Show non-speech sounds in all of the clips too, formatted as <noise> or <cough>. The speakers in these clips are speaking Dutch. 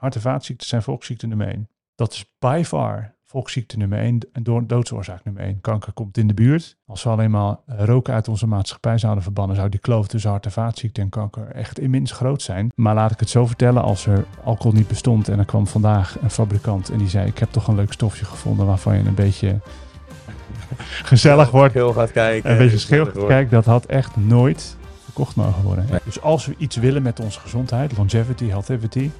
hart- en vaatziekten zijn volksziekte nummer één. Dat is by far volksziekte nummer één en door doodsoorzaak nummer één. Kanker komt in de buurt. Als we alleen maar eh, roken uit onze maatschappij zouden verbannen, zou die kloof tussen hart- en vaatziekten en kanker echt immens groot zijn. Maar laat ik het zo vertellen, als er alcohol niet bestond en er kwam vandaag een fabrikant en die zei, ik heb toch een leuk stofje gevonden waarvan je een beetje <laughs> gezellig wordt, Schil gaat kijken. een beetje schil gaat kijken, dat had echt nooit verkocht mogen worden. Nee. Dus als we iets willen met onze gezondheid, longevity, healthivity,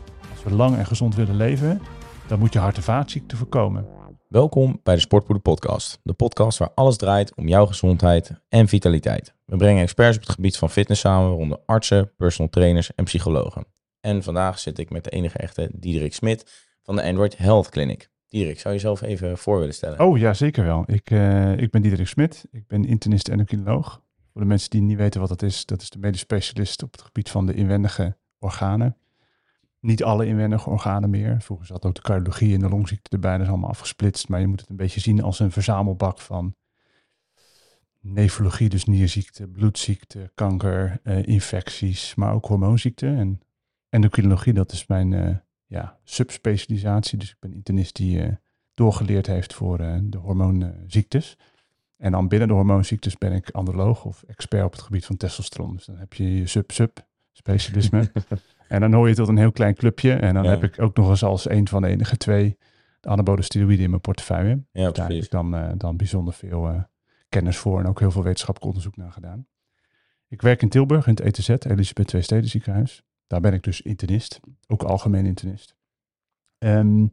als we lang en gezond willen leven, dan moet je hart- en vaatziekten voorkomen. Welkom bij de Sportpoeder Podcast. De podcast waar alles draait om jouw gezondheid en vitaliteit. We brengen experts op het gebied van fitness samen, waaronder artsen, personal trainers en psychologen. En vandaag zit ik met de enige echte Diederik Smit van de Android Health Clinic. Diederik, zou je jezelf even voor willen stellen? Oh ja, zeker wel. Ik, eh, ik ben Diederik Smit. Ik ben internist en endocrinoloog. Voor de mensen die niet weten wat dat is, dat is de medisch specialist op het gebied van de inwendige organen. Niet alle inwendige organen meer. Vroeger zat ook de cardiologie en de longziekte erbij. Dat is allemaal afgesplitst. Maar je moet het een beetje zien als een verzamelbak van nefrologie, dus nierziekte, bloedziekte, kanker, eh, infecties, maar ook hormoonziekten. En endocrinologie, dat is mijn eh, ja, subspecialisatie. Dus ik ben internist die eh, doorgeleerd heeft voor de hormoonziektes. En dan binnen de hormoonziektes ben ik androloog of expert op het gebied van testosteron. Dus dan heb je je sub-sub-specialisme. <laughs> en dan hoor je tot een heel klein clubje. En dan Ja. heb ik ook nog eens als een van de enige twee de anabole steroïden in mijn portefeuille. ja, Daar heb ik dan, eh, dan bijzonder veel eh, kennis voor en ook heel veel wetenschappelijk onderzoek naar gedaan. Ik werk in Tilburg in het ETZ, Elisabeth Twee Steden ziekenhuis. Daar ben ik dus internist, ook algemeen internist. Ehm,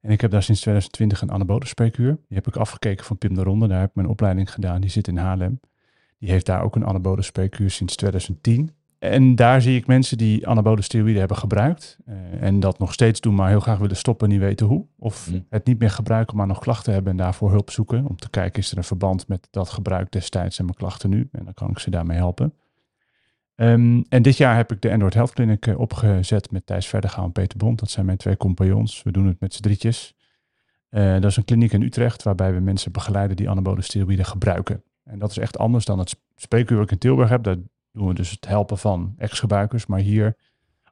en ik heb daar sinds 2020 een anabole spreekuur. Die heb ik afgekeken van Pim de Ronde. Daar heb ik mijn opleiding gedaan. Die zit in Haarlem. Die heeft daar ook een anabole spreekuur sinds 2010. En daar zie ik mensen die anabole steroïden hebben gebruikt. eh, en dat nog steeds doen, maar heel graag willen stoppen en niet weten hoe. Of Hm. het niet meer gebruiken, maar nog klachten hebben en daarvoor hulp zoeken. Om te kijken, is er een verband met dat gebruik destijds en mijn klachten nu? En dan kan ik ze daarmee helpen. Ehm, en dit jaar heb ik de Android Health Clinic eh, opgezet met Thijs Verdergaan en Peter Bond. Dat zijn mijn twee compagnons. We doen het met z'n drietjes. Eh, dat is een kliniek in Utrecht waarbij we mensen begeleiden die anabole steroïden gebruiken. En dat is echt anders dan het sp- spreekuur wat ik in Tilburg heb. Daar doen we dus het helpen van ex-gebruikers. Maar hier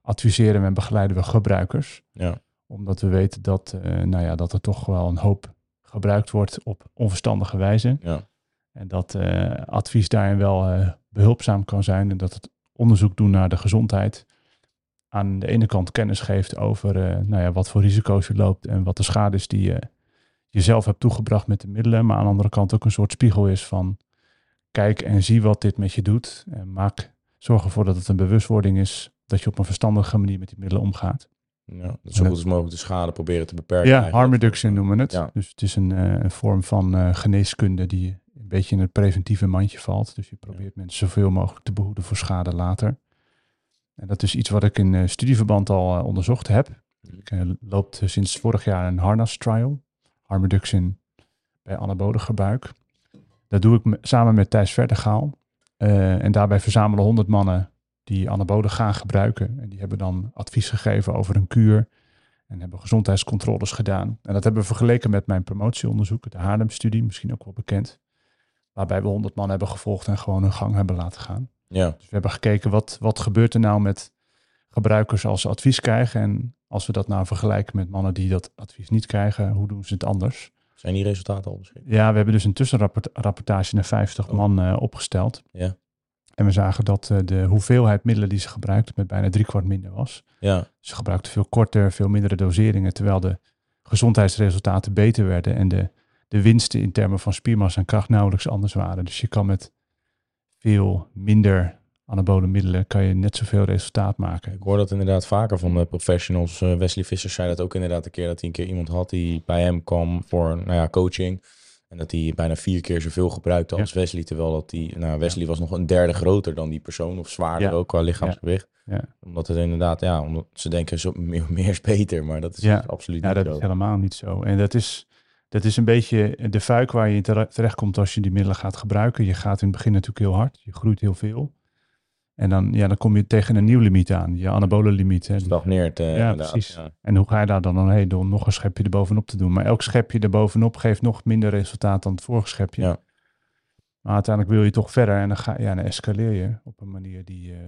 adviseren we en begeleiden we gebruikers. Ja. Omdat we weten dat, eh, nou ja, dat er toch wel een hoop gebruikt wordt op onverstandige wijze. Ja. En dat eh, advies daarin wel eh, behulpzaam kan zijn. En dat het onderzoek doen naar de gezondheid aan de ene kant kennis geeft over nou ja, wat voor risico's je loopt en wat de schade is die je jezelf hebt toegebracht met de middelen. Maar aan de andere kant ook een soort spiegel is van kijk en zie wat dit met je doet. En maak, zorg ervoor dat het een bewustwording is dat je op een verstandige manier met die middelen omgaat. Ja, zo goed als mogelijk de schade proberen te beperken. Ja, eigenlijk. harm reduction noemen we het. Ja. Dus het is een, eh, een vorm van eh, geneeskunde die een beetje in het preventieve mandje valt. Dus je probeert mensen zoveel mogelijk te behoeden voor schade later. En dat is iets wat ik in eh, studieverband al onderzocht heb. Ik loop eh, sinds vorig jaar een harnas trial. Harm reduction bij anabole gebruik. Dat doe ik me- samen met Thijs Verdergaal. Eh, en daarbij verzamelen 100 mannen die anabolen gaan gebruiken. En die hebben dan advies gegeven over een kuur. En hebben gezondheidscontroles gedaan. En dat hebben we vergeleken met mijn promotieonderzoek, de Haarlem-studie, misschien ook wel bekend. Waarbij we 100 man hebben gevolgd en gewoon hun gang hebben laten gaan. Ja, Dus we hebben gekeken wat, wat gebeurt er nou met gebruikers als ze advies krijgen. En als we dat nou vergelijken met mannen die dat advies niet krijgen, hoe doen ze het anders? Zijn die resultaten al beschikbaar? Ja, we hebben dus een tussenrapportage naar 50 Oh. man eh, opgesteld. Ja. En we zagen dat eh, de hoeveelheid middelen die ze gebruikten met bijna driekwart minder was. Ja, Ze gebruikten veel korter, veel mindere doseringen, terwijl de gezondheidsresultaten beter werden en de, de winsten in termen van spiermassa en kracht nauwelijks anders waren. Dus je kan met veel minder anabole middelen kan je net zoveel resultaat maken. ik hoor dat inderdaad vaker van de professionals. Eh, Wesley Visser zei dat ook inderdaad een keer, dat hij een keer iemand had die bij hem kwam voor nou ja, coaching. En dat hij bijna vier keer zoveel gebruikte als Wesley. Terwijl dat die, nou, Wesley was nog een derde groter dan die persoon. Of zwaarder Ja. ook qua lichaamsgewicht. Ja. Omdat het inderdaad, ja, omdat ze denken zo meer, <laughs> meer is beter. Maar dat is Ja. absoluut niet dat zo. is helemaal niet zo. En dat is, dat is een beetje de fuik waar je in tere- terechtkomt als je die middelen gaat gebruiken. Je gaat in het begin natuurlijk heel hard, je groeit heel veel. En dan, ja, dan kom je tegen een nieuw limiet aan, je anabole limiet. Hè. Stagneert eh, Ja, precies. Ja. En hoe ga je daar dan omheen door nog een schepje erbovenop te doen? Maar elk schepje erbovenop geeft nog minder resultaat dan het vorige schepje. Ja. Maar uiteindelijk wil je toch verder en dan, ga, ja, dan escaleer je op een manier die eh,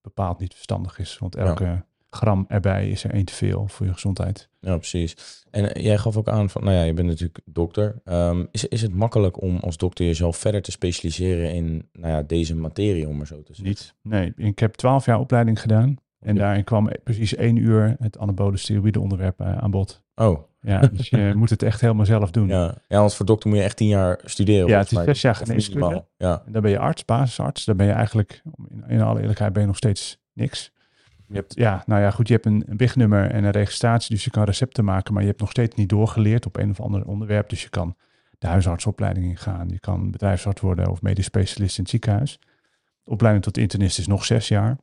bepaald niet verstandig is. Want elke gram erbij is er één te veel voor je gezondheid. Ja, precies. En eh, jij gaf ook aan van, nou ja, je bent natuurlijk dokter. Ehm, is, is het makkelijk om als dokter jezelf verder te specialiseren in nou ja, deze materie, om maar zo te zeggen? Niet. Nee, ik heb twaalf jaar opleiding gedaan. En daarin kwam precies één uur het anabole steroïde onderwerp eh, aan bod. Oh. Ja, dus je <laughs> moet het echt helemaal zelf doen. Ja, ja want voor dokter moet je echt tien jaar studeren. Ja, het is zes jaar geneeskunde. Ja, En dan ben je arts, basisarts. Dan ben je eigenlijk, in, in alle eerlijkheid, ben je nog steeds niks. Je hebt, ja, nou ja, goed, je hebt een, een BIG-nummer en een registratie, dus je kan recepten maken, maar je hebt nog steeds niet doorgeleerd op een of ander onderwerp. Dus je kan de huisartsopleiding ingaan, je kan bedrijfsarts worden of medisch specialist in het ziekenhuis. De opleiding tot internist is nog zes jaar.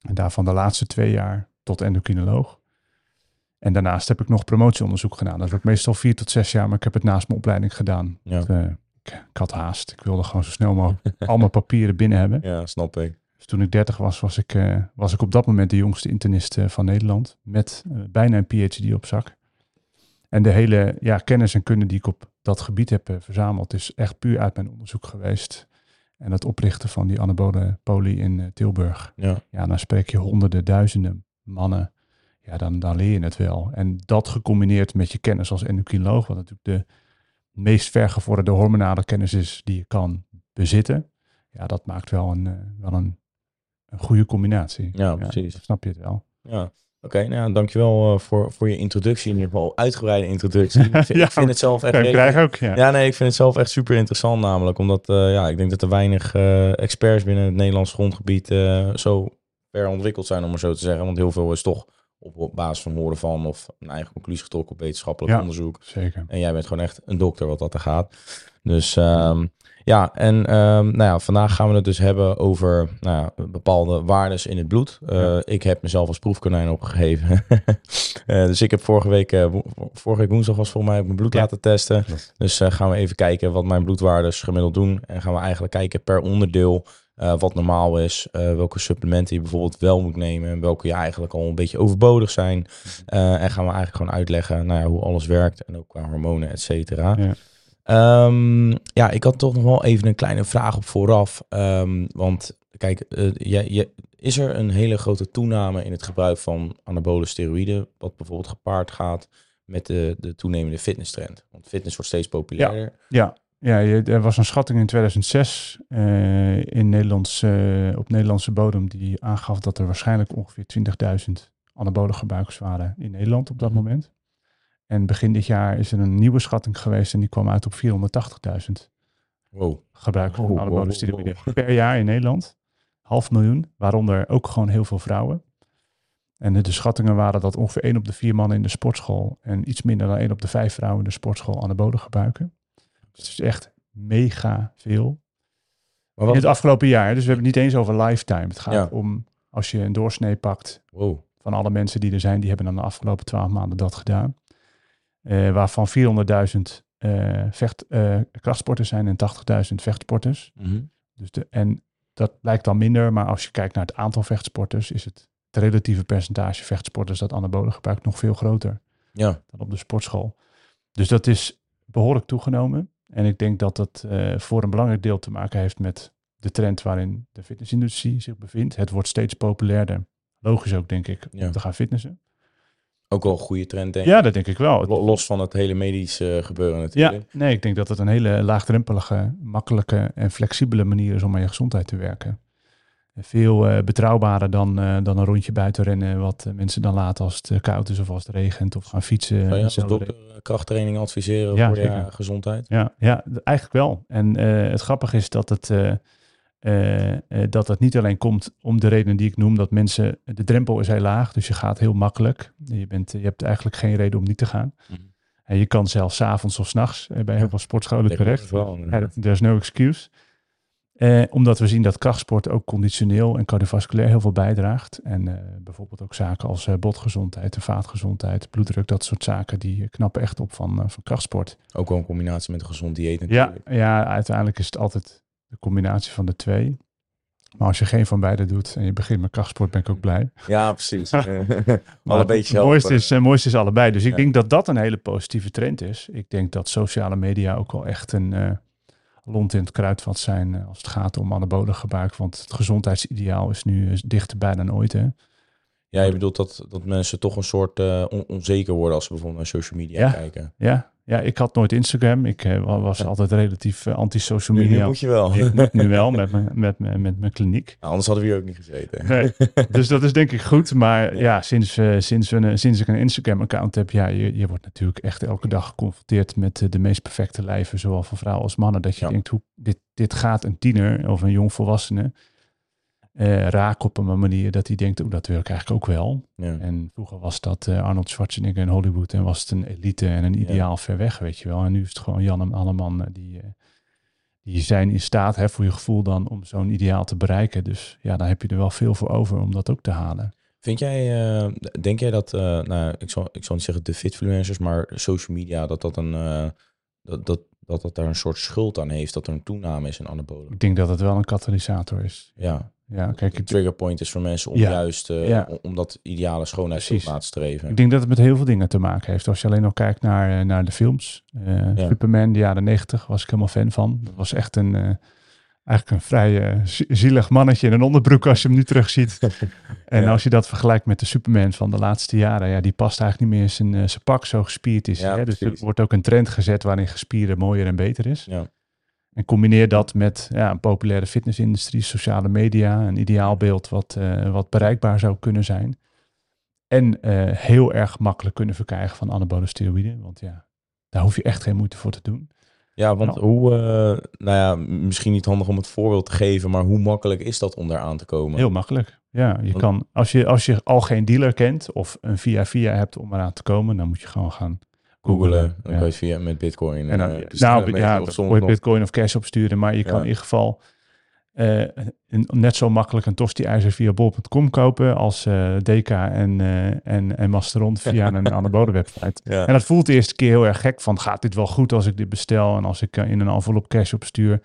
En daarvan de laatste twee jaar tot endocrinoloog. En daarnaast heb ik nog promotieonderzoek gedaan. Dat is ook meestal vier tot zes jaar, maar ik heb het naast mijn opleiding gedaan. ja. Eh, ik, ik had haast. Ik wilde gewoon zo snel mogelijk <laughs> al mijn papieren binnen hebben. ja, snap ik. Dus toen ik 30 was, was ik, eh, was ik op dat moment de jongste internist eh, van Nederland. Met eh, bijna een PhD op zak. En de hele ja, kennis en kunde die ik op dat gebied heb verzameld, is echt puur uit mijn onderzoek geweest. En het oprichten van die anabole poli in Tilburg. Ja, Ja, dan spreek je honderden, duizenden mannen. Ja, dan, dan leer je het wel. En dat gecombineerd met je kennis als endocrinoloog, wat natuurlijk de meest vergevorderde hormonale kennis is die je kan bezitten. Ja, dat maakt wel een, wel een, een goede combinatie. Ja, precies. snap je het wel. ja. Oké, nou ja, dankjewel eh, voor, voor je introductie. In ieder geval uitgebreide introductie. <laughs> Ik vind, Ja, ik vind het zelf echt... Redelijk- krijgen ook? Ja. Ja, nee, ik vind het zelf echt super interessant namelijk. Omdat eh, ja, ik denk dat er weinig eh, experts binnen het Nederlands grondgebied zo ver ontwikkeld zijn, om maar zo te zeggen. Want heel veel is toch op, op basis van horen van of een eigen conclusie getrokken op wetenschappelijk Ja. onderzoek. Zeker. En jij bent gewoon echt een dokter wat dat er gaat. Dus ehm, ja, en ehm, nou ja, vandaag gaan we het dus hebben over nou ja, bepaalde waardes in het bloed. Eh, Ja. Ik heb mezelf als proefkonijn opgegeven. <laughs> Eh, dus ik heb vorige week, eh, vorige week woensdag was volgens mij mijn bloed Ja. laten testen. Dus gaan we even kijken wat mijn bloedwaardes gemiddeld doen. En gaan we eigenlijk kijken per onderdeel wat normaal is. welke supplementen je bijvoorbeeld wel moet nemen. En welke je eigenlijk al een beetje overbodig zijn. En gaan we eigenlijk gewoon uitleggen nou ja, hoe alles werkt. En ook qua hormonen, et cetera. Ja. Ehm, ja, ik had toch nog wel even een kleine vraag op vooraf. Ehm, want kijk, eh, is er een hele grote toename in het gebruik van anabole steroïden, wat bijvoorbeeld gepaard gaat met de, de toenemende fitnesstrend? Want fitness wordt steeds populairder. Ja, ja je, er was een schatting in 2006 eh, in Nederlands, eh, op Nederlandse bodem die aangaf dat er waarschijnlijk ongeveer 20.000 anabole gebruikers waren in Nederland op dat Mhm. moment. En begin dit jaar is er een nieuwe schatting geweest en die kwam uit op 480.000 Wow. gebruikers van Oh, anabole wow, per jaar in Nederland. Half miljoen, waaronder ook gewoon heel veel vrouwen. En de, de schattingen waren dat ongeveer 1 op de 4 mannen in de sportschool en iets minder dan 1 op de 5 vrouwen in de sportschool anabolen gebruiken. Dus het is echt mega veel. Maar In het afgelopen jaar, dus we hebben het niet eens over lifetime. Het gaat Ja. om, als je een doorsnee pakt Wow. van alle mensen die er zijn, die hebben dan de afgelopen 12 maanden dat gedaan. Eh, waarvan 400.000 eh vecht, eh, krachtsporters zijn en 80.000 vechtsporters. Mhm. Dus de, en dat lijkt dan minder, maar als je kijkt naar het aantal vechtsporters, is het, het relatieve percentage vechtsporters dat anabolen gebruikt nog veel groter Ja. dan op de sportschool. Dus dat is behoorlijk toegenomen. En ik denk dat dat eh, voor een belangrijk deel te maken heeft met de trend waarin de fitnessindustrie zich bevindt. Het wordt steeds populairder. Logisch ook, denk ik, Ja. om te gaan fitnessen. Ook wel een goede trend, denk ik. Ja, dat denk ik wel. Lo- Los van het hele medische gebeuren Ja, natuurlijk. nee, ik denk dat het een hele laagdrempelige, makkelijke en flexibele manier is om aan je gezondheid te werken. Veel eh, betrouwbaarder dan, eh, dan een rondje buiten rennen, wat eh, mensen dan laten als het eh, koud is of als het regent of gaan fietsen. Zou je als dokter eh, krachttraining adviseren Ja, voor je eh, gezondheid? Ja, ja, eigenlijk wel. En eh, het grappige is dat het, eh, eh, dat het niet alleen komt om de redenen die ik noem, dat mensen, de drempel is heel laag, dus je gaat heel makkelijk. Je, bent, je hebt eigenlijk geen reden om niet te gaan. Mhm. En je kan zelfs 's avonds of 's nachts eh, bij heel veel sportscholen terecht. wel, Ja. There's no excuse. Omdat we zien dat krachtsport ook conditioneel en cardiovasculair heel veel bijdraagt. En bijvoorbeeld ook zaken als botgezondheid en vaatgezondheid, bloeddruk, dat soort zaken, die knappen echt op van, van krachtsport. Ook wel een combinatie met een gezond dieet Ja, natuurlijk. ja, uiteindelijk is het altijd de combinatie van de twee. Maar als je geen van beide doet en je begint met krachtsport, ben ik ook blij. Ja, precies. <laughs> <laughs> Maar Alle beetje het mooiste is, eh, mooiste is allebei. Dus ik Ja. denk dat dat een hele positieve trend is. Ik denk dat sociale media ook wel echt een eh lont in het kruidvat zijn eh, als het gaat om anabole gebruik. Want het gezondheidsideaal is nu eh, dichterbij dan ooit. Hè? Ja, je bedoelt dat, dat mensen toch een soort uh, on onzeker worden als ze bijvoorbeeld naar social media ja, kijken. Ja, ja, ik had nooit Instagram. Ik uh, was altijd relatief uh, anti-social media. Nu, moet je wel. Ik moet nu wel met mijn, met, met, met mijn kliniek. Nou, anders hadden we hier ook niet gezeten. Nee, dus dat is denk ik goed. Maar ja, ja sinds, uh, sinds, een, sinds ik een Instagram-account heb, ja, je, je wordt natuurlijk echt elke dag geconfronteerd met de meest perfecte lijven, zowel van vrouwen als mannen. Dat je denkt, hoe, dit, dit gaat een tiener of een jong volwassene uh, raak op een manier dat hij denkt, oh, dat wil ik eigenlijk ook wel. Ja. En vroeger was dat uh, Arnold Schwarzenegger in Hollywood en was het een elite en een ideaal ja. ver weg, weet je wel. En nu is het gewoon Jan en Alleman die, uh, die zijn in staat, hè, voor je gevoel dan, om zo'n ideaal te bereiken. Dus ja, daar heb je er wel veel voor over om dat ook te halen. Vind jij, denk jij dat, nou, ik zal, ik zal niet zeggen de fitfluencers, maar social media, dat dat een, dat, dat, dat dat daar een soort schuld aan heeft, dat er een toename is in anabolen? Ik denk dat het wel een katalysator is. Ja. Ja, kijk, de trigger point is voor mensen om Ja. juist, uh, Ja. om, dat ideale schoonheid Precies. na te streven. Ik denk dat het met heel veel dingen te maken heeft. Als je alleen nog kijkt naar, eh, naar de films. Eh, Ja. Superman, de jaren negentig, was ik helemaal fan van. Dat was echt een, eh, eigenlijk een vrij eh, zie- zielig mannetje in een onderbroek als je hem nu terugziet. <laughs> En als je dat vergelijkt met de Superman van de laatste jaren, ja, die past eigenlijk niet meer in zijn, eh, zijn pak, zo gespierd is. Ja, hè? Dus er wordt ook een trend gezet waarin gespieren mooier en beter is. Ja. En combineer dat met ja, een populaire fitnessindustrie, sociale media, een ideaalbeeld wat, eh, wat bereikbaar zou kunnen zijn. En eh, heel erg makkelijk kunnen verkrijgen van anabole steroïden. Want ja, daar hoef je echt geen moeite voor te doen. Ja, want Nou. hoe, eh, nou ja, misschien niet handig om het voorbeeld te geven, maar hoe makkelijk is dat om daar aan te komen? Heel makkelijk. Ja, je Want- kan, als je, als je al geen dealer kent of een via-via hebt om eraan te komen, dan moet je gewoon gaan Googelen, dan Ja. kan je via met bitcoin. En dan, eh, nou, ja, of dan je bitcoin of cash opsturen, maar je kan in ieder geval eh, een- net zo makkelijk een tosti-ijzer via bol.com kopen als eh DK en, en, en Masteron via een <laughs> anabole website. En dat voelt de eerste keer heel erg gek van, gaat dit wel goed als ik dit bestel en als ik in een envelop cash opstuur?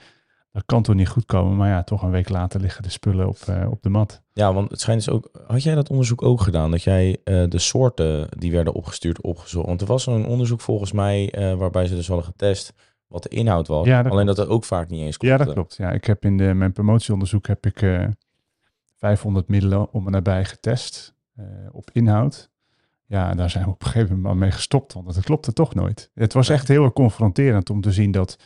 Dat kan toch niet goed komen, maar ja, toch een week later liggen de spullen op, eh, op de mat. Ja, want het schijnt dus ook. Had jij dat onderzoek ook gedaan? Dat jij eh, de soorten die werden opgestuurd opgezocht? Want er was een onderzoek volgens mij eh, waarbij ze dus hadden getest wat de inhoud was. Ja, dat Alleen dat er ook vaak niet eens Ja, klopte. dat klopt. Ja, ik heb in de, mijn promotieonderzoek heb ik eh 500 middelen om en nabij getest op inhoud. Ja, daar zijn we op een gegeven moment mee gestopt, want het klopte toch nooit. Het was echt heel erg confronterend om te zien dat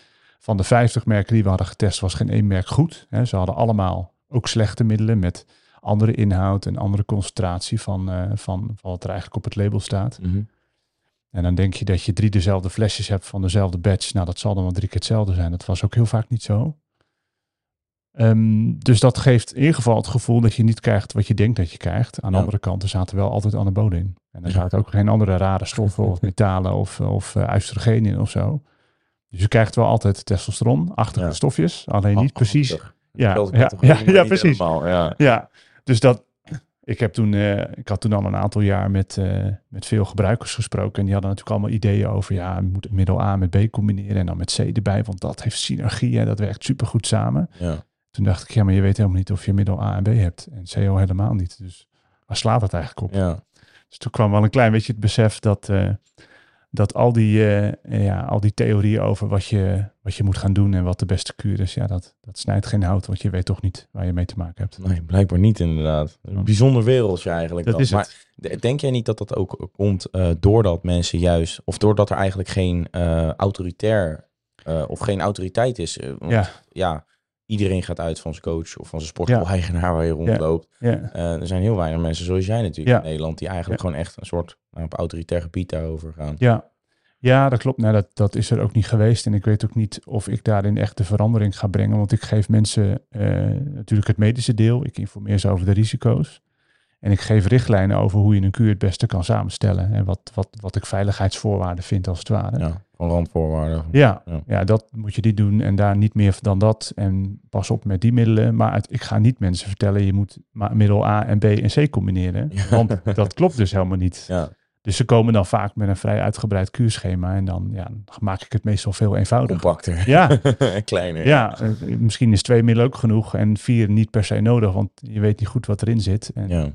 van de 50 merken die we hadden getest, was geen één merk goed. Hè, ze hadden allemaal ook slechte middelen met andere inhoud en andere concentratie van, eh, van, van wat er eigenlijk op het label staat. Mhm. En dan denk je dat je drie dezelfde flesjes hebt van dezelfde batch. Nou, dat zal dan wel drie keer hetzelfde zijn. Dat was ook heel vaak niet zo. Ehm, dus dat geeft in ieder geval het gevoel dat je niet krijgt wat je denkt dat je krijgt. Aan de Ja. andere kant, er zaten wel altijd anabolen in. En er zaten ook geen andere rare stoffen of metalen of, of uh, oestrogeen in of zo. Dus je krijgt wel altijd testosteron-achtige Ja. stofjes. Alleen niet Ah, precies. achtig. Ja, ja, ja, ja, precies. helemaal, ja. Ja, dus dat. Ik, heb toen, eh, ik had toen al een aantal jaar met, eh, met veel gebruikers gesproken. En die hadden natuurlijk allemaal ideeën over. Ja, je moet middel A met B combineren. En dan met C erbij. Want dat heeft synergie. En dat werkt supergoed samen. Ja. Toen dacht ik, ja, maar je weet helemaal niet of je middel A en B hebt. En C al helemaal niet. Dus waar slaat het eigenlijk op? Ja. Dus toen kwam wel een klein beetje het besef dat, eh, dat al, die, eh, ja, al die theorieën over wat je, wat je moet gaan doen en wat de beste kuur is, ja, dat, dat snijdt geen hout, want je weet toch niet waar je mee te maken hebt. Nee, blijkbaar niet inderdaad. Een bijzonder wereldje eigenlijk. Dat dan. is het. maar denk jij niet dat dat ook komt eh, doordat mensen juist, of doordat er eigenlijk geen eh, autoritair of geen autoriteit is? Want, Ja. ja, iedereen gaat uit van zijn coach of van zijn sportschool-eigenaar waar je rondloopt. Ja, Eh, er zijn heel weinig mensen zoals jij natuurlijk in Nederland die eigenlijk gewoon echt een soort nou, op autoritair gebied daarover gaan. ja. ja dat klopt. Nou, dat, dat is er ook niet geweest. En ik weet ook niet of ik daarin echt de verandering ga brengen. Want ik geef mensen eh, natuurlijk het medische deel. Ik informeer ze over de risico's. En ik geef richtlijnen over hoe je een kuur het beste kan samenstellen. En wat, wat, wat ik veiligheidsvoorwaarden vind als het ware. Ja, van randvoorwaarden. Ja, Ja. ja. dat moet je niet doen en daar niet meer dan dat. En pas op met die middelen. Maar het- ik ga niet mensen vertellen, je moet maar middel A en B en C combineren. Ja. Want dat klopt dus helemaal niet. Ja, Dus ze komen dan vaak met een vrij uitgebreid kuurschema. En dan, ja, dan maak ik het meestal veel eenvoudiger. compacter. Ja, <laughs> Kleiner. ja, eh, misschien is twee middelen ook genoeg en vier niet per se nodig. Want je weet niet goed wat erin zit. En Ja.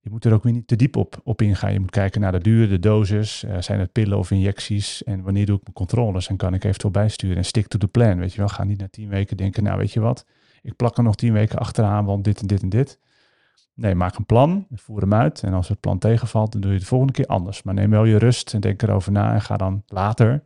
Je moet er ook weer niet te diep op, op ingaan. Je moet kijken naar de duur, de dosis. eh, zijn het pillen of injecties? En wanneer doe ik mijn controles? En kan ik eventueel bijsturen? En stick to the plan, weet je wel. Ga niet na tien weken denken, nou weet je wat? Ik plak er nog tien weken achteraan, want dit en dit en dit. Nee, maak een plan, voer hem uit. En als het plan tegenvalt, dan doe je het de volgende keer anders. Maar neem wel je rust en denk erover na en ga dan later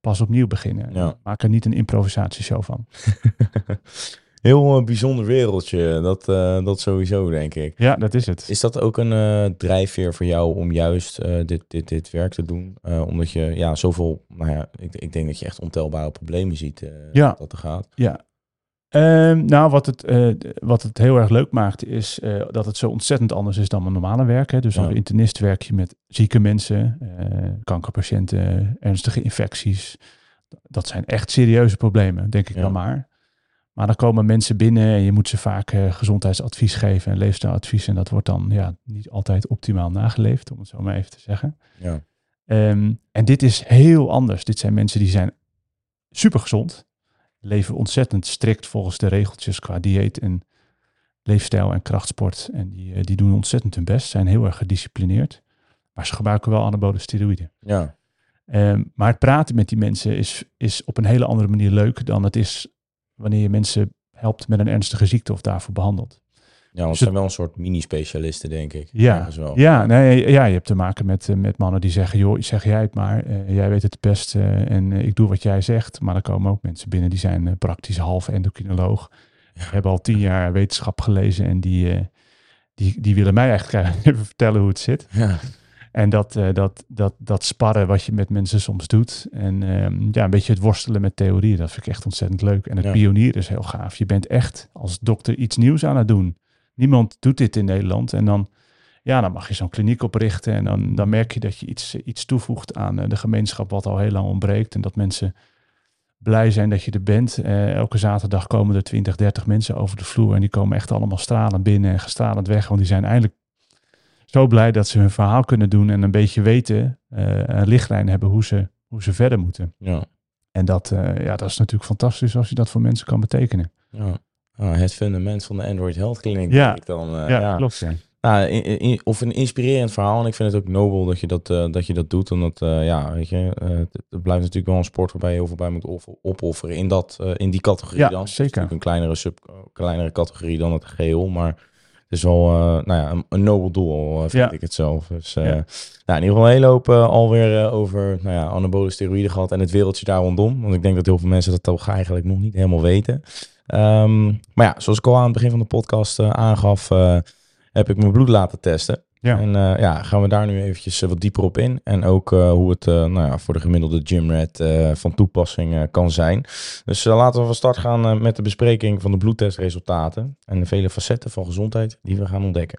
pas opnieuw beginnen. Ja. Maak er niet een improvisatieshow van. <laughs> Heel uh, bijzonder wereldje, dat, uh, dat sowieso, denk ik. Ja, dat is het. Is dat ook een uh, drijfveer voor jou om juist dit, dit, dit werk te doen? omdat je ja, zoveel, nou ja, ik, ik denk dat je echt ontelbare problemen ziet ja. dat er gaat. Ja. Um, nou, wat het, wat het heel erg leuk maakt, is dat het zo ontzettend anders is dan mijn normale werk. Hè. Dus Ja. als internist werk je met zieke mensen, kankerpatiënten, ernstige infecties. Dat zijn echt serieuze problemen, denk ik Ja. dan maar. Maar dan komen mensen binnen en je moet ze vaak eh, gezondheidsadvies geven en leefstijladvies. En dat wordt dan ja, niet altijd optimaal nageleefd, om het zo maar even te zeggen. Ja. Ehm, en dit is heel anders. Dit zijn mensen die zijn super gezond, leven ontzettend strikt volgens de regeltjes qua dieet en leefstijl en krachtsport. En die, eh, die doen ontzettend hun best, zijn heel erg gedisciplineerd. Maar ze gebruiken wel anabole steroïden. Ja. Ehm, maar het praten met die mensen is, is op een hele andere manier leuk dan het is wanneer je mensen helpt met een ernstige ziekte of daarvoor behandelt. Ja, want Dus het zijn wel een soort mini-specialisten, denk ik. Ja, wel. ja, nee, ja, je hebt te maken met, eh, met mannen die zeggen, joh, zeg jij het maar, eh, jij weet het het best eh, en ik doe wat jij zegt. Maar er komen ook mensen binnen die zijn praktisch half endocrinoloog, hebben al tien jaar wetenschap gelezen en die, die, die willen mij eigenlijk <laughs> even vertellen hoe het zit. Ja. En dat, eh, dat, dat, dat sparren wat je met mensen soms doet. En ehm, ja, een beetje het worstelen met theorieën. Dat vind ik echt ontzettend leuk. En het Ja. pionieren is heel gaaf. Je bent echt als dokter iets nieuws aan het doen. Niemand doet dit in Nederland. En dan, ja, dan mag je zo'n kliniek oprichten. En dan, dan merk je dat je iets, eh, iets toevoegt aan eh, de gemeenschap wat al heel lang ontbreekt. En dat mensen blij zijn dat je er bent. Elke zaterdag komen er 20, 30 mensen over de vloer. En die komen echt allemaal stralend binnen en gestralend weg. Want die zijn eindelijk zo blij dat ze hun verhaal kunnen doen en een beetje weten, eh, een lichtlijn hebben hoe ze, hoe ze verder moeten. Ja. En dat, eh, ja, dat is natuurlijk fantastisch als je dat voor mensen kan betekenen. ja. Ah, het fundament van de Android Health Clinic, Ja. denk ik dan. eh, ja, ja. klopt. Ja. Nou, in- in- of een inspirerend verhaal. En ik vind het ook nobel dat je dat, dat, je dat doet. Omdat, eh, ja, weet je, het, blijft natuurlijk wel een sport waarbij je heel veel bij moet offer- opofferen in, dat, in die categorie Ja, dan. Het is zeker. natuurlijk een kleinere, sub, kleinere categorie dan het geheel. Maar het is wel eh, nou ja, een, een nobel doel, eh, vind Ja. ik het zelf. Dus eh, nou, in ieder geval een hele hoop alweer over nou ja, anabole steroïden gehad. En het wereldje daar rondom. Want ik denk dat heel veel mensen dat toch eigenlijk nog niet helemaal weten. Ehm, maar ja, zoals ik al aan het begin van de podcast aangaf, heb ik mijn bloed laten testen. Ja. En eh, ja, gaan we daar nu eventjes eh, wat dieper op in. En ook eh, hoe het nou ja, voor de gemiddelde gymrat van toepassing kan zijn. Dus laten we van start gaan met de bespreking van de bloedtestresultaten. En de vele facetten van gezondheid die we gaan ontdekken.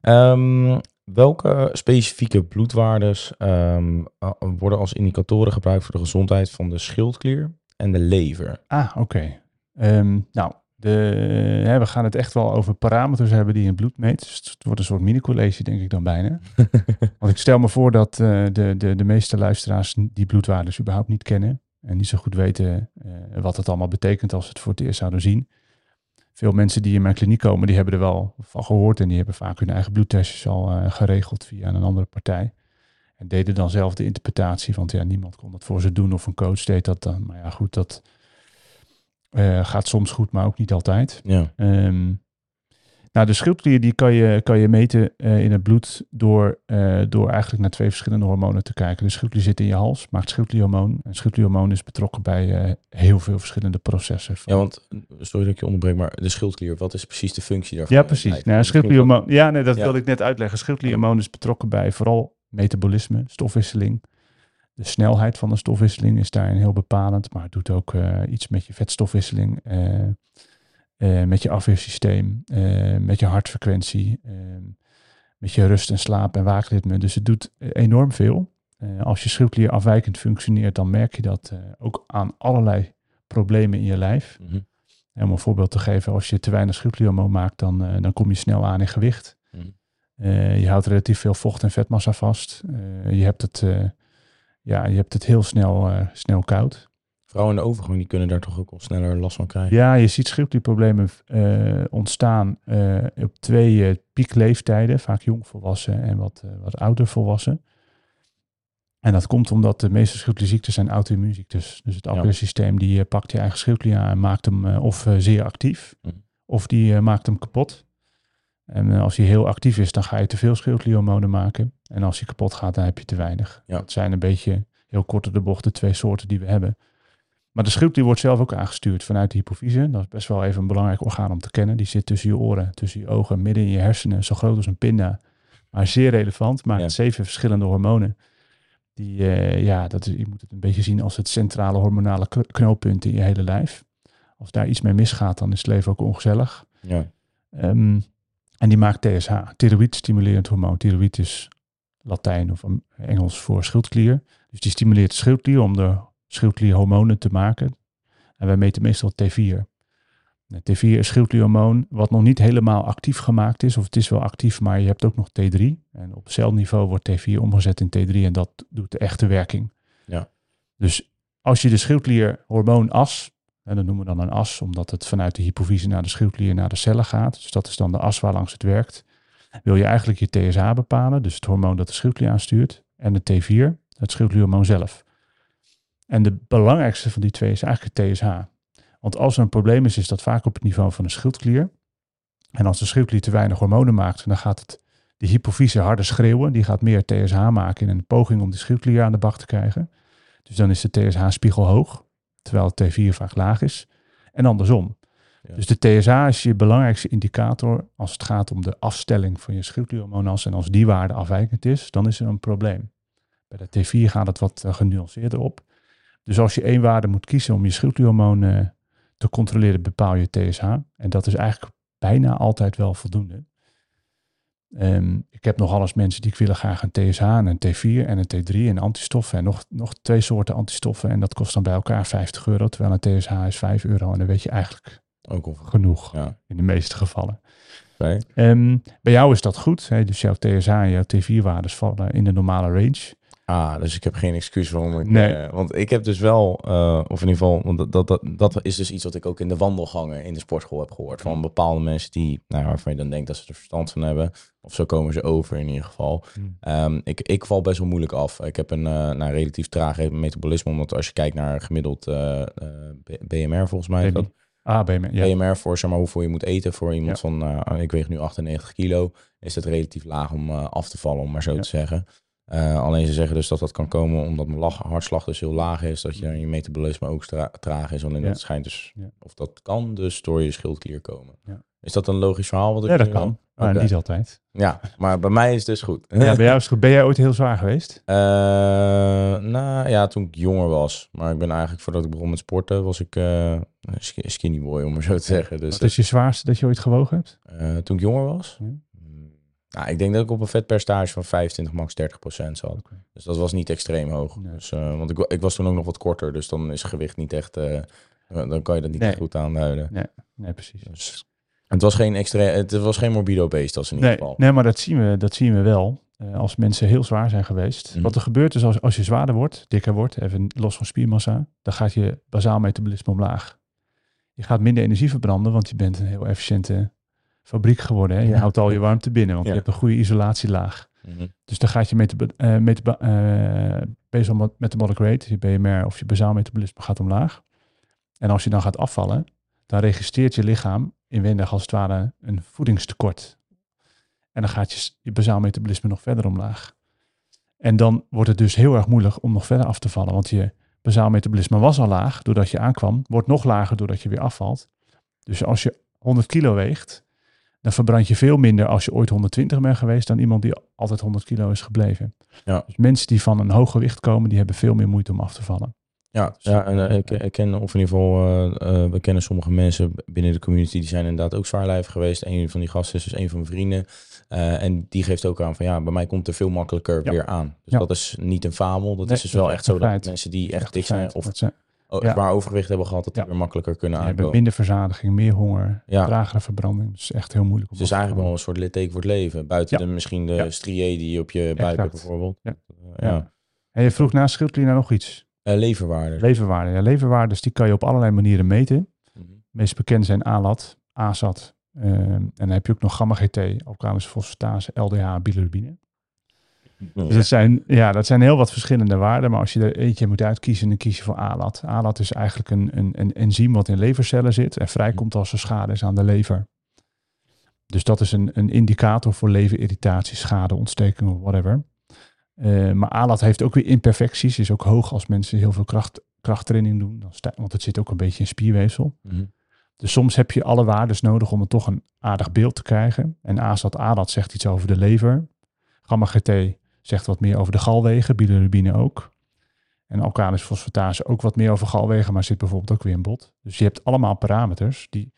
Ehm, welke specifieke bloedwaardes ehm, eh, worden als indicatoren gebruikt voor de gezondheid van de schildklier en de lever? Ah, oké. Ehm, nou, de, hè, we gaan het echt wel over parameters hebben die je in bloed meet. Dus het wordt een soort mini-college, denk ik dan bijna. <laughs> Want ik stel me voor dat eh, de, de, de meeste luisteraars die bloedwaardes überhaupt niet kennen. En niet zo goed weten eh, wat het allemaal betekent als ze het voor het eerst zouden zien. Veel mensen die in mijn kliniek komen, die hebben er wel van gehoord. En die hebben vaak hun eigen bloedtestjes al eh, geregeld via een andere partij. En deden dan zelf de interpretatie. Want ja, niemand kon dat voor ze doen of een coach deed dat dan. Maar ja, goed, dat eh, gaat soms goed, maar ook niet altijd. Ja, Ehm, nou, de schildklier die kan je, kan je meten eh, in het bloed door, eh, door eigenlijk naar twee verschillende hormonen te kijken. De schildklier zit in je hals, maakt schildklierhormoon. En schildklierhormoon is betrokken bij heel veel verschillende processen. ja want, sorry dat ik je onderbreek, maar de schildklier, wat is precies de functie daarvan? Ja, precies. Nou, schildklierhormoon, ja, nee, dat Ja. wilde ik net uitleggen. Schildklierhormoon is betrokken bij vooral metabolisme, stofwisseling. De snelheid van de stofwisseling is daarin heel bepalend, maar het doet ook eh, iets met je vetstofwisseling, eh, eh, met je afweersysteem, met je hartfrequentie, met je rust en slaap en waakritme. Dus het doet enorm veel. Als je schildklier afwijkend functioneert, dan merk je dat ook aan allerlei problemen in je lijf. Mhm. En om een voorbeeld te geven, als je te weinig schildklierhormoon maakt, dan, dan kom je snel aan in gewicht. Mhm. Je houdt relatief veel vocht en vetmassa vast. Je, hebt het, ja, je hebt het heel snel, eh, snel koud. Vrouwen in de overgang die kunnen daar toch ook al sneller last van krijgen. Ja, je ziet schildklierproblemen eh, ontstaan eh, op twee piekleeftijden, vaak jongvolwassen en wat, wat ouder volwassen. En dat komt omdat de meeste schildklierziektes zijn auto-immuunziektes. Dus het Ja. afweersysteem die pakt je eigen schildklier aan en maakt hem of zeer actief, Mhm. of die maakt hem kapot. En eh, als die heel actief is, dan ga je te veel schildklierhormonen maken. En als die kapot gaat, dan heb je te weinig. Ja. Dat zijn een beetje heel kort op de bocht de twee soorten die we hebben. Maar de schildklier wordt zelf ook aangestuurd vanuit de hypofyse. Dat is best wel even een belangrijk orgaan om te kennen. Die zit tussen je oren, tussen je ogen, midden in je hersenen, zo groot als een pinda. Maar zeer relevant, maakt Ja. zeven verschillende hormonen. Die, eh, ja, dat is, je moet het een beetje zien als het centrale hormonale kn- knooppunt in je hele lijf. Als daar iets mee misgaat, dan is het leven ook ongezellig. Ja. Ehm, en die maakt TSH, thyroïd stimulerend hormoon. Thyroïd is Latijn of Engels voor schildklier. Dus die stimuleert de schildklier om de schildklierhormonen te maken. En wij meten meestal T4. Nou, T4 is schildklierhormoon wat nog niet helemaal actief gemaakt is. Of het is wel actief, maar je hebt ook nog T3. En op celniveau wordt T4 omgezet in T3 en dat doet de echte werking. Ja. Dus als je de schildklierhormoonas, en dat noemen we dan een as, omdat het vanuit de hypofyse naar de schildklier naar de cellen gaat. Dus dat is dan de as waar langs het werkt. Wil je eigenlijk je TSH bepalen, dus het hormoon dat de schildklier aanstuurt, en de T4, het schildklierhormoon zelf. En de belangrijkste van die twee is eigenlijk het TSH. Want als er een probleem is, is dat vaak op het niveau van de schildklier. En als de schildklier te weinig hormonen maakt, dan gaat het de hypofyse harder schreeuwen. Die gaat meer TSH maken in een poging om die schildklier aan de bak te krijgen. Dus dan is de TSH-spiegel hoog, terwijl het T4 vaak laag is. En andersom. Ja. Dus de TSH is je belangrijkste indicator als het gaat om de afstelling van je schildklierhormonas. En als die waarde afwijkend is, dan is er een probleem. Bij de T4 gaat het wat eh, genuanceerder op. Dus als je één waarde moet kiezen om je schildklierhormoon eh, te controleren, bepaal je TSH. En dat is eigenlijk bijna altijd wel voldoende. Ehm, ik heb nogal eens mensen die ik willen graag een TSH en een T4 en een T3 en antistoffen en nog, nog twee soorten antistoffen. En dat kost dan bij elkaar 50 euro, terwijl een TSH is 5 euro. En dan weet je eigenlijk Ook al. genoeg Ja. in de meeste gevallen. Ehm, bij jou is dat goed. Hè? Dus jouw TSH en jouw T4-waardes vallen in de normale range. Ah, dus ik heb geen excuus waarom ik... Nee. eh, want ik heb dus wel, eh, of in ieder geval, want dat, dat, dat, dat is dus iets wat ik ook in de wandelgangen in de sportschool heb gehoord. Van bepaalde mensen die, nou, waarvan je dan denkt dat ze er verstand van hebben. Of zo komen ze over in ieder geval. Hmm. Ehm, ik, ik val best wel moeilijk af. Ik heb een eh, nou, relatief traag metabolisme, omdat als je kijkt naar gemiddeld BMR volgens mij. dat. Ah, ja. BMR voor zeg maar, hoeveel je moet eten voor iemand Ja. van, ik weeg nu 98 kilo, is het relatief laag om af te vallen, om maar zo Ja. te zeggen. Eh, alleen ze zeggen dus dat dat kan komen omdat mijn lach, hartslag dus heel laag is, dat je, je metabolisme ook traag is. Alleen Ja. dat schijnt dus, Ja. of dat kan dus door je schildklier komen. Ja. Is dat een logisch verhaal? Wat ik Ja, dat kan. al- Maar Oké. niet altijd. Ja, maar bij mij is het dus goed. Ja, bij jou is goed. Ben jij ooit heel zwaar geweest? <laughs> Eh, nou ja, toen ik jonger was. Maar ik ben eigenlijk, voordat ik begon met sporten, was ik sk- skinny boy, om maar zo te zeggen. Dus Wat is je zwaarste dat je ooit gewogen hebt? toen ik jonger was, Ja. Nou, ik denk dat ik op een vetpercentage van 25, max 30 procent zat. Oké. Dus dat was niet extreem hoog. Nee. Dus, eh, want ik, ik was toen ook nog wat korter, dus dan is gewicht niet echt, eh, dan kan je dat niet Nee. goed aanduiden. Nee, precies. Dus, het was geen extreem, het was geen morbide obesitas in ieder Nee, geval. nee, maar dat zien we, dat zien we wel. Eh, als mensen heel zwaar zijn geweest. Mhm. Wat er gebeurt is als, als je zwaarder wordt, dikker wordt, even los van spiermassa, dan gaat je bazaal metabolisme omlaag. Je gaat minder energie verbranden, want je bent een heel efficiënte fabriek geworden. Hè? Je Ja. houdt al je warmte binnen, want Ja. je hebt een goede isolatielaag. Mhm. Dus dan gaat je metabo eh, metaba- eh, basal mo- metabolic rate, je BMR of je bazaal metabolisme gaat omlaag. En als je dan gaat afvallen, dan registreert je lichaam inwendig als het ware een voedingstekort. En dan gaat je, je bazaal metabolisme nog verder omlaag. En dan wordt het dus heel erg moeilijk om nog verder af te vallen. Want je bazaal metabolisme was al laag doordat je aankwam, wordt nog lager doordat je weer afvalt. Dus als je 100 kilo weegt, dan verbrand je veel minder als je ooit 120 bent geweest dan iemand die altijd 100 kilo is gebleven. Ja. Dus mensen die van een hoog gewicht komen, die hebben veel meer moeite om af te vallen. Ja, ja en eh, ik, ik ken, of in ieder geval, eh, eh, we kennen sommige mensen binnen de community, die zijn inderdaad ook zwaarlijvig geweest. Een van die gasten is dus een van mijn vrienden. Eh, en die geeft ook aan van ja, bij mij komt er veel makkelijker Ja. weer aan. Dus Ja. dat is niet een fabel. Dat Nee, is dus wel echt zo dat feit. mensen die echt dik zijn of ja. zwaar overgewicht hebben gehad, dat die Ja. weer makkelijker kunnen die hebben aankomen. minder verzadiging, meer honger, Ja. tragere verbranding. Dus echt heel moeilijk. om Dus het te eigenlijk wel een soort litteken voor het leven. Buiten Ja. de, misschien de Ja. strié die je op je buik hebt bijvoorbeeld. Ja. ja. Ja. En je vroeg na schildklier naar nog iets. Eh, leverwaarde. Leverwaarden. Ja, leverwaardes die kan je op allerlei manieren meten. Mhm. meest bekend zijn ALAT, ASAT. ehm, en dan heb je ook nog gamma-GT, alkalische fosfatase, LDH, bilirubine. Dus dat zijn, ja, dat zijn heel wat verschillende waarden. Maar als je er eentje moet uitkiezen, dan kies je voor ALAT. ALAT is eigenlijk een, een, een enzym wat in levercellen zit en vrijkomt als er schade is aan de lever. Dus dat is een, een indicator voor leverirritatie, schade, ontsteking of whatever. Uh, maar ALAT heeft ook weer imperfecties. Is ook hoog als mensen heel veel kracht, krachttraining doen. Dan want het zit ook een beetje in spierweefsel. Mhm. Dus soms heb je alle waardes nodig om er toch een aardig beeld te krijgen. En AZAT, ADAT zegt iets over de lever. Gamma-GT zegt wat meer over de galwegen, bilirubine ook. En alkalis fosfatase ook wat meer over galwegen, maar zit bijvoorbeeld ook weer in bot. Dus je hebt allemaal parameters die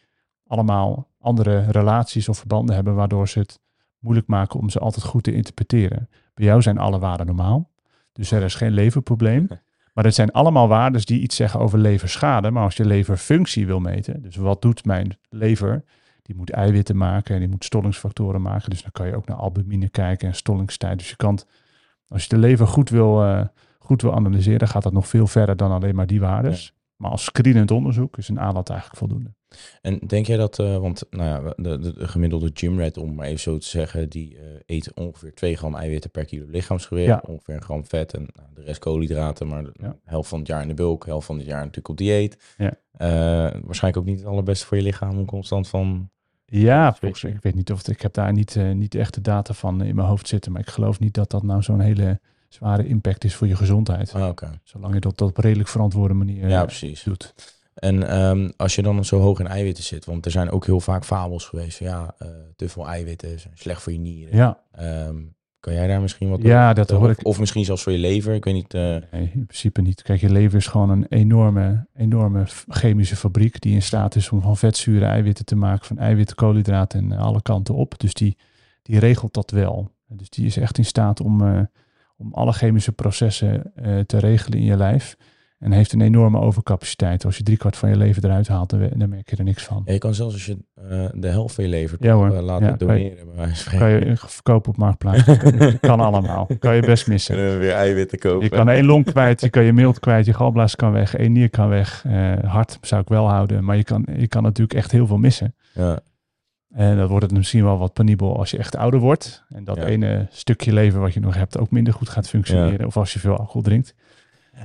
allemaal andere relaties of verbanden hebben, waardoor ze het moeilijk maken om ze altijd goed te interpreteren. Bij jou zijn alle waarden normaal, dus er is geen leverprobleem. Maar het zijn allemaal waarden die iets zeggen over leverschade. Maar als je leverfunctie wil meten, dus wat doet mijn lever? Die moet eiwitten maken en die moet stollingsfactoren maken. Dus dan kan je ook naar albumine kijken en stollingstijd. Dus je kan, als je de lever goed wil, uh, goed wil analyseren, gaat dat nog veel verder dan alleen maar die waarden. Maar als screenend onderzoek is een aanlat eigenlijk voldoende. En denk jij dat, uh, want nou ja, de, de, de gemiddelde gymrat, om maar even zo te zeggen, die uh, eet ongeveer 2 gram eiwitten per kilo lichaamsgewicht, Ja. ongeveer een gram vet en nou, de rest koolhydraten, maar de Ja. helft van het jaar in de bulk, helft van het jaar natuurlijk op dieet. Ja. Eh, waarschijnlijk ook niet het allerbeste voor je lichaam om constant van... Ja, volgens, ik weet niet of het, ik heb daar niet, eh, niet echt de data van in mijn hoofd zitten, maar ik geloof niet dat dat nou zo'n hele zware impact is voor je gezondheid. Ah, Oké, Zolang je dat op een redelijk verantwoorde manier ja eh, precies. doet. En ehm, als je dan zo hoog in eiwitten zit, want er zijn ook heel vaak fabels geweest van ja, eh, te veel eiwitten zijn slecht voor je nieren. Ja, Ehm, kan jij daar misschien wat Ja, dat hoor ik. Of misschien zelfs voor je lever, ik weet niet. eh, nee, in principe niet. Kijk, je lever is gewoon een enorme, enorme chemische fabriek die in staat is om van vetzuren eiwitten te maken, van eiwitten, koolhydraten en eh, alle kanten op. Dus die, die regelt dat wel. Dus die is echt in staat om, eh, om alle chemische processen te regelen in je lijf. En heeft een enorme overcapaciteit. Als je driekwart van je leven eruit haalt, dan, merk je er niks van. Ja, je kan zelfs als je eh, de helft van je lever Ja hoor. eh, laten Ja, kan je- doneren. bij wijze van Kan je verkopen op Marktplaats. <laughs> kan allemaal. Kan je best missen. Kunnen we weer eiwitten kopen. Je kan één long kwijt, je kan je mild kwijt, je galblaas kan weg, één nier kan weg. eh, hart zou ik wel houden, maar je kan, je kan natuurlijk echt heel veel missen. Ja, En dan wordt het misschien wel wat penibel als je echt ouder wordt. En dat ene stukje leven wat je nog hebt ook minder goed gaat functioneren. Of als je veel alcohol drinkt.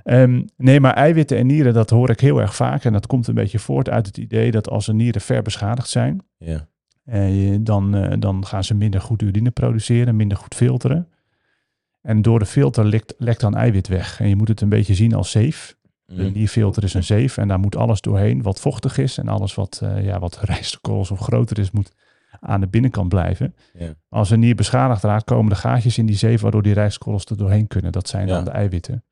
Ehm, nee, maar eiwitten en nieren, dat hoor ik heel erg vaak. En dat komt een beetje voort uit het idee dat als de nieren ver beschadigd zijn, ja. eh, dan, eh, dan gaan ze minder goed urine produceren, minder goed filteren. En door de filter lekt, lekt dan eiwit weg. En je moet het een beetje zien als zeef. De Mhm. nierfilter is een zeef en daar moet alles doorheen wat vochtig is. En alles wat, eh ja, wat <laughs> rijstkorrels of groter is, moet aan de binnenkant blijven. Ja. Als een nier beschadigd raakt, komen de gaatjes in die zeef waardoor die rijstkorrels er doorheen kunnen. Dat zijn Ja. dan de eiwitten.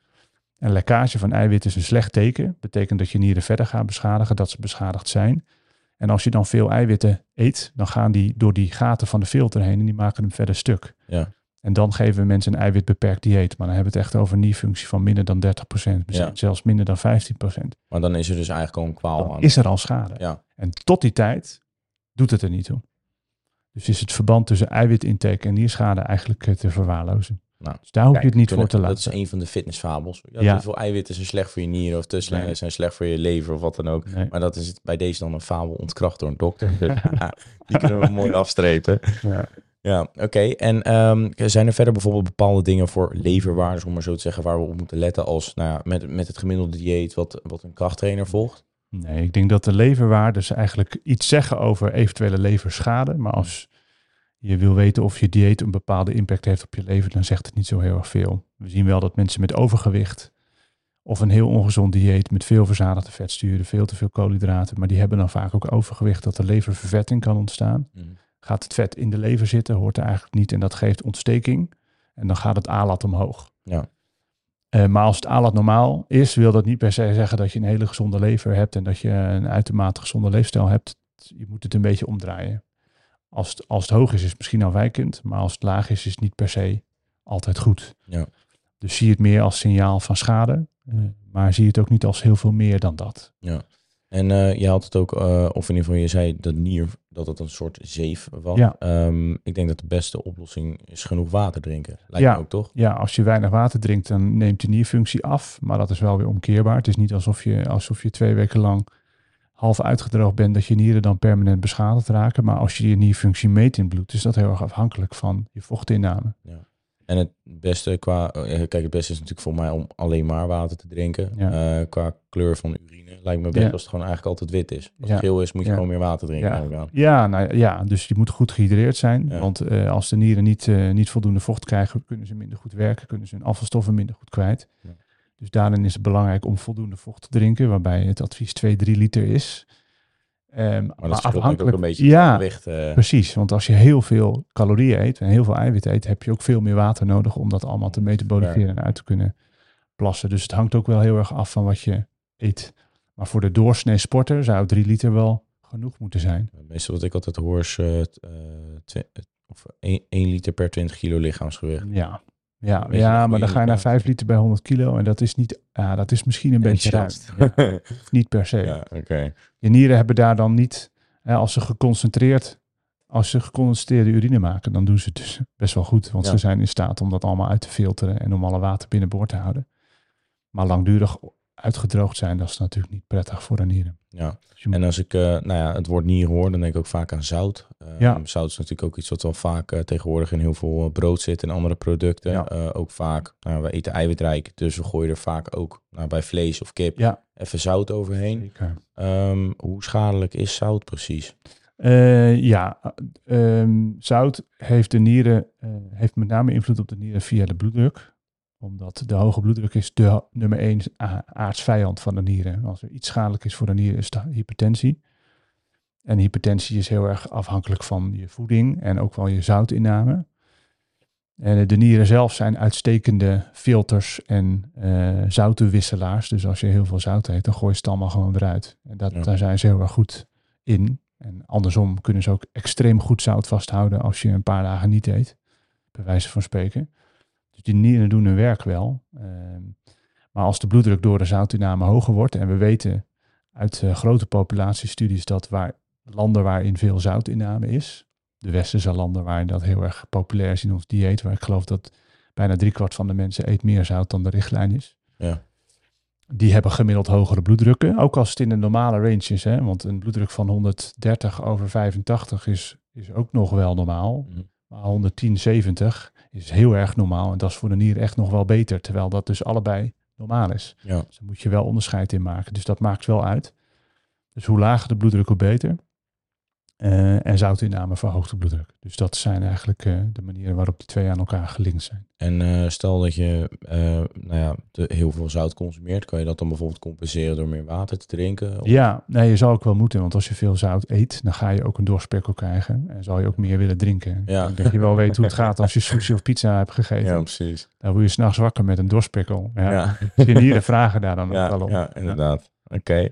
En lekkage van eiwitten is een slecht teken. Betekent dat je nieren verder gaan beschadigen, dat ze beschadigd zijn. En als je dan veel eiwitten eet, dan gaan die door die gaten van de filter heen en die maken hem verder stuk. Ja. En dan geven we mensen een eiwitbeperkt dieet. Maar dan hebben we het echt over een nierfunctie van minder dan 30%, misschien Ja. zelfs minder dan 15%. Maar dan is er dus eigenlijk al een kwaal Dan aan. is er al schade. Ja. En tot die tijd doet het er niet toe. Dus is het verband tussen eiwitintake en nierschade eigenlijk eh, te verwaarlozen. Nou, Dus daar hoef je het niet voor te Dat laten. is een van de fitnessfabels. Ja, Ja. Te veel eiwitten zijn slecht voor je nieren of te slecht, Nee. zijn slecht voor je lever of wat dan ook. Nee. Maar dat is het bij deze dan een fabel ontkracht door een dokter. <laughs> Dus, ja, die kunnen we mooi afstrepen. Ja. Ja, oké. En ehm, zijn er verder bijvoorbeeld bepaalde dingen voor leverwaardes, om maar zo te zeggen, waar we op moeten letten als nou ja, met, met het gemiddelde dieet wat, wat een krachttrainer volgt? Nee, ik denk dat de leverwaardes eigenlijk iets zeggen over eventuele leverschade. Maar als je wil weten of je dieet een bepaalde impact heeft op je lever, dan zegt het niet zo heel erg veel. We zien wel dat mensen met overgewicht of een heel ongezond dieet met veel verzadigde vetsturen, veel te veel koolhydraten, maar die hebben dan vaak ook overgewicht dat de leververvetting kan ontstaan. Gaat het vet in de lever zitten, hoort er eigenlijk niet en dat geeft ontsteking. En dan gaat het ALAT omhoog. Ja. Eh, maar als het ALAT normaal is, wil dat niet per se zeggen dat je een hele gezonde lever hebt en dat je een uitermate gezonde leefstijl hebt. Je moet het een beetje omdraaien. Als het, als het hoog is, is het misschien afwijkend, maar als het laag is, is het niet per se altijd goed. Ja. Dus zie het meer als signaal van schade, eh, maar zie het ook niet als heel veel meer dan dat. En eh, je had het ook, eh, of in ieder geval je zei dat nier, dat het een soort zeef was. Ja. Ehm, ik denk dat de beste oplossing is genoeg water drinken. Lijkt Ja. me ook toch? Ja, als je weinig water drinkt, dan neemt je nierfunctie af. Maar dat is wel weer omkeerbaar. Het is niet alsof je, alsof je twee weken lang half uitgedroogd bent, dat je nieren dan permanent beschadigd raken. Maar als je je nierfunctie meet in bloed, is dat heel erg afhankelijk van je vochtinname. Ja. En het beste qua, eh, kijk, het beste is natuurlijk voor mij om alleen maar water te drinken. Ja. Eh, qua kleur van urine lijkt me best Ja. als het gewoon eigenlijk altijd wit is. Als het geel is, moet je gewoon meer water drinken. Ja. Ja, nou, ja, dus die moeten goed gehydreerd zijn. Want eh, als de nieren niet, niet voldoende vocht krijgen, kunnen ze minder goed werken, kunnen ze hun afvalstoffen minder goed kwijt. Dus daarin is het belangrijk om voldoende vocht te drinken, waarbij het advies 2, 3 liter is. Ehm, Maar dat denk ik ook een beetje ja, gewicht. eh, precies. Want als je heel veel calorieën eet en heel veel eiwit eet, heb je ook veel meer water nodig om dat allemaal te metaboliseren en uit te kunnen plassen. Dus het hangt ook wel heel erg af van wat je eet. Maar voor de doorsnee sporter zou 3 liter wel genoeg moeten zijn. Meeste wat ik altijd hoor is t- eh, twe- eh, of 1 liter per 20 kilo lichaamsgewicht. Ja, ja, ja maar dan ga je naar indicatie. 5 liter bij 100 kilo en dat is niet, ja, dat is misschien een beetje ruim. Enthousiast. Ja, hoeft <laughs> niet per se. ja. Je nieren hebben daar dan niet, hè, als ze geconcentreerd, als ze geconcentreerde urine maken, dan doen ze het dus best wel goed. Want Ja. ze zijn in staat om dat allemaal uit te filteren en om alle water binnenboord te houden. Maar langdurig uitgedroogd zijn, dat is natuurlijk niet prettig voor de nieren. Ja. En als ik eh, nou ja, het woord nier hoor, dan denk ik ook vaak aan zout. Eh, Ja. Zout is natuurlijk ook iets wat wel vaak eh, tegenwoordig in heel veel brood zit en andere producten. Ja. Ook vaak, nou, we eten eiwitrijk, dus we gooien er vaak ook nou, bij vlees of kip ja, even zout overheen. Ehm, hoe schadelijk is zout precies? Ja, ehm, zout heeft de nieren, heeft met name invloed op de nieren via de bloeddruk. Omdat de hoge bloeddruk is de nummer één aardsvijand van de nieren. Als er iets schadelijk is voor de nieren is het hypertensie. En hypertensie is heel erg afhankelijk van je voeding en ook wel je zoutinname. En de nieren zelf zijn uitstekende filters en eh zoutenwisselaars. Dus als je heel veel zout eet, dan gooi je het allemaal gewoon eruit. En dat, Ja. daar zijn ze heel erg goed in. En andersom kunnen ze ook extreem goed zout vasthouden als je een paar dagen niet eet. Bij wijze van spreken. Dus die nieren doen hun werk wel. Ehm, maar als de bloeddruk door de zoutinname hoger wordt, en we weten uit eh, grote populatiestudies dat waar landen waarin veel zoutinname is, de westerse landen waarin dat heel erg populair is in ons dieet, waar ik geloof dat bijna driekwart van de mensen eet meer zout dan de richtlijn is. Ja. Die hebben gemiddeld hogere bloeddrukken, ook als het in de normale range is. Hè? Want een bloeddruk van 130 over 85 is, is ook nog wel normaal. Mhm. Maar 110, 70 is heel erg normaal. En dat is voor de nier echt nog wel beter. Terwijl dat dus allebei normaal is. Ja. Dus daar moet je wel onderscheid in maken. Dus dat maakt wel uit. Dus hoe lager de bloeddruk, hoe beter. Eh, en zoutinname verhoogt de bloeddruk. Dus dat zijn eigenlijk eh, de manieren waarop die twee aan elkaar gelinkt zijn. En eh, stel dat je nou ja, te- heel veel zout consumeert, kan je dat dan bijvoorbeeld compenseren door meer water te drinken? Of- Ja, nee, je zou ook wel moeten. Want als je veel zout eet, dan ga je ook een doorspekkel krijgen. En zal je ook meer willen drinken. Ja. Ik denk dat je wel weet hoe het gaat als je sushi of pizza hebt gegeten. Ja, precies. Dan word je s'nachts wakker met een doorspekkel. Ja. Ja, Je nieren vragen daar dan ook ja, wel op. ja inderdaad. Oké.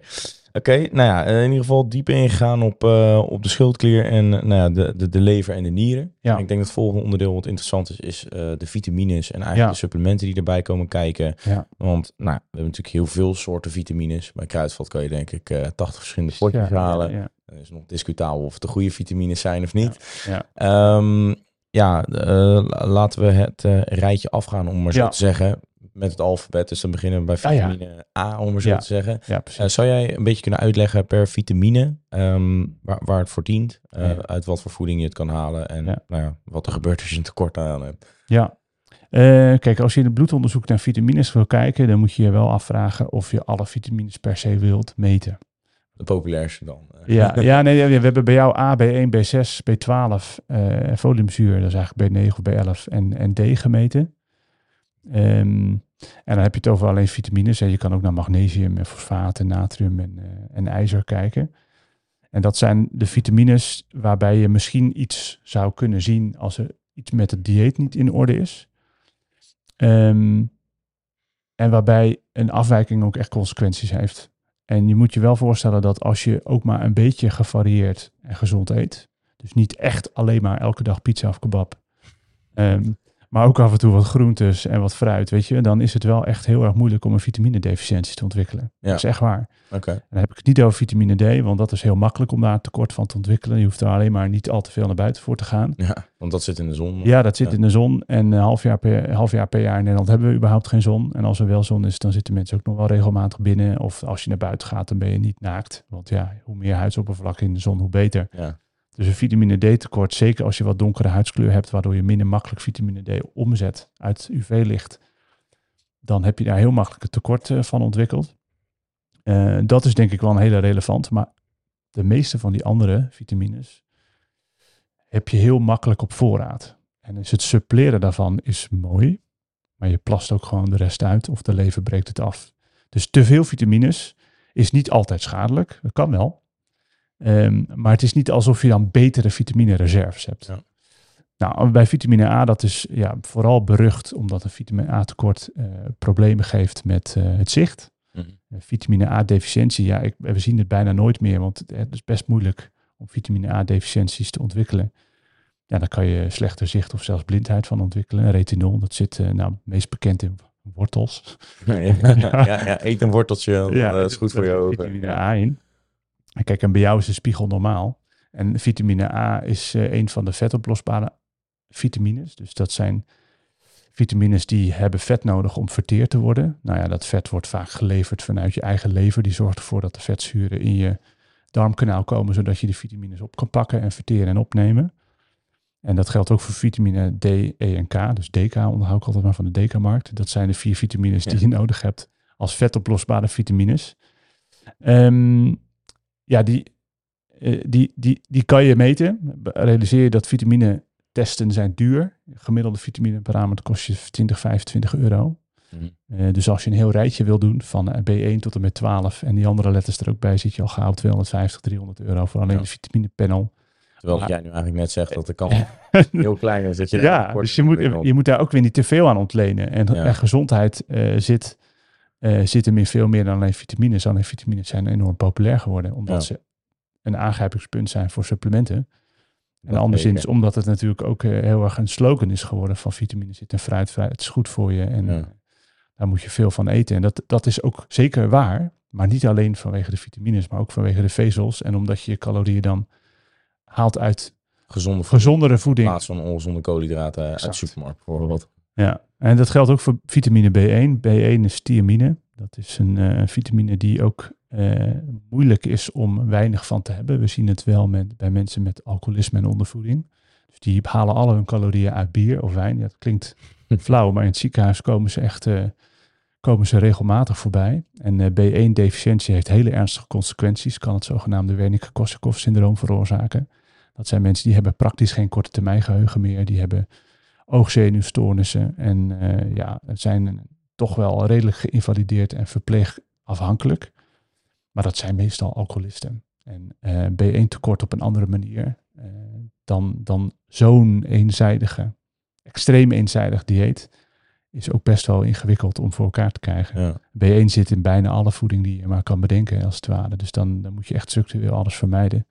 Oké, nou ja, in ieder geval diep ingegaan op, eh, op de schildklier en eh, nou ja, de, de, de lever en de nieren. Ja. Ik denk dat het volgende onderdeel wat interessant is, is eh, de vitamines en eigenlijk Ja. de supplementen die erbij komen kijken. Ja. Want nou, we hebben natuurlijk heel veel soorten vitamines. Bij Kruidvat kan je denk ik eh 80 verschillende potjes halen. ja. Het is nog discutabel of het de goede vitamines zijn of niet. Ja. Ehm, ja, eh, la- laten we het eh, rijtje afgaan, om maar zo te zeggen. Met het alfabet, dus dan beginnen we bij Ah, ja. vitamine A, om maar zo Ja. te zeggen. Ja. Eh, zou jij een beetje kunnen uitleggen per vitamine ehm, waar, waar het voor dient? eh. Uit wat voor voeding je het kan halen en. Nou ja, wat er gebeurt als je een tekort aan hebt. Ja. Eh, kijk, als je in het bloedonderzoek naar vitamines wil kijken, dan moet je je wel afvragen of je alle vitamines per se wilt meten. De populairste dan. Ja, <laughs> ja nee, we hebben bij jou A, B1, B6, B12, eh foliumzuur, dat is eigenlijk B9 of B11 en, en D gemeten. Ehm, en dan heb je het over alleen vitamines. En je kan ook naar magnesium, en fosfaat, en natrium en, eh, en ijzer kijken. En dat zijn de vitamines waarbij je misschien iets zou kunnen zien als er iets met het dieet niet in orde is. Ehm, en waarbij een afwijking ook echt consequenties heeft. En je moet je wel voorstellen dat als je ook maar een beetje gevarieerd en gezond eet, dus niet echt alleen maar elke dag pizza of kebab, ehm, maar ook af en toe wat groentes en wat fruit, weet je, dan is het wel echt heel erg moeilijk om een vitaminedeficiëntie te ontwikkelen. Ja. Dat is echt waar. Oké. En dan heb ik het niet over vitamine D, want dat is heel makkelijk om daar een tekort van te ontwikkelen. Je hoeft er alleen maar niet al te veel naar buiten voor te gaan. Ja, want dat zit in de zon. Ja, dat zit Ja. in de zon. En een half jaar, per, half jaar per jaar in Nederland hebben we überhaupt geen zon. En als er wel zon is, dan zitten mensen ook nog wel regelmatig binnen. Of als je naar buiten gaat, dan ben je niet naakt. Want ja, hoe meer huidsoppervlak in de zon, hoe beter. Ja. Dus een vitamine D tekort, zeker als je wat donkere huidskleur hebt, waardoor je minder makkelijk vitamine D omzet uit UV-licht, dan heb je daar heel makkelijk een tekort eh, van ontwikkeld. Uh, dat is denk ik wel een hele relevant, maar de meeste van die andere vitamines heb je heel makkelijk op voorraad. En dus het suppleren daarvan is mooi, maar je plast ook gewoon de rest uit of de lever breekt het af. Dus te veel vitamines is niet altijd schadelijk. Dat kan wel. Um, maar het is niet alsof je dan betere vitamine reserves hebt. Ja. Nou, bij vitamine A, dat is ja, vooral berucht omdat een vitamine A tekort uh, problemen geeft met uh, het zicht. Mm -hmm. Vitamine A deficiëntie, ja, ik, we zien het bijna nooit meer, want het is best moeilijk om vitamine A deficiënties te ontwikkelen. Ja, dan kan je slechter zicht of zelfs blindheid van ontwikkelen. Retinol, dat zit uh, nou meest bekend in wortels. <laughs> Ja, ja, ja, eet een worteltje, dat is goed voor je ogen. Vitamine A in. Kijk, en bij jou is de spiegel normaal. En vitamine A is uh, een van de vetoplosbare vitamines. Dus dat zijn vitamines die hebben vet nodig om verteerd te worden. Nou ja, dat vet wordt vaak geleverd vanuit je eigen lever. Die zorgt ervoor dat de vetzuren in je darmkanaal komen, zodat je de vitamines op kan pakken en verteren en opnemen. En dat geldt ook voor vitamine D, E en K. Dus DK onderhoud ik altijd maar van de DK-markt. Dat zijn de vier vitamines die je nodig hebt als vetoplosbare vitamines. Um, ja, die, uh, die, die, die kan je meten. Realiseer je dat vitamine testen zijn duur. Gemiddelde vitamine parameter kost je 20, 25 euro. Mm. Uh, dus als je een heel rijtje wil doen van B1 tot en met 12 en die andere letters er ook bij, zit je al gauw 250, 300 euro voor alleen ja. de vitamine panel. Terwijl maar, jij nu eigenlijk net zegt dat de kans <laughs> heel klein is. Dat je <laughs> ja, dus je moet, je moet daar ook weer niet te veel aan ontlenen. En, ja. en gezondheid uh, zit, uh, zit hem in veel meer dan alleen vitamines. Alleen vitamines zijn enorm populair geworden, omdat ja. ze een aangrijpingspunt zijn voor supplementen. En anderszins omdat het natuurlijk ook uh, heel erg een slogan is geworden van vitamine zit en fruit, fruit, het is goed voor je. En ja. daar moet je veel van eten. En dat, dat is ook zeker waar, maar niet alleen vanwege de vitamines, maar ook vanwege de vezels. En omdat je je calorieën dan haalt uit Gezonde gezondere voeding. In plaats van ongezonde koolhydraten exact. uit de supermarkt bijvoorbeeld. Ja, en dat geldt ook voor vitamine B1. B1 is thiamine. Dat is een uh, vitamine die ook uh, moeilijk is om weinig van te hebben. We zien het wel met, bij mensen met alcoholisme en ondervoeding. Dus die halen alle hun calorieën uit bier of wijn. Ja, dat klinkt <laughs> flauw, maar in het ziekenhuis komen ze echt uh, komen ze regelmatig voorbij. En B1-deficiëntie heeft hele ernstige consequenties. Kan het zogenaamde Wernicke-Korsakoff-syndroom veroorzaken. Dat zijn mensen die hebben praktisch geen korte termijn geheugen meer. Die hebben oogzenuwstoornissen en uh, ja, zijn toch wel redelijk geïnvalideerd en verpleegafhankelijk. Maar dat zijn meestal alcoholisten. En uh, B1 tekort op een andere manier uh, dan, dan zo'n eenzijdige, extreem eenzijdig dieet is ook best wel ingewikkeld om voor elkaar te krijgen. Ja. B1 zit in bijna alle voeding die je maar kan bedenken als het ware. Dus dan, dan moet je echt structureel alles vermijden.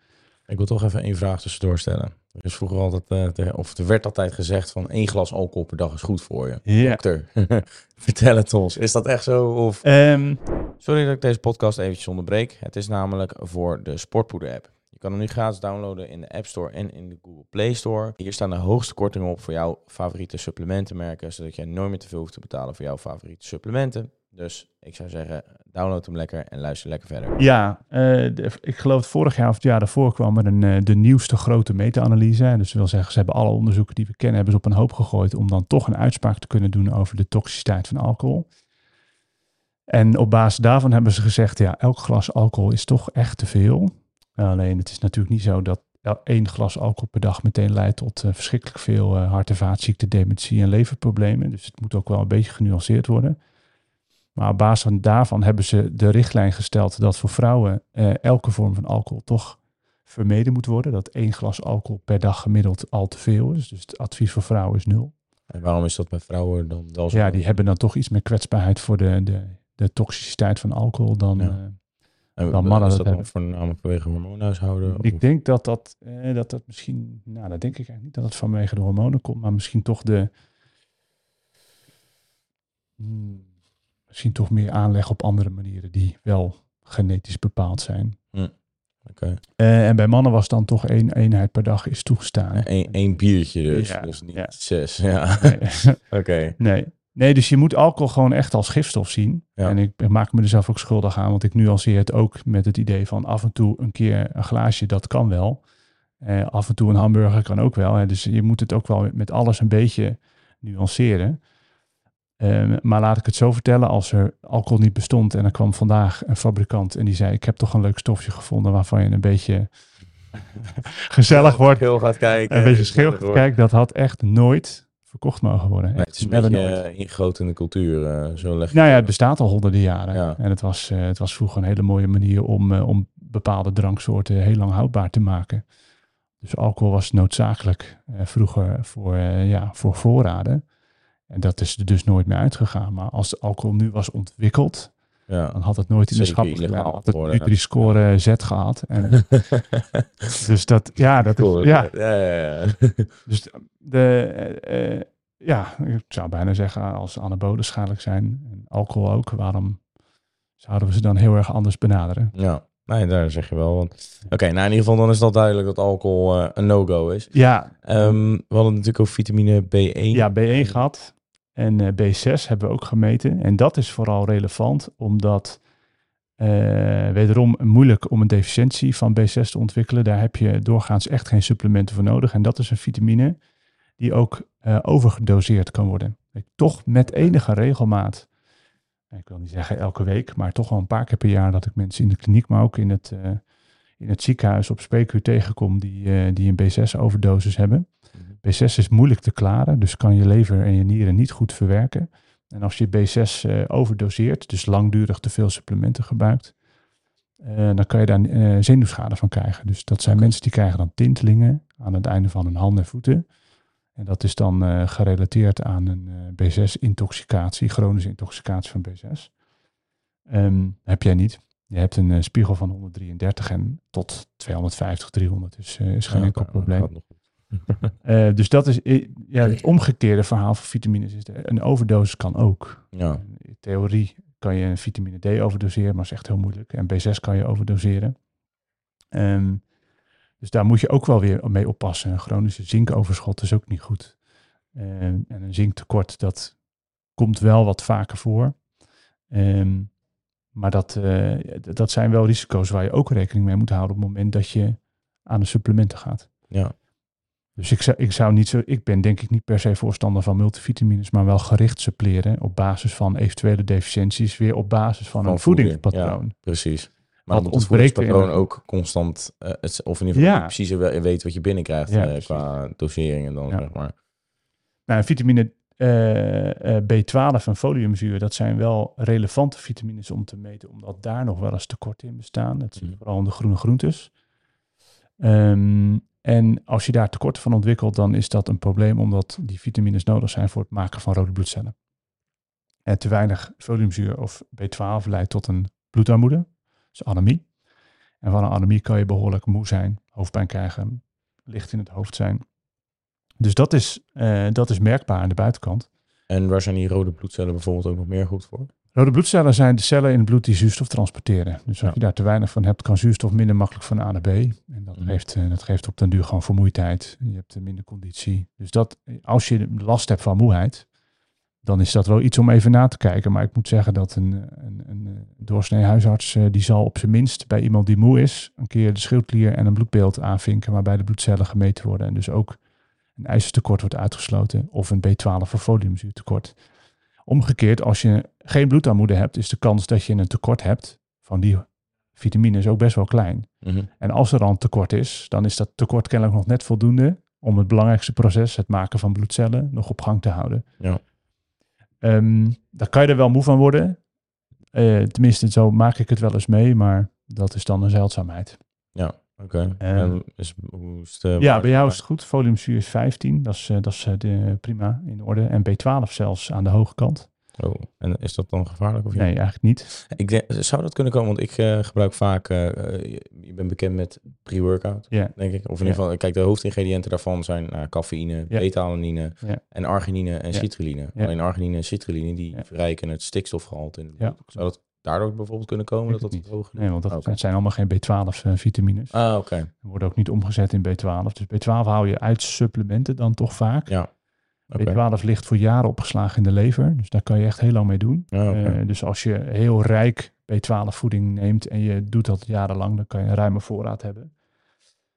Ik wil toch even één vraag tussendoor stellen. Er is vroeger altijd, uh, te, of er werd altijd gezegd van één glas alcohol per dag is goed voor je. Ja. Dokter, <laughs> vertel het ons. Is dat echt zo? Of... Um, Sorry dat ik deze podcast eventjes onderbreek. Het is namelijk voor de Sportpoeder app. Je kan hem nu gratis downloaden in de App Store en in de Google Play Store. Hier staan de hoogste kortingen op voor jouw favoriete supplementenmerken, zodat jij nooit meer te veel hoeft te betalen voor jouw favoriete supplementen. Dus ik zou zeggen, download hem lekker en luister lekker verder. Ja, de, ik geloof dat vorig jaar of het jaar daarvoor kwam er een, uh, de nieuwste grote meta-analyse. Dus dat wil zeggen, ze hebben alle onderzoeken die we kennen, hebben ze op een hoop gegooid om dan toch een uitspraak te kunnen doen over de toxiciteit van alcohol. En op basis daarvan hebben ze gezegd, ja, elk glas alcohol is toch echt te veel. Alleen het is natuurlijk niet zo dat één glas alcohol per dag meteen leidt tot uh, verschrikkelijk veel hart- en vaatziekten, dementie en leverproblemen. Dus het moet ook wel een beetje genuanceerd worden. Maar op basis van daarvan hebben ze de richtlijn gesteld dat voor vrouwen eh, elke vorm van alcohol toch vermeden moet worden. Dat één glas alcohol per dag gemiddeld al te veel is. Dus het advies voor vrouwen is nul. En waarom is dat bij vrouwen dan wel zo? Ja, die hebben dan toch iets meer kwetsbaarheid voor de, de, de toxiciteit van alcohol dan, ja. uh, dan mannen. Is dat, dat dan voornamelijk vanwege hormoonhuishouden? Ik of? denk dat dat, eh, dat dat misschien, nou dat denk ik eigenlijk niet dat het vanwege de hormonen komt, maar misschien toch de... Hmm, misschien toch meer aanleg op andere manieren die wel genetisch bepaald zijn. Okay. Uh, en bij mannen was dan toch één eenheid per dag is toegestaan. Eén één biertje dus, ja, dus niet ja. zes. Ja. Nee. <laughs> Oké. Okay. Nee. nee, dus je moet alcohol gewoon echt als gifstof zien. Ja. En ik maak me er zelf ook schuldig aan, want ik nuanceer het ook met het idee van af en toe een keer een glaasje, dat kan wel. Eh, af en toe een hamburger kan ook wel. Hè. Dus je moet het ook wel met alles een beetje nuanceren. Ehm, maar laat ik het zo vertellen, als er alcohol niet bestond en er kwam vandaag een fabrikant en die zei, ik heb toch een leuk stofje gevonden waarvan je een beetje <laughs> gezellig wordt, gaat kijken. een beetje scheel gaat kijken, dat had echt nooit verkocht mogen worden. Nee, het is een beetje nooit. eh, ingegoten in de cultuur. eh, zo leg Nou ja, het bestaat al honderden jaren. Ja. En het was, eh, het was vroeger een hele mooie manier om, om bepaalde dranksoorten heel lang houdbaar te maken. Dus alcohol was noodzakelijk eh, vroeger voor, ja, voor voorraden. En dat is er dus nooit meer uitgegaan. Maar als alcohol nu was ontwikkeld, Ja. dan had het nooit in de gedaan. Had het geworden, Nutri-score Z gehad. En, <laughs> dus dat, ja, dat is, ja, ja, <laughs> dus de, eh, eh, ja, ik zou bijna zeggen als anabolen schadelijk zijn en alcohol ook, waarom zouden we ze dan heel erg anders benaderen? Ja, nee, daar zeg je wel. want- Oké, nou in ieder geval dan is dat duidelijk dat alcohol eh, een no-go is. Ja, Ehm, we hadden natuurlijk ook vitamine B1. ja B1 gehad en eh, B6 hebben we ook gemeten. En dat is vooral relevant omdat eh, wederom moeilijk om een deficiëntie van B6 te ontwikkelen. Daar heb je doorgaans echt geen supplementen voor nodig. En dat is een vitamine die ook eh, overgedoseerd kan worden. Toch met enige regelmaat. Ik wil niet zeggen elke week, maar toch wel een paar keer per jaar dat ik mensen in de kliniek, maar ook in het, in het ziekenhuis op spreekuur tegenkom die, eh, die een B6-overdosis hebben. B6 is moeilijk te klaren, dus kan je lever en je nieren niet goed verwerken. En als je B6 eh, overdoseert, dus langdurig te veel supplementen gebruikt, eh, dan kan je daar zenuwschade van krijgen. Dus dat zijn mensen die krijgen dan tintelingen aan het einde van hun handen en voeten. En dat is dan gerelateerd aan een eh, B6-intoxicatie, chronische intoxicatie van B6. Ehm, heb jij niet. Je hebt een eh, spiegel van 133 en tot 250, 300 is, eh, is geen enkel dat probleem. <laughs> Eh, dus dat is ja, het omgekeerde verhaal van vitamines. Is de- een overdosis kan ook. Ja, In theorie kan je een vitamine D overdoseren, maar is echt heel moeilijk. En B6 kan je overdoseren. Ehm, dus daar moet je ook wel weer mee oppassen. Een chronische zinkoverschot is ook niet goed. Ehm, en een zinktekort, dat komt wel wat vaker voor. Ehm, maar dat, eh, dat zijn wel risico's waar je ook rekening mee moet houden op het moment dat je aan de supplementen gaat. ja. Dus ik zou, ik zou niet zo, ik ben denk ik niet per se voorstander van multivitamines, maar wel gericht suppleren op basis van eventuele deficiënties, weer op basis van, Van een voeding, voedingspatroon. precies. Maar moet het de- ook constant, eh, het, of in ieder geval Ja. precies we- weet wat je binnenkrijgt Ja, precies. qua doseringen dan, Ja. zeg maar. Nou, vitamine eh, eh, B12 en foliumzuur, dat zijn wel relevante vitamines om te meten, omdat daar nog wel eens tekorten in bestaan. Dat zit Mhm. vooral in de groene groentes. Ehm, en als je daar tekorten van ontwikkelt, dan is dat een probleem, omdat die vitamines nodig zijn voor het maken van rode bloedcellen. En te weinig foliumzuur of B12 leidt tot een bloedarmoede, dus anemie. En van een anemie kan je behoorlijk moe zijn, hoofdpijn krijgen, licht in het hoofd zijn. Dus dat is, eh, dat is merkbaar aan de buitenkant. En waar zijn die rode bloedcellen bijvoorbeeld ook nog meer goed voor? Rode bloedcellen zijn de cellen in het bloed die zuurstof transporteren. Dus als Ja. je daar te weinig van hebt, kan zuurstof minder makkelijk van A naar B. En dat, Mhm. geeft, eh, dat geeft op den duur gewoon vermoeidheid. Je hebt minder conditie. Dus dat, als je last hebt van moeheid, dan is dat wel iets om even na te kijken. Maar ik moet zeggen dat een, een, een, eh, doorsnee huisarts, die zal op zijn minst bij iemand die moe is, een keer de schildklier en een bloedbeeld aanvinken waarbij de bloedcellen gemeten worden. En dus ook een ijzertekort wordt uitgesloten of een B12 of foliumzuurtekort. Omgekeerd, als je geen bloedarmoede hebt, is de kans dat je een tekort hebt van die vitamines ook best wel klein. Mhm. En als er dan een tekort is, dan is dat tekort kennelijk nog net voldoende om het belangrijkste proces, het maken van bloedcellen, nog op gang te houden. Ja. Ehm, daar kan je er wel moe van worden. Eh, tenminste, zo maak ik het wel eens mee, maar dat is dan een zeldzaamheid. Ja, oké. Eh, En is, hoe is het, eh, ja, bij jou is het goed. Foliumzuur is 15, dat is, eh, dat is eh, de, prima in orde. En B12 zelfs aan de hoge kant. Oh, en is dat dan gevaarlijk? Of niet? Nee, eigenlijk niet. Ik denk, zou dat kunnen komen? Want ik gebruik vaak, je, je bent bekend met pre-workout, Ja. denk ik. Of in ieder geval, kijk, de hoofdingrediënten daarvan zijn cafeïne, Ja. beta-alanine en arginine en citrulline. Alleen arginine en citrulline, die verrijken het stikstofgehalte in het Ja. bloed. Zou dat daardoor bijvoorbeeld kunnen komen? Dat dat niet. hoog Nee, want dat het zijn allemaal geen B12-vitamines. Ah, oké. Die worden ook niet omgezet in B12. Dus B12 hou je uit supplementen dan toch vaak. Ja. Oké. B12 ligt voor jaren opgeslagen in de lever. Dus daar kan je echt heel lang mee doen. Ja, oké. Eh, dus als je heel rijk B12 voeding neemt en je doet dat jarenlang, dan kan je een ruime voorraad hebben.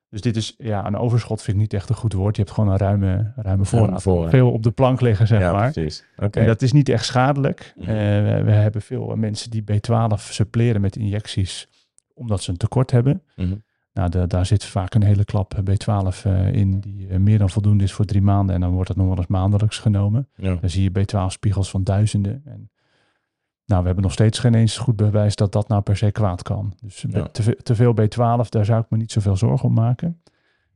Dus dit is, ja, een overschot vind ik niet echt een goed woord. Je hebt gewoon een ruime, ruime voorraad. voorraad. Veel op de plank liggen, zeg ja, maar. precies. Oké. En dat is niet echt schadelijk. Mhm. Eh, we, we hebben veel mensen die B12 suppleren met injecties omdat ze een tekort hebben. Mhm. Nou, da- daar zit vaak een hele klap B12 eh, in die eh, meer dan voldoende is voor drie maanden. En dan wordt het nog wel eens maandelijks genomen. Ja. Dan zie je B12-spiegels van duizenden. En, nou, we hebben nog steeds geen eens goed bewijs dat dat nou per se kwaad kan. Dus Ja. te, ve- te veel B12, daar zou ik me niet zoveel zorgen om maken.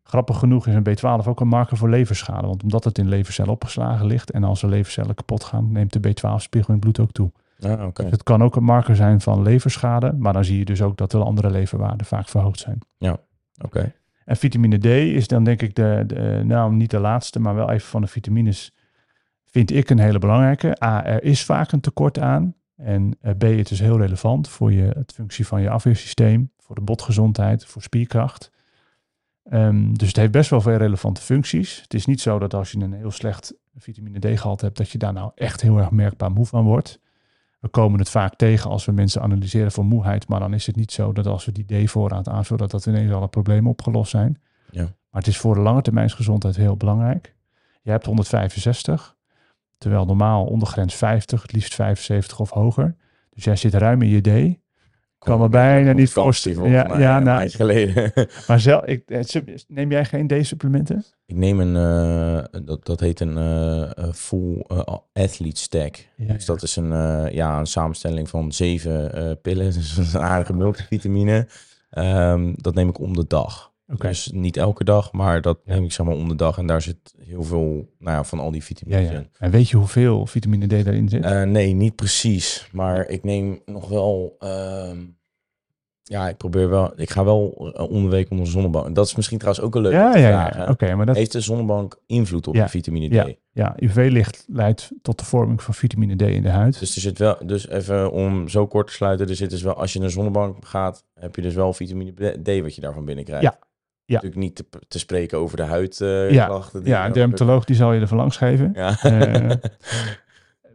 Grappig genoeg is een B12 ook een marker voor leverschade. Want omdat het in levercellen opgeslagen ligt en als de levercellen kapot gaan, neemt de B12-spiegel in het bloed ook toe. Dus het kan ook een marker zijn van leverschade, maar dan zie je dus ook dat de andere leverwaarden vaak verhoogd zijn. Oké. En vitamine D is dan denk ik de, de, nou niet de laatste, maar wel even van de vitamines, vind ik een hele belangrijke. A, er is vaak een tekort aan. En eh, B, het is heel relevant voor je, het functie van je afweersysteem, voor de botgezondheid, voor spierkracht. Ehm, dus het heeft best wel veel relevante functies. Het is niet zo dat als je een heel slecht vitamine D gehalte hebt, dat je daar nou echt heel erg merkbaar moe van wordt. We komen het vaak tegen als we mensen analyseren voor moeheid, maar dan is het niet zo dat als we die D-voorraad aanvullen, dat dat ineens alle problemen opgelost zijn. Ja. Maar het is voor de lange termijnsgezondheid heel belangrijk. Je hebt 165, terwijl normaal ondergrens 50, het liefst 75 of hoger. Dus jij zit ruim in je D. Kan me bijna niet voorstellen. Ja, ja, nou, geleden. <laughs> maar zelf, ik, eh, neem jij geen D-supplementen? ik neem een, eh, dat, dat heet een eh, full athlete stack. Ja, dus dat is een, ja, een samenstelling van zeven pillen. Dus <laughs> dat is een aardige multivitamine. Ehm, dat neem ik om de dag. Dus niet elke dag, maar dat Ja. neem ik zeg maar om de dag. En daar zit heel veel nou ja, van al die Ja, vitamines ja. in. En weet je hoeveel vitamine D daarin zit? Eh, nee, niet precies. Maar ik neem nog wel. ehm, ja, ik probeer wel. Ik ga wel eh, om de week onder de zonnebank. Dat is misschien trouwens ook een leuke ja, te ja, ja. Oké, maar dat, Heeft de zonnebank invloed op Ja, de vitamine D? ja. ja, UV-licht leidt tot de vorming van vitamine D in de huid. Dus er zit wel, dus even om zo kort te sluiten, er zit dus wel, als je naar de zonnebank gaat, heb je dus wel vitamine D wat je daarvan binnenkrijgt. Ja, ja. Natuurlijk niet te, te spreken over de huidklachten. Ja, ja, een dermatoloog die zal je ervan langs geven. Ja. Eh,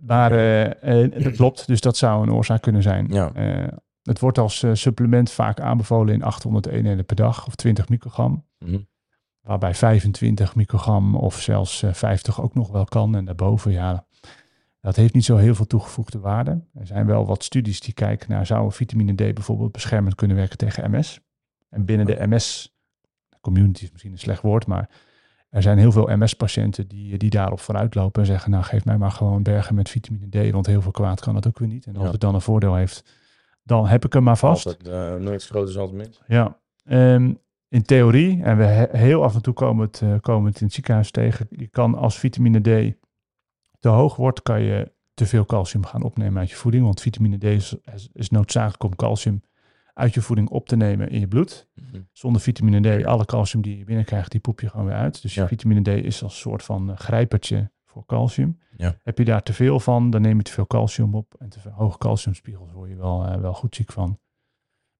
Maar <laughs> eh, dat klopt, dus dat zou een oorzaak kunnen zijn. Ja. Het wordt als supplement vaak aanbevolen in 800 eenheden per dag of 20 microgram. Mhm. Waarbij 25 microgram of zelfs eh, 50 ook nog wel kan. En daarboven, ja, dat heeft niet zo heel veel toegevoegde waarde. Er zijn wel wat studies die kijken naar, zou vitamine D bijvoorbeeld beschermend kunnen werken tegen MS? En binnen de MS, community is misschien een slecht woord, maar er zijn heel veel MS-patiënten die, die daarop vooruitlopen en zeggen, nou geef mij maar gewoon bergen met vitamine D, want heel veel kwaad kan dat ook weer niet. En als Ja. het dan een voordeel heeft, dan heb ik hem maar vast. Altijd, eh, nooit groot is altijd mis. Ja, ehm, in theorie, en we he- heel af en toe komen het, eh, komen het in het ziekenhuis tegen, je kan als vitamine D te hoog wordt, kan je te veel calcium gaan opnemen uit je voeding, want vitamine D is, is- is noodzakelijk om calcium uit je voeding op te nemen in je bloed. Mhm. Zonder vitamine D, alle calcium die je binnenkrijgt, die poep je gewoon weer uit. Dus Ja. vitamine D is als soort van eh, grijpertje voor calcium. Ja. Heb je daar te veel van, dan neem je te veel calcium op. En te veel hoge calciumspiegels word je wel, eh, wel goed ziek van.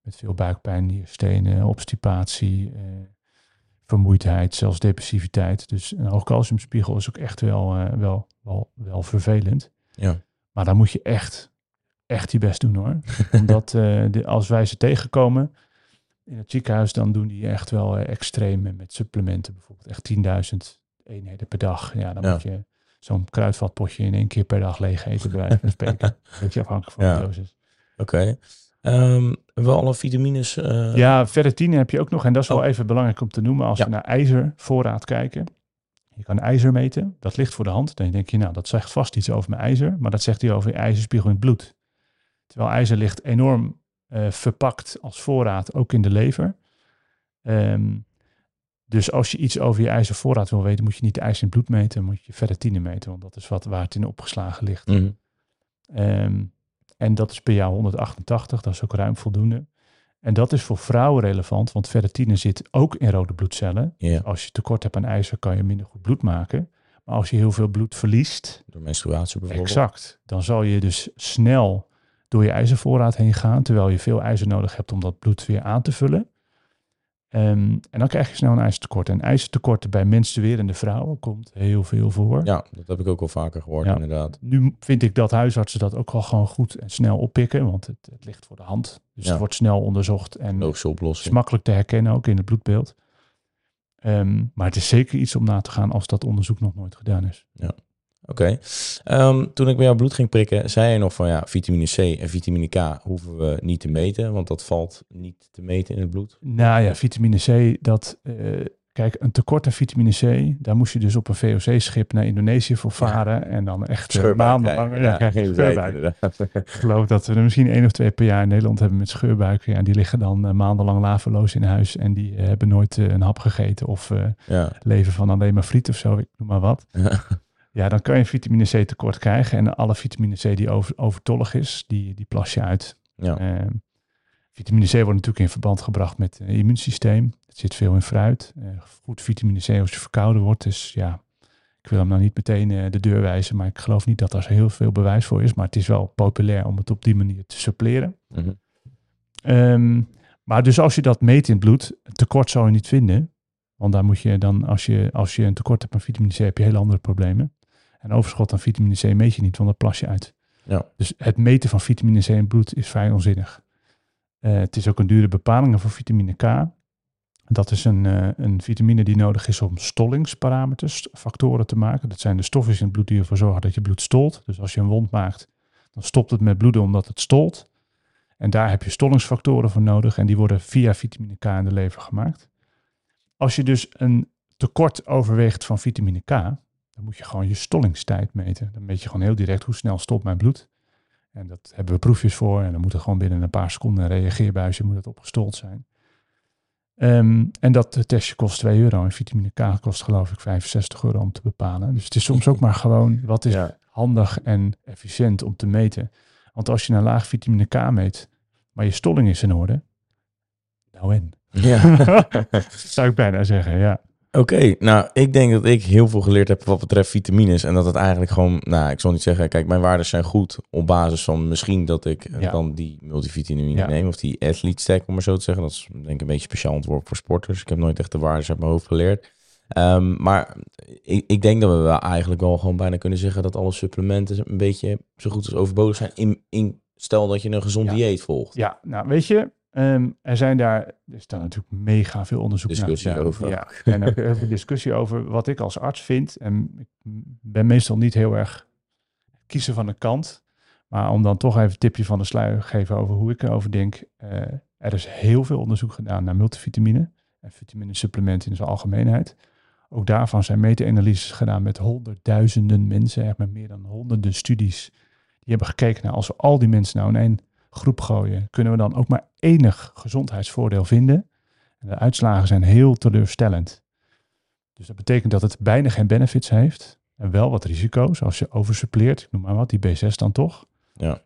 Met veel buikpijn, nierstenen, obstipatie, eh, vermoeidheid, zelfs depressiviteit. Dus een hoog calciumspiegel is ook echt wel, wel, wel, wel vervelend. Ja. Maar dan moet je echt, echt je best doen hoor. <laughs> Omdat eh, de, als wij ze tegenkomen in het ziekenhuis, dan doen die echt wel eh, extreem met supplementen. Bijvoorbeeld echt 10.000 eenheden per dag. Ja, dan Ja. moet je zo'n kruidvatpotje in één keer per dag leeg eten, bij wijze van spreken. <laughs> Beetje afhankelijk van Ja. de dosis. Oké. Ehm, wel alle vitamines. eh, Ja, ferritine heb je ook nog. En dat is wel Oh. even belangrijk om te noemen. Als Ja. we naar ijzervoorraad kijken. Je kan ijzer meten. Dat ligt voor de hand. Dan denk je, nou, dat zegt vast iets over mijn ijzer. Maar dat zegt hij over je ijzerspiegel in het bloed. Terwijl ijzer ligt enorm eh, verpakt als voorraad, ook in de lever. Ehm, dus als je iets over je ijzervoorraad wil weten, moet je niet de ijzer in het bloed meten, moet je ferritine meten. Want dat is wat, waar het in opgeslagen ligt. mhm. Ehm, en dat is per jaar 188, dat is ook ruim voldoende. En dat is voor vrouwen relevant, want ferritine zit ook in rode bloedcellen. Ja, Als je tekort hebt aan ijzer, kan je minder goed bloed maken. Maar als je heel veel bloed verliest, door menstruatie bijvoorbeeld. exact, dan zal je dus snel door je ijzervoorraad heen gaan, terwijl je veel ijzer nodig hebt om dat bloed weer aan te vullen. Ehm, en dan krijg je snel een ijzertekort. En ijzertekorten bij menstruerende vrouwen komt heel veel voor. Ja, dat heb ik ook al vaker gehoord, Ja. inderdaad. Nu vind ik dat huisartsen dat ook wel gewoon goed en snel oppikken, want het, het ligt voor de hand. Dus Ja. het wordt snel onderzocht en is makkelijk te herkennen ook in het bloedbeeld. Ehm, maar het is zeker iets om na te gaan als dat onderzoek nog nooit gedaan is. Oké. Ehm, toen ik bij jouw bloed ging prikken, zei je nog van ja, vitamine C en vitamine K hoeven we niet te meten, want dat valt niet te meten in het bloed. Nou ja, vitamine C, dat, eh, kijk, een tekort aan vitamine C, daar moest je dus op een VOC-schip naar Indonesië voor varen. En dan echt uh, maandenlang. Ja, krijg je scheurbuik. Ik geloof dat we er misschien één of twee per jaar in Nederland hebben met scheurbuiken. Ja, die liggen dan uh, maandenlang laveloos in huis en die hebben nooit een hap gegeten of Ja. leven van alleen maar friet of zo, ik noem maar wat. <laughs> Ja, dan kan je vitamine C tekort krijgen. En alle vitamine C die over, overtollig is, die, die plas je uit. Ja. Ehm, vitamine C wordt natuurlijk in verband gebracht met het immuunsysteem. Het zit veel in fruit. Eh, goed vitamine C als je verkouden wordt. Dus ja, ik wil hem nou niet meteen eh, de deur wijzen. Maar ik geloof niet dat daar heel veel bewijs voor is. Maar het is wel populair om het op die manier te suppleren. Mhm. Ehm, maar dus als je dat meet in het bloed, tekort zou je niet vinden. Want daar moet je dan, als je, als je een tekort hebt aan vitamine C, heb je hele andere problemen. En overschot aan vitamine C meet je niet, want dat plas je uit. Ja. Dus het meten van vitamine C in bloed is vrij onzinnig. Eh, het is ook een dure bepaling voor vitamine K. Dat is een, eh, een vitamine die nodig is om stollingsparameters, factoren te maken. Dat zijn de stofjes in het bloed die ervoor zorgen dat je bloed stolt. Dus als je een wond maakt, dan stopt het met bloeden omdat het stolt. En daar heb je stollingsfactoren voor nodig en die worden via vitamine K in de lever gemaakt. Als je dus een tekort overweegt van vitamine K, dan moet je gewoon je stollingstijd meten. Dan meet je gewoon heel direct hoe snel stopt mijn bloed. En dat hebben we proefjes voor. En dan moet het gewoon binnen een paar seconden een reageerbuisje moet het opgestold zijn. Ehm, en dat testje kost 2 euro. En vitamine K kost geloof ik 65 euro om te bepalen. Dus het is soms ook maar gewoon wat is <laughs> Ja. handig en efficiënt om te meten. Want als je een laag vitamine K meet, maar je stolling is in orde. Nou en. Ja. <laughs> <laughs> Zou ik bijna zeggen, ja. Oké, nou, ik denk dat ik heel veel geleerd heb wat betreft vitamines. En dat het eigenlijk gewoon, nou, ik zal niet zeggen, kijk, mijn waarden zijn goed op basis van misschien dat ik eh, Ja. dan die multivitamine Ja. neem. Of die athlete stack, om maar zo te zeggen. Dat is denk ik een beetje speciaal ontworpen voor sporters. Ik heb nooit echt de waarden uit mijn hoofd geleerd. Ehm, maar ik, ik denk dat we wel eigenlijk wel gewoon bijna kunnen zeggen dat alle supplementen een beetje zo goed als overbodig zijn. In, in, stel dat je een gezond Ja. dieet volgt. Ja, nou weet je, ehm, er zijn daar, er is daar natuurlijk mega veel onderzoek Discussie naar gedaan. over. Ja, en ook heel veel discussie over wat ik als arts vind. En ik ben meestal niet heel erg kiezen van een kant. Maar om dan toch even een tipje van de sluier te geven over hoe ik erover denk. eh, er is heel veel onderzoek gedaan naar multivitamine en vitamine supplementen in zijn algemeenheid. Ook daarvan zijn meta-analyses gedaan met honderdduizenden mensen, echt met meer dan honderden studies. Die hebben gekeken naar als we al die mensen nou in één groep gooien, kunnen we dan ook maar enig gezondheidsvoordeel vinden. En de uitslagen zijn heel teleurstellend. Dus dat betekent dat het bijna geen benefits heeft en wel wat risico's als je oversuppleert, ik noem maar wat, die B6 dan toch. Ja.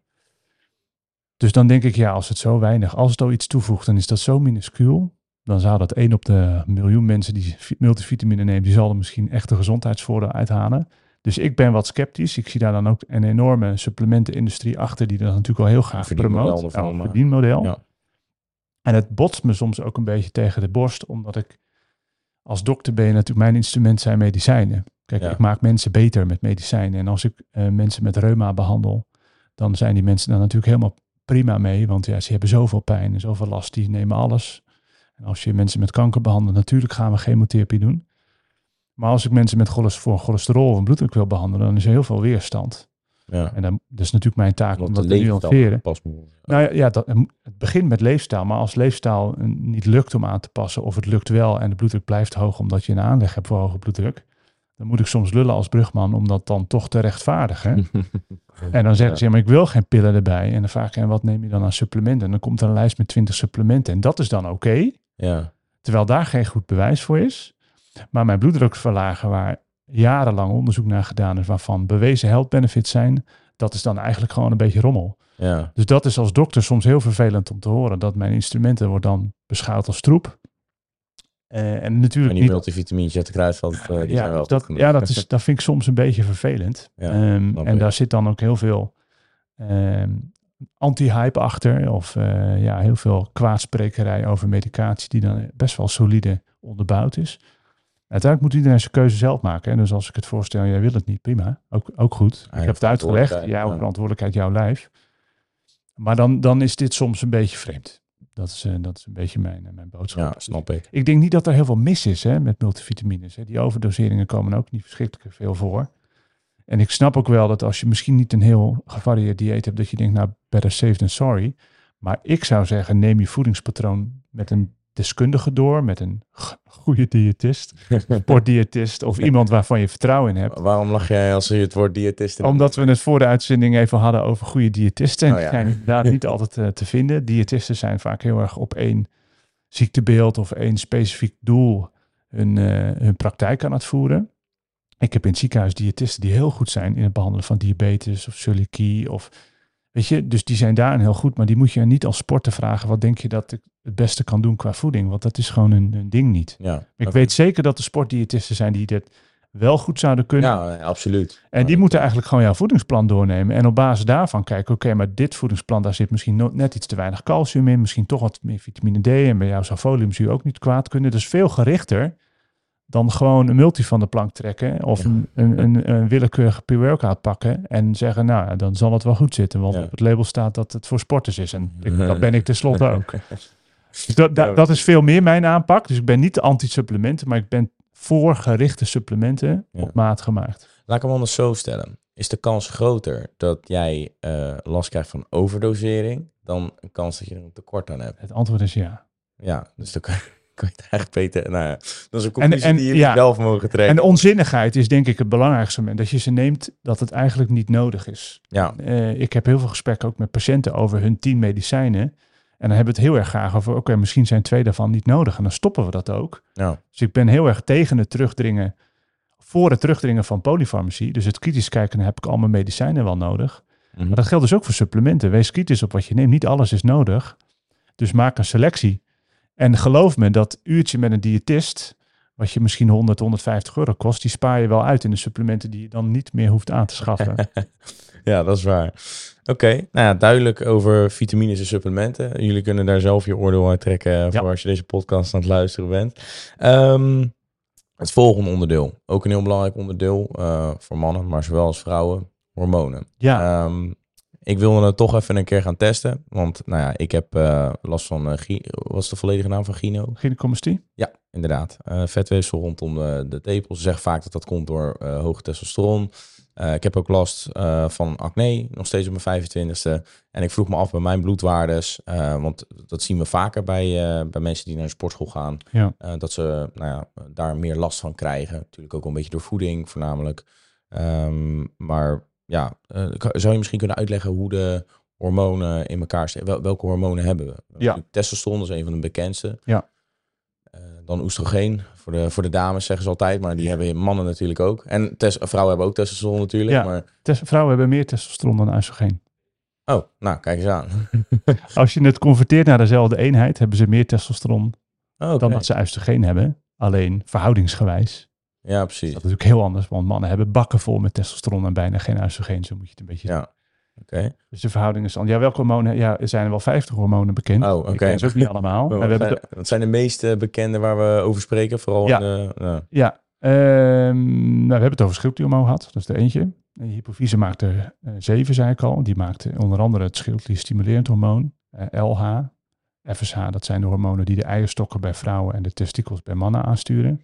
Dus dan denk ik, ja, als het zo weinig, als het al iets toevoegt, dan is dat zo minuscuul. Dan zou dat één op de miljoen mensen die vi- multivitamine neemt, die zal er misschien echt een gezondheidsvoordeel uithalen. Dus ik ben wat sceptisch. Ik zie daar dan ook een enorme supplementenindustrie achter, die dat natuurlijk al heel graag promoot. een verdienmodel. Ja. En het botst me soms ook een beetje tegen de borst, omdat ik als dokter ben je natuurlijk, mijn instrument zijn medicijnen. Kijk, Ja. ik maak mensen beter met medicijnen. En als ik eh, mensen met reuma behandel, dan zijn die mensen daar natuurlijk helemaal prima mee. Want ja, ze hebben zoveel pijn en zoveel last, die nemen alles. En als je mensen met kanker behandelt, natuurlijk gaan we chemotherapie doen. Maar als ik mensen met voor cholesterol of een bloeddruk wil behandelen, dan is er heel veel weerstand. Ja. En dan, dat is natuurlijk mijn taak om dat te nuanceren. Nou ja, ja dat, het begint met leefstijl. Maar als leefstijl niet lukt om aan te passen, of het lukt wel en de bloeddruk blijft hoog omdat je een aanleg hebt voor hoge bloeddruk, dan moet ik soms lullen als brugman om dat dan toch te rechtvaardigen. <laughs> en dan zeggen ze, ja, maar ik wil geen pillen erbij. En dan vraag ik, en wat neem je dan aan supplementen? En dan komt er een lijst met 20 supplementen. En dat is dan oké, ja. terwijl daar geen goed bewijs voor is. Maar mijn bloeddruk verlagen, waar jarenlang onderzoek naar gedaan is, waarvan bewezen health benefits zijn, dat is dan eigenlijk gewoon een beetje rommel. Ja. Dus dat is als dokter soms heel vervelend om te horen. Dat mijn instrumenten worden dan beschouwd als troep. Eh, en natuurlijk En die niet... multivitamines uit de kruidvat, eh, die ja, zijn wel dat, ja, dat, is, <laughs> dat vind ik soms een beetje vervelend. Ja, Ehm, en daar zit dan ook heel veel ehm, anti-hype achter. Of eh, ja, heel veel kwaadsprekerij over medicatie die dan best wel solide onderbouwd is. Uiteindelijk moet iedereen zijn keuze zelf maken. En dus als ik het voorstel, jij wil het niet, prima. Ook, ook goed. ik heb het uitgelegd. Jouw ja. verantwoordelijkheid, jouw lijf. Maar dan, dan is dit soms een beetje vreemd. Dat is, eh, dat is een beetje mijn, eh, mijn boodschap. Ja, snap ik. Ik denk niet dat er heel veel mis is hè, met multivitamines. Hè. Die overdoseringen komen ook niet verschrikkelijk veel voor. En ik snap ook wel dat als je misschien niet een heel gevarieerd dieet hebt, dat je denkt, nou, better safe than sorry. Maar ik zou zeggen, neem je voedingspatroon met een deskundige door, met een goede diëtist, <laughs> sportdiëtist of iemand waarvan je vertrouwen in hebt. Waarom lach jij als je het woord diëtist hebt? Omdat we het voor de uitzending even hadden over goede diëtisten. En Oh die ja. zijn inderdaad niet altijd eh, te vinden. Diëtisten zijn vaak heel erg op één ziektebeeld of één specifiek doel hun, eh, hun praktijk aan het voeren. Ik heb in het ziekenhuis diëtisten die heel goed zijn in het behandelen van diabetes of celiakie. Of, weet je, dus die zijn daarin heel goed. Maar die moet je niet als sporter vragen. Wat denk je dat ik het beste kan doen qua voeding? Want dat is gewoon een, een ding niet. Ja, Ik weet zeker dat er sportdiëtisten zijn die dit wel goed zouden kunnen. Ja, absoluut. En die moeten eigenlijk gewoon jouw voedingsplan doornemen. En op basis daarvan kijken, oké, maar dit voedingsplan, daar zit misschien net iets te weinig calcium in. Misschien toch wat meer vitamine D. En bij jou zou foliumzuur ook niet kwaad kunnen. Dus veel gerichter dan gewoon een multi van de plank trekken. Of Ja. een, een, een, willekeurige pre-workout pakken. En zeggen, nou, dan zal het wel goed zitten. Want Ja. op het label staat dat het voor sporters is. En ik- dat ben ik tenslotte <laughs> ook. Dus dat, dat, is veel meer mijn aanpak. Dus ik ben niet anti-supplementen, maar ik ben voor gerichte supplementen Ja. op maat gemaakt. Laat ik hem anders zo stellen. Is de kans groter dat jij eh, last krijgt van overdosering dan een kans dat je er een tekort aan hebt? Het antwoord is ja. Ja, dus dan kan, <laughs> kan je het eigenlijk beter... Nou ja, dat is een conclusie en- die je ja. zelf mogen trekken. En onzinnigheid is denk ik het belangrijkste moment. Dat je ze neemt dat het eigenlijk niet nodig is. ja, Eh, ik heb heel veel gesprekken ook met patiënten over hun tien medicijnen. En dan hebben we het heel erg graag over, oké, misschien zijn twee daarvan niet nodig. En dan stoppen we dat ook. ja, Dus ik ben heel erg tegen het terugdringen, voor het terugdringen van polyfarmacie. Dus het kritisch kijken, heb ik al mijn medicijnen wel nodig. mhm. Maar dat geldt dus ook voor supplementen. Wees kritisch op wat je neemt. Niet alles is nodig. Dus maak een selectie. En geloof me, dat uurtje met een diëtist, wat je misschien 100, 150 euro kost, die spaar je wel uit in de supplementen die je dan niet meer hoeft aan te schaffen. <laughs> ja, dat is waar. Oké, nou ja, duidelijk over vitamines en supplementen. Jullie kunnen daar zelf je oordeel uit trekken eh, voor als je deze podcast aan het luisteren bent. Ehm, het volgende onderdeel, ook een heel belangrijk onderdeel eh, voor mannen, maar zowel als vrouwen, hormonen. Ja, Ehm, ik wilde het toch even een keer gaan testen, want nou ja, ik heb eh, last van, Gi- wat is de volledige naam van Gino? gynecomastie? Ja, inderdaad. Eh vetweefsel rondom de, de tepels. Ze zeggen vaak dat dat komt door eh, hoge testosteron. Eh, ik heb ook last eh, van acne, nog steeds op mijn 25ste. En ik vroeg me af bij mijn bloedwaardes, eh, want dat zien we vaker bij, eh, bij mensen die naar de sportschool gaan, Ja. eh, dat ze nou ja, daar meer last van krijgen. Natuurlijk ook een beetje door voeding voornamelijk. Ehm, maar ja, eh, zou je misschien kunnen uitleggen hoe de hormonen in elkaar zitten? Wel, welke hormonen hebben we? Ja. Testosteron is een van de bekendste. Ja. Dan oestrogeen voor de, voor de dames zeggen ze altijd, maar die hebben mannen natuurlijk ook. En tes- vrouwen hebben ook testosteron natuurlijk. Ja. Maar, Tes- vrouwen hebben meer testosteron dan oestrogeen. oh, nou, kijk eens aan. <laughs> Als je het converteert naar dezelfde eenheid, hebben ze meer testosteron Oh, dan dat ze oestrogeen hebben. Alleen verhoudingsgewijs. Ja, precies. Dat is natuurlijk heel anders, want mannen hebben bakken vol met testosteron en bijna geen oestrogeen. Zo moet je het een beetje Ja, Dus de verhouding is dan, ja, welke hormonen? Ja, er zijn er wel 50 hormonen bekend. Oh, oké. Ken ze ook niet allemaal. We hebben Wat zijn- wat zijn de meest eh, bekende waar we over spreken? Vooral Ja. in de, ja. Ja, ehm, nou, we hebben het over schildklierhormoon gehad. Dat is de eentje. En de hypofyse maakt er eh, zeven, zei ik al. Die maakt eh, onder andere het schildklierstimulerend hormoon, eh, LH. FSH, dat zijn de hormonen die de eierstokken bij vrouwen en de testikels bij mannen aansturen.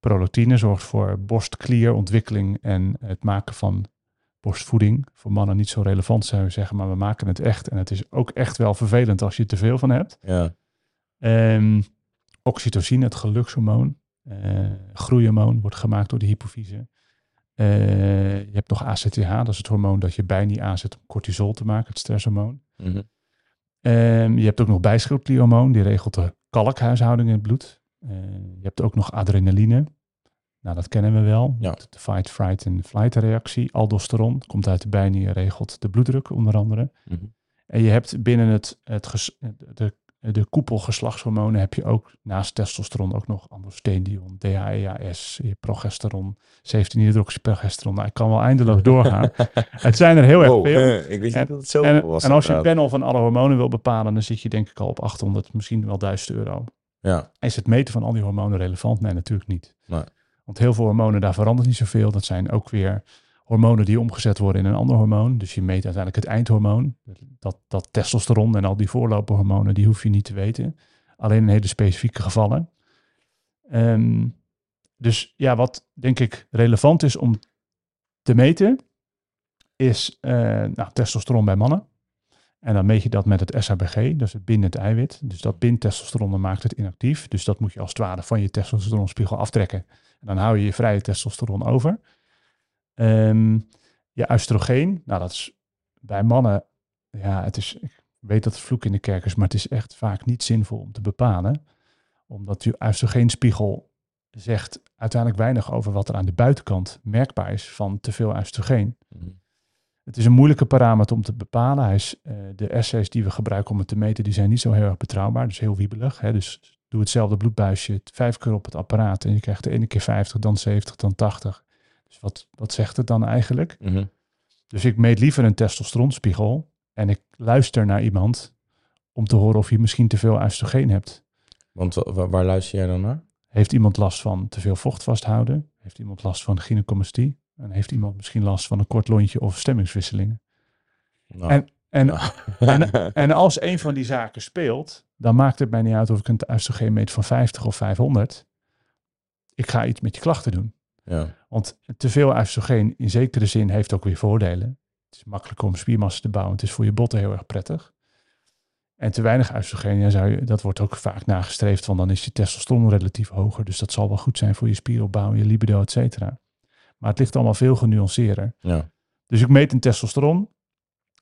Prolactine zorgt voor borstklierontwikkeling en het maken van borstvoeding. Voor mannen niet zo relevant zou je zeggen, maar we maken het echt. En het is ook echt wel vervelend als je er te veel van hebt. ja. Ehm, oxytocine, het gelukshormoon. eh groeihormoon wordt gemaakt door de hypofyse. Eh, je hebt nog ACTH, dat is het hormoon dat je bij niet aanzet om cortisol te maken, het stresshormoon. Ehm, je hebt ook nog bijschildklierhormoon, die regelt de kalkhuishouding in het bloed. Eh, je hebt ook nog adrenaline. Nou, dat kennen we wel. Ja. De fight, fright en flight reactie. Aldosteron komt uit de bijnier, regelt de bloeddruk onder andere. Mhm. En je hebt binnen het, het ges- de, de koepel geslachtshormonen heb je ook naast testosteron ook nog androstenedion, DHEAS, progesteron, 17-hydroxyprogesteron. Nou, ik kan wel eindeloos <laughs> doorgaan. het zijn er heel erg veel. eh, ik En- niet dat het zo En, was. en als je een panel van alle hormonen wil bepalen, dan zit je denk ik al op 800, misschien wel 1000 euro. Ja, Is het meten van al die hormonen relevant? Nee, natuurlijk niet. Nee. Want heel veel hormonen, daar verandert niet zoveel. Dat zijn ook weer hormonen die omgezet worden in een ander hormoon. Dus je meet uiteindelijk het eindhormoon. Dat, dat testosteron en al die voorloperhormonen, die hoef je niet te weten. Alleen in hele specifieke gevallen. Ehm, dus ja, wat denk ik relevant is om te meten, is uh, nou, testosteron bij mannen. En dan meet je dat met het SHBG, dus het bindend eiwit. Dus dat bindt testosteron dan maakt het inactief. Dus dat moet je als het ware van je testosteronspiegel aftrekken. En dan hou je je vrije testosteron over. Um, je oestrogeen, nou dat is bij mannen, ja, het is, ik weet dat het vloek in de kerk is, maar het is echt vaak niet zinvol om te bepalen. Omdat je oestrogeenspiegel zegt uiteindelijk weinig over wat er aan de buitenkant merkbaar is van te veel oestrogeen. Mm het is een moeilijke parameter om te bepalen. Hij is, uh, de assays die we gebruiken om het te meten, die zijn niet zo heel erg betrouwbaar. Dus heel wiebelig. Hè? Dus doe hetzelfde bloedbuisje vijf keer op het apparaat en je krijgt de ene keer 50, dan 70, dan 80. Dus wat, wat zegt het dan eigenlijk? Mhm. Dus ik meet liever een testosteronspiegel en ik luister naar iemand om te horen of je misschien te veel oestrogeen hebt. Want waar luister jij dan naar? Heeft iemand last van te veel vocht vasthouden? Heeft iemand last van gynecomastie? En heeft iemand misschien last van een kort lontje of stemmingswisselingen. Nou, en, en, en, en, <laughs> als een van die zaken speelt, dan maakt het mij niet uit of ik een oestrogeen meet van 50 of 500. Ik ga iets met je klachten doen. Ja. Want te veel oestrogeen in zekere zin heeft ook weer voordelen. Het is makkelijker om spiermassa te bouwen. Het is voor je botten heel erg prettig. En te weinig oestrogeen, ja, zou je, dat wordt ook vaak nagestreefd, want dan is je testosteron relatief hoger. Dus dat zal wel goed zijn voor je spieropbouw, je libido, et cetera. Maar het ligt allemaal veel genuanceerder. Ja. Dus ik meet een testosteron.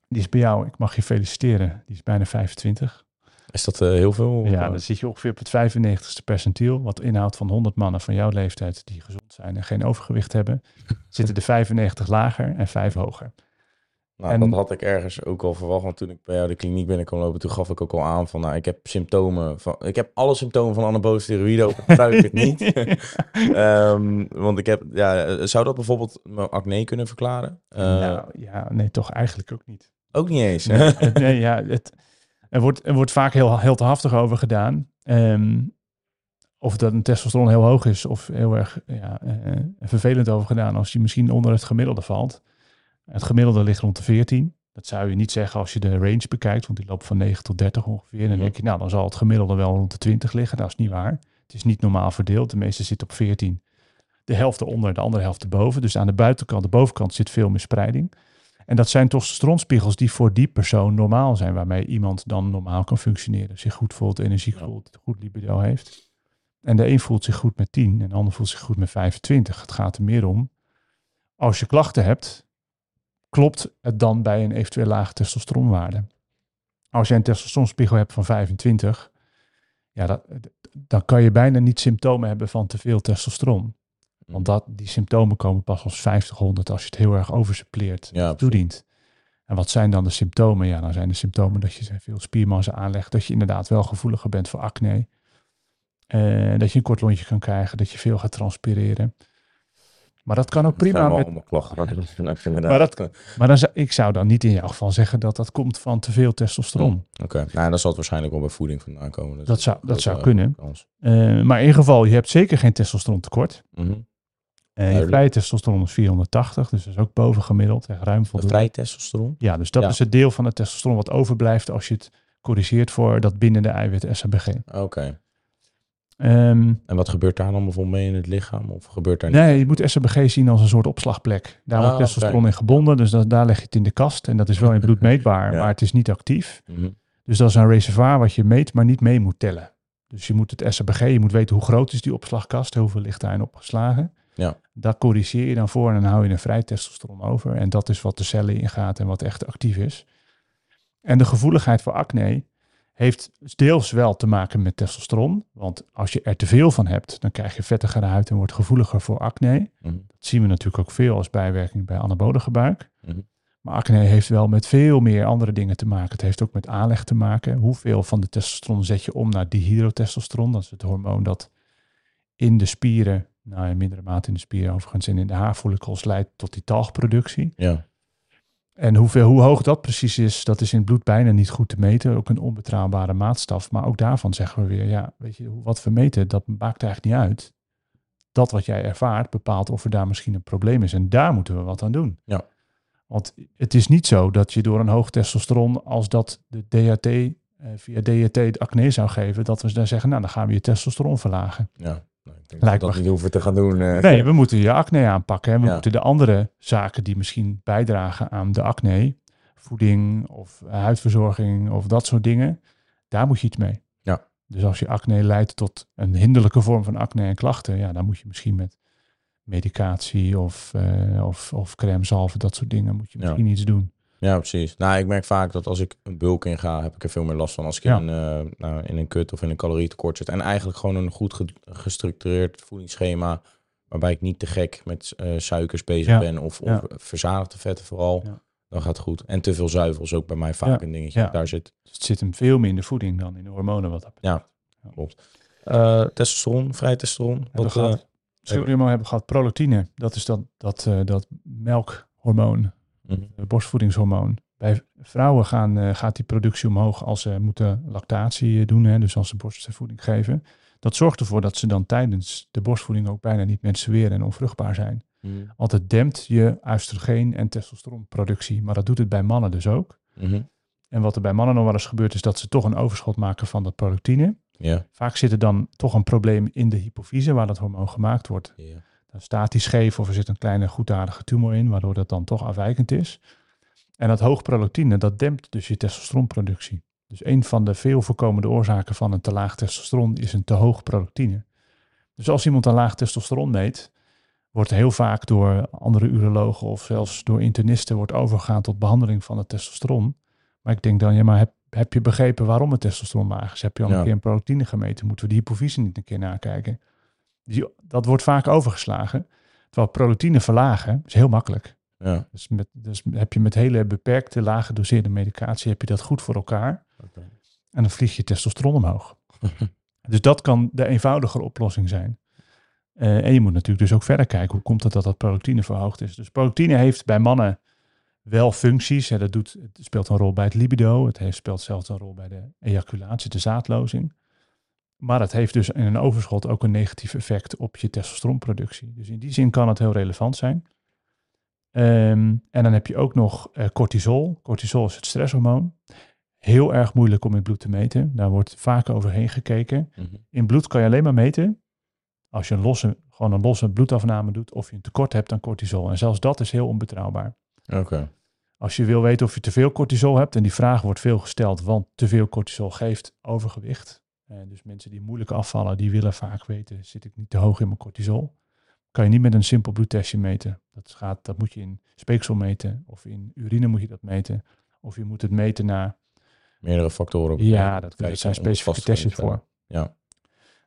Die is bij jou, ik mag je feliciteren, die is bijna 25. Is dat uh, heel veel? Ja, dan zit je ongeveer op het 95ste percentiel. Wat inhoudt van 100 mannen van jouw leeftijd die gezond zijn en geen overgewicht hebben. <laughs> zitten de 95 lager en 5 hoger. Nou, dat had ik ergens ook al verwacht. Want toen ik bij jou de kliniek binnenkwam lopen, toen gaf ik ook al aan van, nou, ik heb symptomen van, ik heb alle symptomen van anabole steroïden, ook gebruik ik het niet. <laughs> um, want ik heb, ja, zou dat bijvoorbeeld mijn acne kunnen verklaren? Uh, nou, ja, nee, toch eigenlijk ook niet. Ook niet eens. Nee, nee ja, het, er wordt, er wordt vaak heel, heel te haftig over gedaan. Um, of dat een testosteron heel hoog is of heel erg ja, uh, vervelend over gedaan als je misschien onder het gemiddelde valt. Het gemiddelde ligt rond de 14. Dat zou je niet zeggen als je de range bekijkt, want die loopt van 9 tot 30 ongeveer. En dan denk je, nou, dan zal het gemiddelde wel rond de 20 liggen. Dat is niet waar. Het is niet normaal verdeeld. De meeste zitten op 14. De helft eronder, de andere helft erboven. Dus aan de buitenkant, de bovenkant zit veel meer spreiding. En dat zijn testosteronspiegels die voor die persoon normaal zijn, waarmee iemand dan normaal kan functioneren. Zich goed voelt, energie voelt, goed libido heeft. En de een voelt zich goed met 10 en de ander voelt zich goed met 25. Het gaat er meer om, als je klachten hebt, klopt het dan bij een eventueel lage testosteronwaarde? Als je een testosteronspiegel hebt van 25, ja, dat, dan kan je bijna niet symptomen hebben van te veel testosteron. Want dat, die symptomen komen pas als 50, 100 als je het heel erg oversuppleert ja, toedient. En wat zijn dan de symptomen? Ja, dan zijn de symptomen dat je veel spiermassa aanlegt, dat je inderdaad wel gevoeliger bent voor acne, uh, dat je een kort lontje kan krijgen, dat je veel gaat transpireren. Maar dat kan ook prima met... maar, dat, maar dan zou, ik zou dan niet in jouw geval zeggen dat dat komt van te veel testosteron. Oké, nou dan zal het waarschijnlijk wel bij voeding vandaan komen. Dat, zou, dat zou kunnen. Uh, maar in ieder geval, je hebt zeker geen testosteron tekort. Mm -hmm. Uh, je vrije testosteron is 480, dus dat is ook boven gemiddeld. Echt ruim voldoende. Vrij testosteron? Ja, dus dat is het deel van het testosteron wat overblijft als je het corrigeert voor dat bindende eiwit SHBG. Oké. Um, en wat gebeurt daar dan bijvoorbeeld mee in het lichaam? Of gebeurt daar Nee, je moet SHBG zien als een soort opslagplek. Daar wordt ah, testosteron okay. in gebonden, dus dat, daar leg je het in de kast. En dat is wel in bloed <laughs> meetbaar, ja. maar het is niet actief. Mm -hmm. Dus dat is een reservoir wat je meet, maar niet mee moet tellen. Dus je moet het SHBG, je moet weten hoe groot is die opslagkast, hoeveel ligt daarin opgeslagen. Ja. Daar corrigeer je dan voor en dan hou je een vrij testosteron over. En dat is wat de cellen ingaat en wat echt actief is. En de gevoeligheid voor acne, heeft deels wel te maken met testosteron. Want als je er te veel van hebt, dan krijg je vettigere huid en wordt gevoeliger voor acne. Mm -hmm. Dat zien we natuurlijk ook veel als bijwerking bij anabole gebruik. Mm -hmm. Maar acne heeft wel met veel meer andere dingen te maken. Het heeft ook met aanleg te maken. Hoeveel van de testosteron zet je om naar dihydrotestosteron? Dat is het hormoon dat in de spieren, nou in mindere mate in de spieren overigens, en in de haarfollicels leidt tot die talgproductie. Ja. En hoeveel, hoe hoog dat precies is, dat is in het bloed bijna niet goed te meten. Ook een onbetrouwbare maatstaf. Maar ook daarvan zeggen we weer, ja, weet je, wat we meten, dat maakt eigenlijk niet uit. dat wat jij ervaart bepaalt of er daar misschien een probleem is. En daar moeten we wat aan doen. Ja. Want het is niet zo dat je door een hoog testosteron, als dat de DHT eh, via DHT acne zou geven, dat we dan zeggen, nou dan gaan we je testosteron verlagen. Ja, nou, ik denk Lijkt dat we dat niet hoeven te gaan doen. eh. Nee, we moeten je acne aanpakken. En we Ja. moeten de andere zaken die misschien bijdragen aan de acne, voeding of huidverzorging of dat soort dingen, daar moet je iets mee. Ja. Dus als je acne leidt tot een hinderlijke vorm van acne en klachten, ja, dan moet je misschien met medicatie of, eh of, of crème zalven, dat soort dingen, moet je Ja. misschien iets doen. Ja, precies. Nou, ik merk vaak dat als ik een bulk in ga, heb ik er veel meer last van. Als ik Ja. in, een, eh, nou, in een kut of in een calorietekort zit. En eigenlijk gewoon een goed ge- gestructureerd voedingsschema. Waarbij ik niet te gek met eh, suikers bezig Ja. ben. Of, of Ja. verzadigde vetten vooral. Ja. Dan gaat het goed. En te veel zuivel is ook bij mij vaak Ja. een dingetje. Ja. Daar zit Dus het zit hem veel meer in de voeding dan in de hormonen wat dat betreft. eh testosteron, vrij testosteron. Hebben we Wat, gehad. eh, hebben we gehad. Prolactine, dat is dat, dat, dat melkhormoon. Mhm. eh, borstvoedingshormoon. Bij vrouwen gaan, eh, gaat die productie omhoog als ze moeten lactatie eh, doen, hè, dus als ze borstvoeding geven. Dat zorgt ervoor dat ze dan tijdens de borstvoeding ook bijna niet menstrueren en onvruchtbaar zijn. Mhm. Want het dempt je oestrogeen en testosteronproductie, maar dat doet het bij mannen dus ook. Mhm. En wat er bij mannen nog wel eens gebeurt, is dat ze toch een overschot maken van dat prolactine. Ja. Vaak zit er dan toch een probleem in de hypofyse, waar dat hormoon gemaakt wordt. ja. Dan staat die scheef of er zit een kleine goedaardige tumor in, waardoor dat dan toch afwijkend is. En dat hoog prolactine, dat dempt dus je testosteronproductie. Dus een van de veel voorkomende oorzaken van een te laag testosteron is een te hoog prolactine. Dus als iemand een laag testosteron meet, wordt heel vaak door andere urologen of zelfs door internisten wordt overgegaan tot behandeling van het testosteron. Maar ik denk dan, ja, maar heb, heb je begrepen waarom het testosteron laag is? Heb je al Ja. een keer een prolactine gemeten? Moeten we die hypofyse niet een keer nakijken? Die, dat wordt vaak overgeslagen. Terwijl prolactine verlagen is heel makkelijk. Ja. Dus, met, dus heb je met hele beperkte, lage doseerde medicatie, heb je dat goed voor elkaar. En dan vliegt je testosteron omhoog. <laughs> dus dat kan de eenvoudigere oplossing zijn. Eh, en je moet natuurlijk dus ook verder kijken, hoe komt het dat dat prolactine verhoogd is? Dus prolactine heeft bij mannen wel functies. Hè, dat doet, het speelt een rol bij het libido. Het heeft, speelt zelfs een rol bij de ejaculatie, de zaadlozing. Maar het heeft dus in een overschot ook een negatief effect op je testosteronproductie. Dus in die zin kan het heel relevant zijn. Ehm, en dan heb je ook nog eh, cortisol. Cortisol is het stresshormoon. Heel erg moeilijk om in bloed te meten. Daar wordt vaak overheen gekeken. Mhm. In bloed kan je alleen maar meten als je een losse, gewoon een losse bloedafname doet of je een tekort hebt aan cortisol. En zelfs dat is heel onbetrouwbaar. Oké. Als je wil weten of je te veel cortisol hebt, en die vraag wordt veel gesteld, want te veel cortisol geeft overgewicht. Eh, dus mensen die moeilijk afvallen, die willen vaak weten, zit ik niet te hoog in mijn cortisol? Kan je niet met een simpel bloedtestje meten. Dat, gaat, dat moet je in speeksel meten, of in urine moet je dat meten. Of je moet het meten naar, Meerdere factoren. ja, dat, zijn specifieke testjes voor. Ja.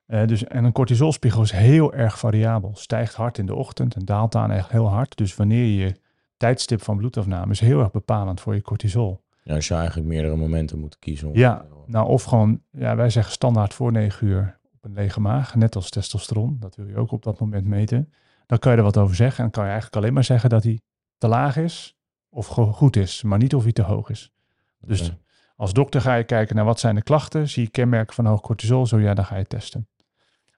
Eh, dus, en een cortisolspiegel is heel erg variabel. Stijgt hard in de ochtend en daalt aan echt heel hard. Dus wanneer je tijdstip van bloedafname is heel erg bepalend voor je cortisol. Ja, als je eigenlijk meerdere momenten moet kiezen. om- Ja, nou of gewoon, ja, wij zeggen standaard voor 9 uur op een lege maag, net als testosteron. Dat wil je ook op dat moment meten. Dan kan je er wat over zeggen en kan je eigenlijk alleen maar zeggen dat hij te laag is of go- goed is, maar niet of hij te hoog is. Dus als dokter ga je kijken naar wat zijn de klachten, zie je kenmerken van hoog cortisol, zo ja, dan ga je testen.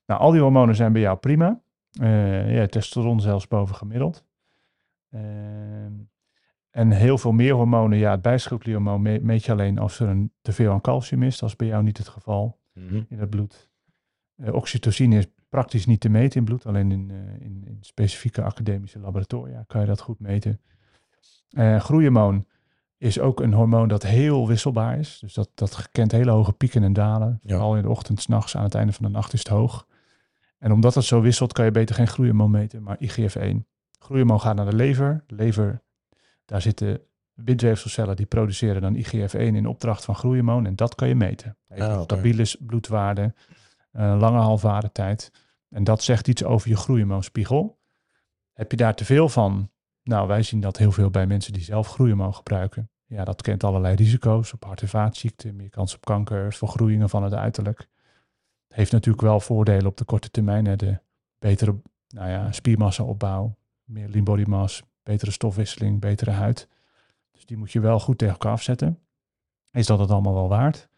Nou, al die hormonen zijn bij jou prima. Eh, ja, testosteron zelfs boven gemiddeld. Ehm, en heel veel meer hormonen, ja, het bijschildklierhormoon me- meet je alleen als er een teveel aan calcium is. Dat is bij jou niet het geval Mhm. in het bloed. Eh, oxytocine is praktisch niet te meten in bloed, alleen in, eh, in, in specifieke academische laboratoria kan je dat goed meten. Eh groeihormoon is ook een hormoon dat heel wisselbaar is. Dus dat, dat kent hele hoge pieken en dalen. Ja. Vooral in de ochtend, 's nachts, aan het einde van de nacht is het hoog. En omdat het zo wisselt, kan je beter geen groeihormoon meten, maar IGF-1. Groeihormoon gaat naar de lever. De lever, daar zitten bindweefselcellen die produceren dan IGF-1 in opdracht van groeihormoon. En dat kan je meten. Heeft Ah, stabiele bloedwaarde, een lange halfwaardetijd. En dat zegt iets over je groeihormoonspiegel. Heb je daar te veel van? Nou, wij zien dat heel veel bij mensen die zelf groeihormoon gebruiken. Ja, dat kent allerlei risico's op hart- en vaatziekten, meer kans op kanker, vergroeien van het uiterlijk. Heeft natuurlijk wel voordelen op de korte termijn. Hè. De betere nou ja, spiermassaopbouw, meer lean body mass, betere stofwisseling, betere huid. Dus die moet je wel goed tegen elkaar afzetten. Is dat het allemaal wel waard?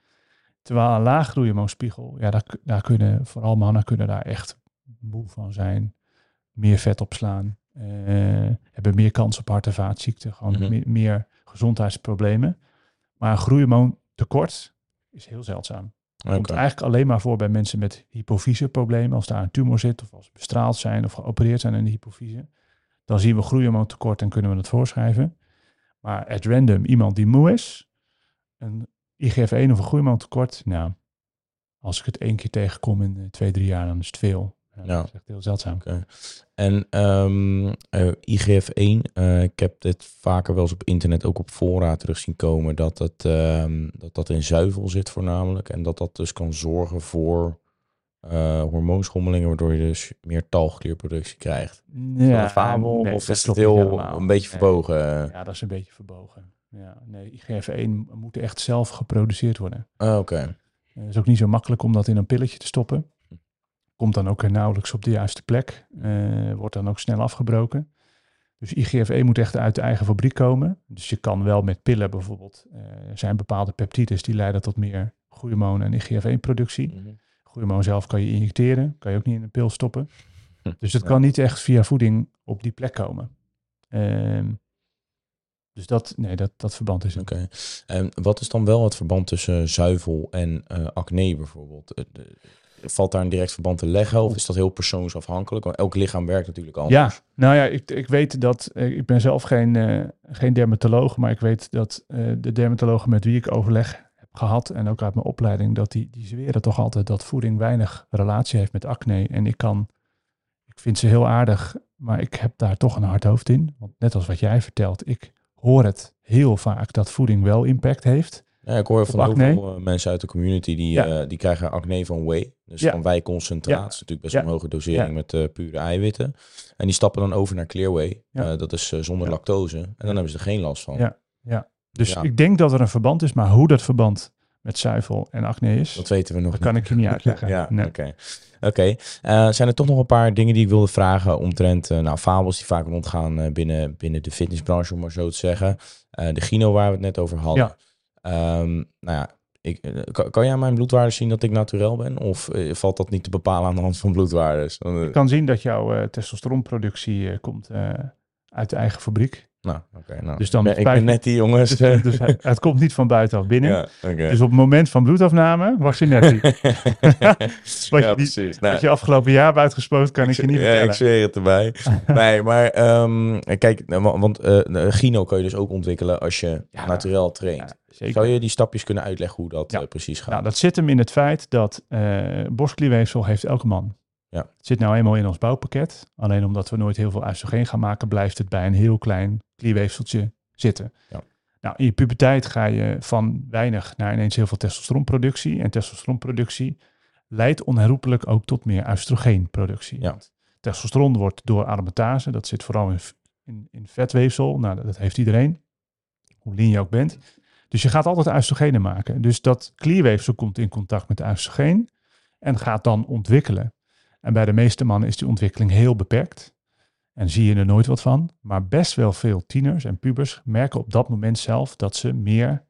Terwijl een laag groeihormoonspiegel, ja, daar, daar kunnen vooral mannen kunnen daar echt moe van zijn. meer vet opslaan, eh, hebben meer kans op hart- en vaatziekten, gewoon Mhm. meer, meer gezondheidsproblemen. Maar een groeihormoontekort is heel zeldzaam. Oké. Komt eigenlijk alleen maar voor bij mensen met hypofyseproblemen. Als daar een tumor zit of als ze bestraald zijn of geopereerd zijn in de hypofyse. Dan zien we groeihormoontekort en kunnen we het voorschrijven. Maar at random, iemand die moe is, een IGF-1 of een groeihormoontekort, nou, als ik het één keer tegenkom in eh, twee, drie jaar, dan is het veel. Ja, Ja. Dat is echt heel zeldzaam. En ehm, eh, IGF-1, eh, ik heb dit vaker wel eens op internet, ook op fora terug zien komen, dat het, ehm, dat, dat in zuivel zit voornamelijk. En dat dat dus kan zorgen voor eh, hormoonschommelingen, waardoor je dus meer talgklierproductie krijgt. Is dat een fabel nee, of is het heel helemaal. een beetje Nee. verbogen? Ja, dat is een beetje verbogen. Ja, nee, IGF-1 moet echt zelf geproduceerd worden. Ah, Oké. Het is ook niet zo makkelijk om dat in een pilletje te stoppen. Komt dan ook nauwelijks op de juiste plek. Eh, wordt dan ook snel afgebroken. Dus IGF-1 moet echt uit de eigen fabriek komen. Dus je kan wel met pillen bijvoorbeeld. eh, er zijn bepaalde peptides die leiden tot meer groeihormoon en IGF-1-productie. Mhm. Groeihormoon zelf kan je injecteren. Kan je ook niet in een pil stoppen. Hm. Dus het Ja. kan niet echt via voeding op die plek komen. Ehm, dus dat, nee, dat, dat verband is. Oké. En wat is dan wel het verband tussen zuivel en eh, acne bijvoorbeeld? Eh, de- Valt daar een direct verband te leggen of is dat heel persoonsafhankelijk? Want elk lichaam werkt natuurlijk Ja, anders. nou ja, ik, ik weet dat, eh, ik ben zelf geen, eh, geen dermatoloog, maar ik weet dat eh, de dermatologen met wie ik overleg heb gehad en ook uit mijn opleiding, dat die, die zweren toch altijd dat voeding weinig relatie heeft met acne. En ik kan, ik vind ze heel aardig, maar ik heb daar toch een hard hoofd in. Want net als wat jij vertelt, ik hoor het heel vaak dat voeding wel impact heeft. Ja, ik hoor van Op heel acne? veel eh, mensen uit de community die, Ja. eh, die krijgen acne van whey. Dus Ja. van wijconcentraat. Ja. Dat is natuurlijk best Ja. een hoge dosering Ja. met eh, pure eiwitten. En die stappen dan over naar clear whey. Ja. Eh, dat is zonder Ja. lactose. En dan hebben ze er geen last van. Ja. Dus Ja. ik denk dat er een verband is, maar hoe dat verband met zuivel en acne is, Dat weten we nog dat niet. kan ik je niet uitleggen. <laughs> Ja, Nee. oké. Oké. Eh, zijn er toch nog een paar dingen die ik wilde vragen omtrent eh, nou, fabels die vaak rondgaan eh, binnen, binnen de fitnessbranche, om maar zo te zeggen. De gyno waar we het net over hadden. Ja. Ehm, nou ja, ik, kan, kan jij aan mijn bloedwaarden zien dat ik naturel ben? Of valt dat niet te bepalen aan de hand van bloedwaardes? Eh, Je kan zien dat jouw testosteronproductie komt uit de eigen fabriek. Nou, oké. nou. Dus dan ik, ben, ik ben net die jongens. <laughs> Dus, dus het, het komt niet van buitenaf binnen. ja. Dus op het moment van bloedafname was je net die. <laughs> <laughs> Wat ja, je, die, precies. Nou, wat je afgelopen jaar hebt uitgesproken, kan ik je niet ja, vertellen. ik zweer het erbij. nee, maar ehm, kijk, nou, wa- want eh Gino kan je dus ook ontwikkelen als je Ja. naturel traint. Ja, zeker. Zou je die stapjes kunnen uitleggen hoe dat Ja. eh, precies gaat? Nou, dat zit hem in het feit dat eh borstklierweefsel heeft elke man. Ja. Het zit nou eenmaal in ons bouwpakket. Alleen omdat we nooit heel veel oestrogeen gaan maken, blijft het bij een heel klein klierweefseltje zitten. Ja. Nou, in je puberteit ga je van weinig naar ineens heel veel testosteronproductie. En testosteronproductie leidt onherroepelijk ook tot meer oestrogeenproductie. Ja. Testosteron wordt door aromatase, dat zit vooral in, in, in vetweefsel. Nou, dat, dat heeft iedereen, hoe lean je ook bent. Dus je gaat altijd oestrogenen maken. Dus dat klierweefsel komt in contact met oestrogeen en gaat dan ontwikkelen. En bij de meeste mannen is die ontwikkeling heel beperkt. En zie je er nooit wat van. Maar best wel veel tieners en pubers merken op dat moment zelf dat ze meer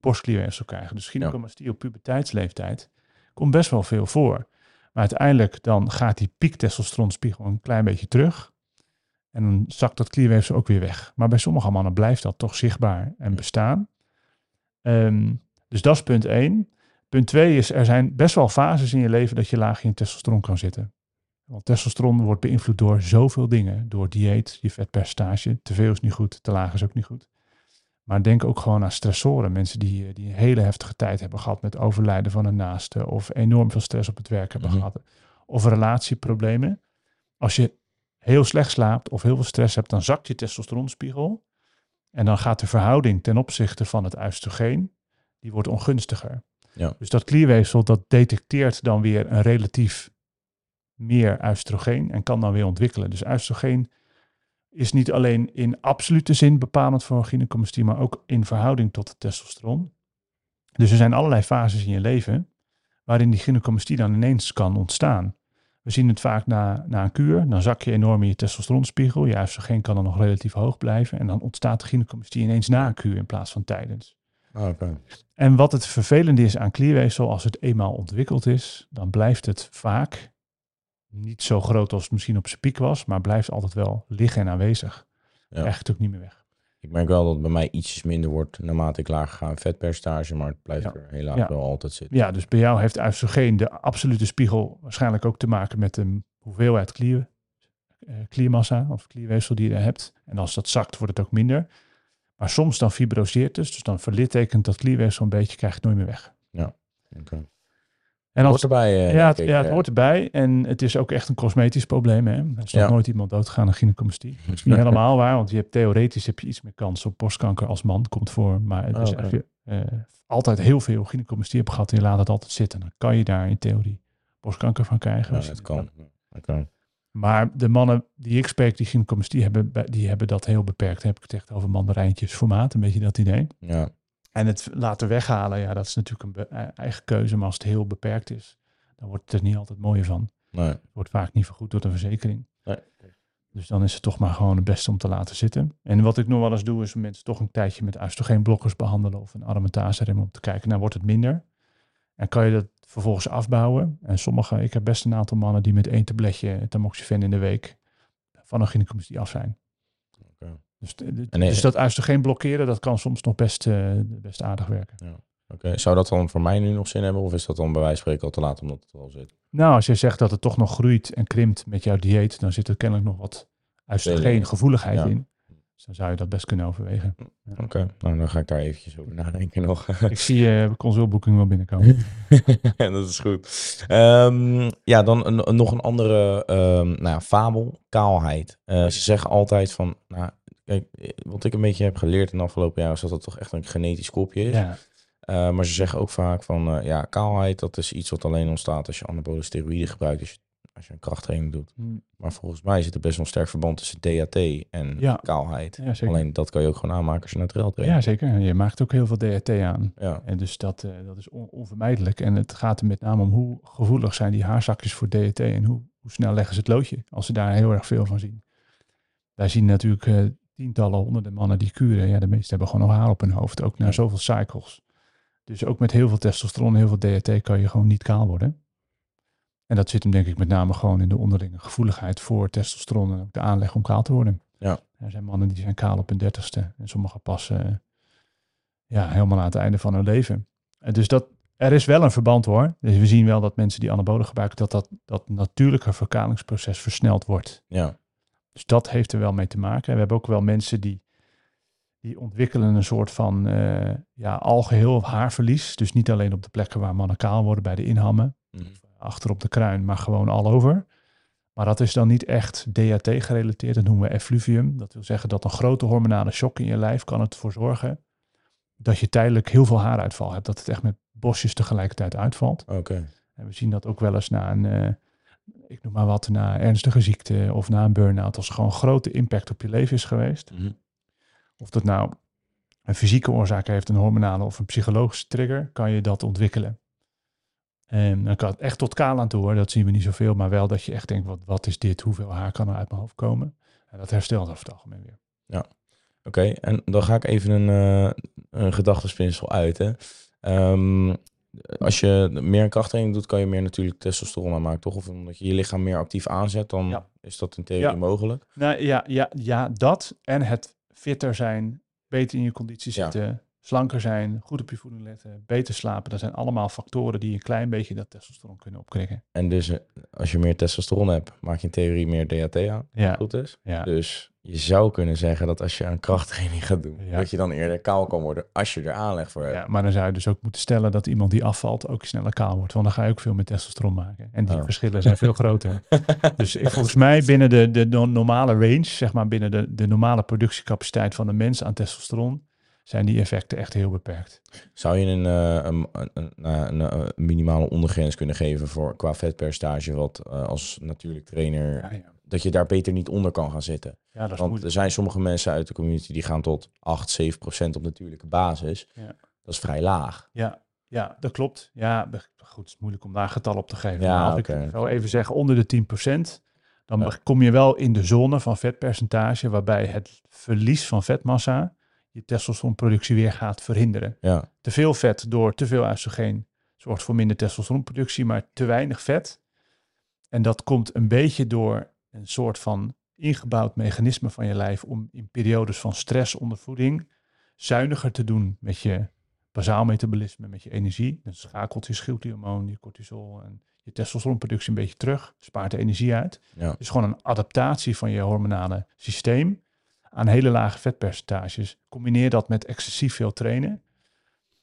borstklierweefsel krijgen. Dus gynecomastie op puberteitsleeftijd komt best wel veel voor. Maar uiteindelijk dan gaat die piek testosteronspiegel een klein beetje terug. En dan zakt dat klierweefsel ook weer weg. Maar bij sommige mannen blijft dat toch zichtbaar en bestaan. Ehm, dus dat is punt 1. Punt 2 is, er zijn best wel fases in je leven dat je laag in testosteron kan zitten. Want testosteron wordt beïnvloed door zoveel dingen. Door dieet, je vetpercentage. Te veel is niet goed, te laag is ook niet goed. Maar denk ook gewoon aan stressoren. Mensen die, eh, die een hele heftige tijd hebben gehad met overlijden van een naaste. Of enorm veel stress op het werk hebben Mhm. gehad. Of relatieproblemen. Als je heel slecht slaapt of heel veel stress hebt, dan zakt je testosteronspiegel. En dan gaat de verhouding ten opzichte van het oestrogeen, die wordt ongunstiger. Ja. Dus dat klierweefsel, dat detecteert dan weer een relatief meer oestrogeen en kan dan weer ontwikkelen. Dus oestrogeen is niet alleen in absolute zin bepalend voor gynecomastie, maar ook in verhouding tot het testosteron. Dus er zijn allerlei fases in je leven waarin die gynecomastie dan ineens kan ontstaan. We zien het vaak na, na een kuur, dan zak je enorm in je testosteronspiegel, je oestrogeen kan dan nog relatief hoog blijven en dan ontstaat de gynecomastie ineens na een kuur in plaats van tijdens. Ah. En wat het vervelende is aan klierweefsel, als het eenmaal ontwikkeld is, dan blijft het vaak niet zo groot als het misschien op zijn piek was, maar blijft altijd wel liggen en aanwezig. Ja. Het ook niet meer weg. Ik merk wel dat het bij mij ietsjes minder wordt naarmate ik lager ga in vetpercentage, maar het blijft Ja. er helaas Ja. wel altijd zitten. Ja, dus bij jou heeft oestrogeen de absolute spiegel waarschijnlijk ook te maken met de hoeveelheid klier, eh, kliermassa of klierweefsel die je hebt. En als dat zakt, wordt het ook minder. Maar soms dan fibroseert het, dus dan verlittekent dat klierweefsel een beetje, krijg je het nooit meer weg. Oké. En Hoort als, erbij. eh, ja, het, ik, ja, het eh. hoort erbij. En het is ook echt een cosmetisch probleem. Hè? Er is nog Ja. nooit iemand doodgegaan aan gynecomastie. Dat is niet <laughs> helemaal waar, want je hebt theoretisch heb je iets meer kans op borstkanker als man. Komt voor, maar het Oh, is eh, altijd heel veel gynecomastie hebt gehad en je laat het altijd zitten. Dan kan je daar in theorie borstkanker van krijgen. Ja, Dus het dat kan. Maar de mannen die ik spreek die gynecomastie hebben, bij- die hebben dat heel beperkt. Dan heb ik het echt over mandarijntjes formaat, een beetje dat idee. Ja. En het laten weghalen, ja, dat is natuurlijk een eh, eigen keuze. Maar als het heel beperkt is, dan wordt het er niet altijd mooier van. Nee. Het wordt vaak niet vergoed door de verzekering. Nee. Dus dan is het toch maar gewoon het beste om te laten zitten. En wat ik nog wel eens doe, is mensen toch een tijdje met oestrogeenblokkers behandelen of een aromatase rem om te kijken, nou wordt het minder. En kan je dat vervolgens afbouwen. En sommige, ik heb best een aantal mannen die met één tabletje tamoxifen in de week van een gynecomastie af zijn. Dus, En nee, dus dat oestrogeen blokkeren, dat kan soms nog best, eh, best aardig werken. Oké. Zou dat dan voor mij nu nog zin hebben? Of is dat dan bij wijze van spreken al te laat omdat het al zit? Nou, als je zegt dat het toch nog groeit en krimpt met jouw dieet, dan zit er kennelijk nog wat oestrogeen gevoeligheid Ja. in. Dus dan zou je dat best kunnen overwegen. Oké. Nou, dan ga ik daar eventjes over nadenken nog. <laughs> Ik zie je consultboeking wel binnenkomen. <laughs> dat is goed. Ehm, ja, dan een, nog een andere ehm, nou fabel, kaalheid. Eh, ze zeggen altijd van, nou, kijk, eh, wat ik een beetje heb geleerd in de afgelopen jaar is dat het toch echt een genetisch kopje is. Ja, maar ze zeggen ook vaak van, ja, kaalheid, dat is iets wat alleen ontstaat als je anabole steroïden gebruikt, als je, als je een krachttraining doet. Hm, Maar volgens mij zit er best wel een sterk verband tussen DHT en Ja. kaalheid. ja. Alleen dat kan je ook gewoon aanmaken als je naturel traint. Ja, zeker. Je maakt ook heel veel DHT aan. Ja. En dus dat, eh, dat is on- onvermijdelijk. En het gaat er met name om hoe gevoelig zijn die haarzakjes voor DHT en hoe, hoe snel leggen ze het loodje als ze daar heel erg veel van zien. Wij zien natuurlijk eh, tientallen, honderden mannen die kuren. Ja, de meesten hebben gewoon nog haar op hun hoofd, ook na zoveel cycles. Dus ook met heel veel testosteron, heel veel DHT kan je gewoon niet kaal worden. En dat zit hem denk ik met name gewoon in de onderlinge gevoeligheid voor testosteron en ook de aanleg om kaal te worden. Ja. Er zijn mannen die zijn kaal op hun dertigste en sommigen pas eh, ja, helemaal aan het einde van hun leven. En dus dat, er is wel een verband hoor. Dus we zien wel dat mensen die anabolen gebruiken, dat dat, dat natuurlijke verkalingsproces versneld wordt. Ja. Dus dat heeft er wel mee te maken. We hebben ook wel mensen die, die ontwikkelen een soort van eh ja, algeheel haarverlies. Dus niet alleen op de plekken waar mannen kaal worden bij de inhammen, Mhm. Achter op de kruin, maar gewoon all over. Maar dat is dan niet echt DHT gerelateerd. Dat noemen we effluvium. Dat wil zeggen dat een grote hormonale shock in je lijf kan ervoor zorgen dat je tijdelijk heel veel haaruitval hebt. Dat het echt met bosjes tegelijkertijd uitvalt. Oké. En we zien dat ook wel eens na een, eh, ik noem maar wat, na ernstige ziekte of na een burn-out. Als er gewoon grote impact op je leven is geweest. Mhm. Of dat nou een fysieke oorzaak heeft, een hormonale of een psychologische trigger, kan je dat ontwikkelen. En dan kan het echt tot kaal aan toe hoor, dat zien we niet zoveel, maar wel dat je echt denkt, wat, wat is dit, hoeveel haar kan er uit mijn hoofd komen? En dat herstelt over het algemeen weer. Oké, en dan ga ik even een, eh een gedachtespinsel uit. Hè. Ehm, als je meer krachttraining doet, kan je meer natuurlijk testosteron aanmaken, toch? Of omdat je je lichaam meer actief aanzet, dan Ja. is dat in theorie Ja. mogelijk. Nou ja, ja, ja, dat en het fitter zijn, beter in je conditie Ja. zitten, slanker zijn, goed op je voeding letten, beter slapen. Dat zijn allemaal factoren die een klein beetje dat testosteron kunnen opkrikken. En dus eh, als je meer testosteron hebt, maak je in theorie meer DHT aan, Ja, goed is. ja. Dus je zou kunnen zeggen dat als je een krachttraining gaat doen, Ja. dat je dan eerder kaal kan worden als je er aanleg voor hebt. Ja, maar dan zou je dus ook moeten stellen dat iemand die afvalt ook sneller kaal wordt. Want dan ga je ook veel meer testosteron maken. En die Oh. verschillen zijn veel groter. <laughs> Dus ik, volgens mij binnen de, de no- normale range, zeg maar binnen de, de normale productiecapaciteit van de mens aan testosteron, zijn die effecten echt heel beperkt. Zou je een, eh, een, een, een, nou, een, eh, minimale ondergrens kunnen geven voor qua vetpercentage, wat eh, als natuurlijk trainer, Ja, ja. dat je daar beter niet onder kan gaan zitten? ja dat is Want moeilijk. er zijn sommige mensen uit de community die gaan tot 8, 7 procent op natuurlijke basis. Ja. Dat is vrij laag. Ja, ja, dat klopt. Ja, goed, het is moeilijk om daar getal op te geven. Ja, maar als ik zou even zeggen onder de 10%, dan Ja. kom je wel in de zone van vetpercentage waarbij het verlies van vetmassa je testosteronproductie weer gaat verhinderen. Ja, Te veel vet door te veel oestrogeen zorgt voor minder testosteronproductie, maar te weinig vet En dat komt een beetje door een soort van ingebouwd mechanisme van je lijf om in periodes van stress onder voeding zuiniger te doen met je bazaal metabolisme, met je energie. Dan schakelt je schildhormoon, je cortisol en je testosteronproductie een beetje terug, spaart de energie uit. Ja. Het is gewoon een adaptatie van je hormonale systeem aan hele lage vetpercentages. Combineer dat met excessief veel trainen.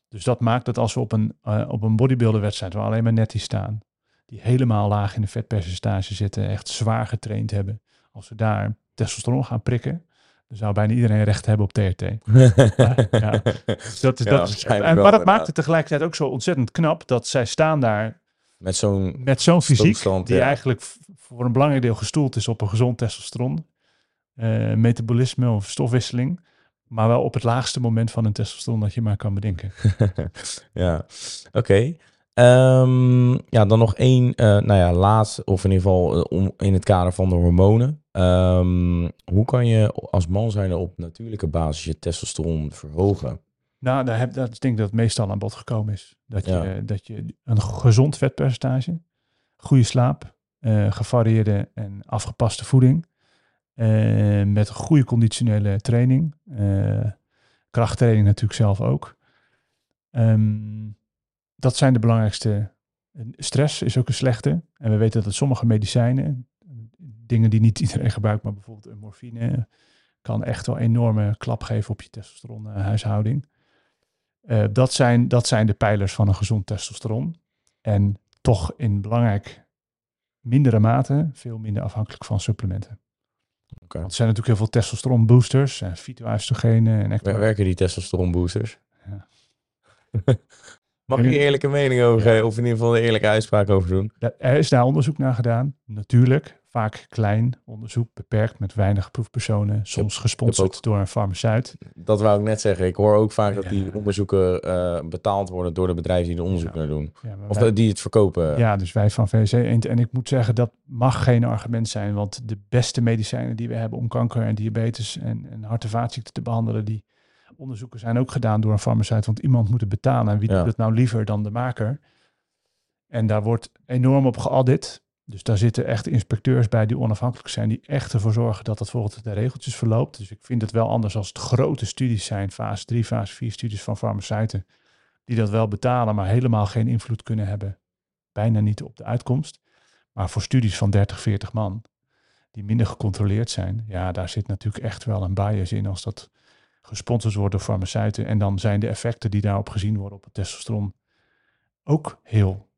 Dus dat maakt dat als we op een, uh, op een bodybuilderwedstrijd waar alleen maar netties staan, die helemaal laag in de vetpercentage zitten, echt zwaar getraind hebben, als we daar testosteron gaan prikken, dan zou bijna iedereen recht hebben op TRT. <laughs> ja. Dat is, Ja, dat is, waarschijnlijk en, maar dat inderdaad. maakt het tegelijkertijd ook zo ontzettend knap dat zij staan daar Met zo'n... met zo'n fysiek, die eigenlijk voor een belangrijk deel gestoeld is op een gezond testosteron, eh, metabolisme of stofwisseling, maar wel op het laagste moment van een testosteron dat je maar kan bedenken. <laughs> ja, oké. Ehm, ja, dan nog één, eh, nou ja, laatst, of in ieder geval eh, om, in het kader van de hormonen. Ehm, hoe kan je als man zijn op natuurlijke basis je testosteron verhogen? Nou, daar heb, dat, ik denk dat het meestal aan bod gekomen is. Dat je, Ja. dat je een gezond vetpercentage, goede slaap, gevarieerde en afgepaste voeding, eh, met goede conditionele training, eh, krachttraining natuurlijk zelf ook. Ehm, dat zijn de belangrijkste. Stress is ook een slechte. En we weten dat sommige medicijnen, dingen die niet <laughs> iedereen gebruikt, maar bijvoorbeeld morfine, kan echt wel enorme klap geven op je testosteronhuishouding. Eh, dat, zijn, dat zijn de pijlers van een gezond testosteron. En toch in belangrijk mindere mate veel minder afhankelijk van supplementen. Want er zijn natuurlijk heel veel testosteron boosters en fytoöstrogenen en Wer- Werken die testosteron boosters? Ja. <laughs> Mag je je eerlijke mening over geven, of in ieder geval een eerlijke uitspraak over doen? Er is daar onderzoek naar gedaan. Natuurlijk, vaak klein onderzoek, beperkt met weinig proefpersonen, soms gesponsord ook- door een farmaceut. Dat wou ik net zeggen. Ik hoor ook vaak dat die onderzoeken eh, betaald worden door de bedrijven die de onderzoek Ja. doen. Ja, Of wij- die het verkopen. Ja, dus wij van VC Eend. En ik moet zeggen, dat mag geen argument zijn. Want de beste medicijnen die we hebben om kanker en diabetes en, en hart- en vaatziekten te behandelen, die onderzoeken zijn ook gedaan door een farmaceut. Want iemand moet het betalen. En wie doet het nou liever dan de maker? En daar wordt enorm op geaudit. Dus daar zitten echt inspecteurs bij die onafhankelijk zijn, die echt ervoor zorgen dat het volgens de regeltjes verloopt. Dus ik vind het wel anders als het grote studies zijn, fase 3, fase 4 studies van farmaceuten, die dat wel betalen, maar helemaal geen invloed kunnen hebben bijna niet op de uitkomst. Maar voor studies van 30, 40 man, die minder gecontroleerd zijn, ja, daar zit natuurlijk echt wel een bias in als dat gesponsord wordt door farmaceuten. En dan zijn de effecten die daarop gezien worden op het testosteron ook heel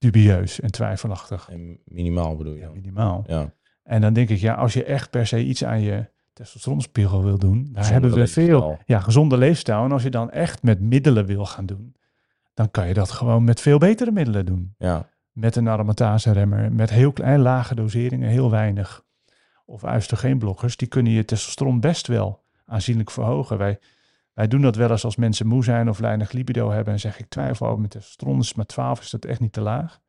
dubieus en twijfelachtig. En minimaal bedoel je Ja, minimaal. Ja. En dan denk ik, ja, als je echt per se iets aan je testosteronspiegel wil doen, daar Gezonde hebben we veel. Ja, gezonde leefstijl. En als je dan echt met middelen wil gaan doen, dan kan je dat gewoon met veel betere middelen doen Ja. met een aromatase-remmer, met heel klein lage doseringen, heel weinig. Of oestrogeenblokkers, die kunnen je testosteron best wel aanzienlijk verhogen. Wij, wij doen dat wel eens als mensen moe zijn of weinig libido hebben en zeggen ik twijfel over mijn testosteron, is maar 12, is dat echt niet te laag.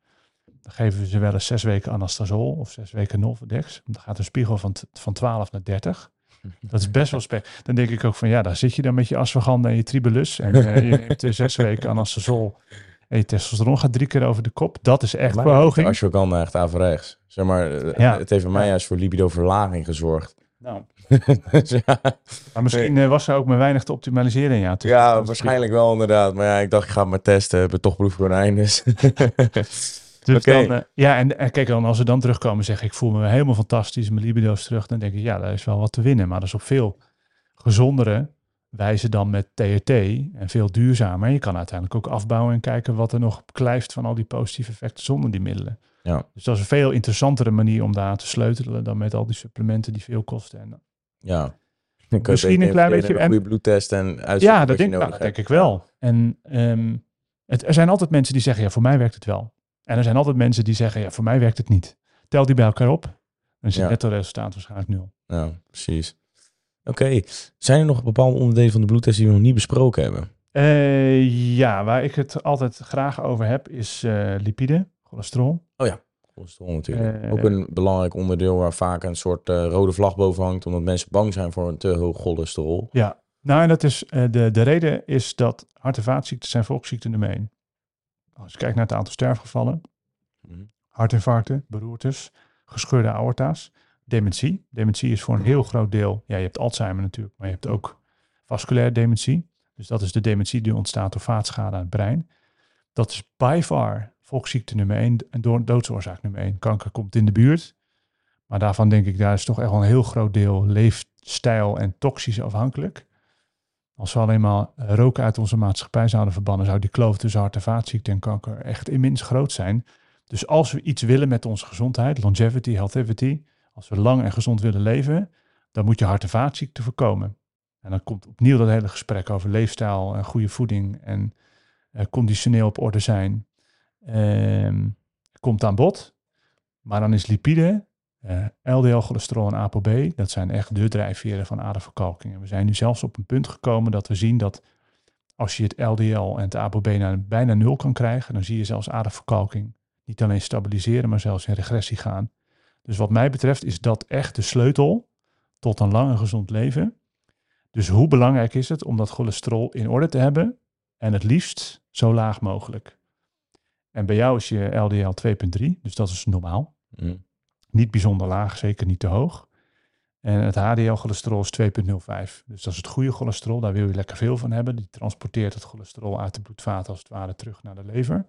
Dan geven we ze wel eens zes weken anastasol of zes weken Nolvadex. Dan gaat de spiegel van, van 12 naar 30. Dat is best wel spek. Dan denk ik ook van ja, daar zit je dan met je ashwagandha en je tribulus. En eh, je <laughs> neemt zes weken anastasol. En je testosteron gaat drie keer over de kop. Dat is echt Maar verhoging. Ashwagandha echt averechts. Zeg maar, eh, Ja. het heeft mij juist voor libido-verlaging gezorgd. Nou, Dus <laughs> ja, maar misschien eh, was er ook maar weinig te optimaliseren. Ja, ja, waarschijnlijk wel inderdaad. Maar ja, ik dacht, ik ga het maar testen. Ik ben toch proefkonijn, dus... <laughs> Dus dan, <laughs> eh, ja, en, en kijk, dan als ze dan terugkomen en zeggen ik voel me helemaal fantastisch, mijn libido is terug, dan denk ik ja, daar is wel wat te winnen. Maar dat is op veel gezondere wijze dan met THT en veel duurzamer. En je kan uiteindelijk ook afbouwen en kijken wat er nog blijft van al die positieve effecten zonder die middelen. Ja. Dus dat is een veel interessantere manier om daar te sleutelen dan met al die supplementen die veel kosten. En, ja. Dan Misschien een klein beetje- Een goede bloedtest en ja, dat denk, nou, dat denk ik wel. En ehm, het, er zijn altijd mensen die zeggen, ja, voor mij werkt het wel. En er zijn altijd mensen die zeggen, ja, voor mij werkt het niet. Tel die bij elkaar op, dan is het Ja. netto resultaat waarschijnlijk nul. Ja, precies. Oké. Zijn er nog bepaalde onderdelen van de bloedtest die we nog niet besproken hebben? Eh, ja, waar ik het altijd graag over heb, is eh, lipide, cholesterol. Cholesterol natuurlijk. Ook een belangrijk onderdeel waar vaak een soort eh, rode vlag boven hangt, omdat mensen bang zijn voor een te hoog cholesterol. Ja, nou en dat is, eh, de, de reden is dat hart- en vaatziekten zijn volksziekten nummer één. Als je kijkt naar het aantal sterfgevallen, Mhm. hartinfarcten, beroertes, gescheurde aorta's, dementie. Dementie is voor een heel groot deel, ja, je hebt Alzheimer natuurlijk, maar je hebt ook vasculaire dementie. Dus dat is de dementie die ontstaat door vaatschade aan het brein. Dat is by far volksziekte nummer 1 en doodsoorzaak nummer 1. Kanker komt in de buurt. Maar daarvan denk ik, daar is toch echt wel een heel groot deel leefstijl en toxisch afhankelijk. Als we alleen maar roken uit onze maatschappij zouden verbannen, zou die kloof tussen hart- en vaatziekte en kanker echt immens groot zijn. Dus als we iets willen met onze gezondheid, longevity, healthivity, als we lang en gezond willen leven, dan moet je hart- en vaatziekten voorkomen. En dan komt opnieuw dat hele gesprek over leefstijl en goede voeding en uh, conditioneel op orde zijn. Uh, komt aan bod. Maar dan is lipide, uh, LDL-cholesterol en ApoB, dat zijn echt de drijfveren van aderverkalking. En we zijn nu zelfs op een punt gekomen dat we zien dat als je het LDL en het ApoB naar bijna nul kan krijgen, dan zie je zelfs aderverkalking niet alleen stabiliseren, maar zelfs in regressie gaan. Dus wat mij betreft is dat echt de sleutel tot een lang en gezond leven. Dus hoe belangrijk is het om dat cholesterol in orde te hebben en het liefst zo laag mogelijk. En bij jou is je LDL 2,3, dus dat is normaal. Mm. Niet bijzonder laag, zeker niet te hoog. En het HDL-cholesterol is 2,05. Dus dat is het goede cholesterol, daar wil je lekker veel van hebben. Die transporteert het cholesterol uit de bloedvaten als het ware terug naar de lever.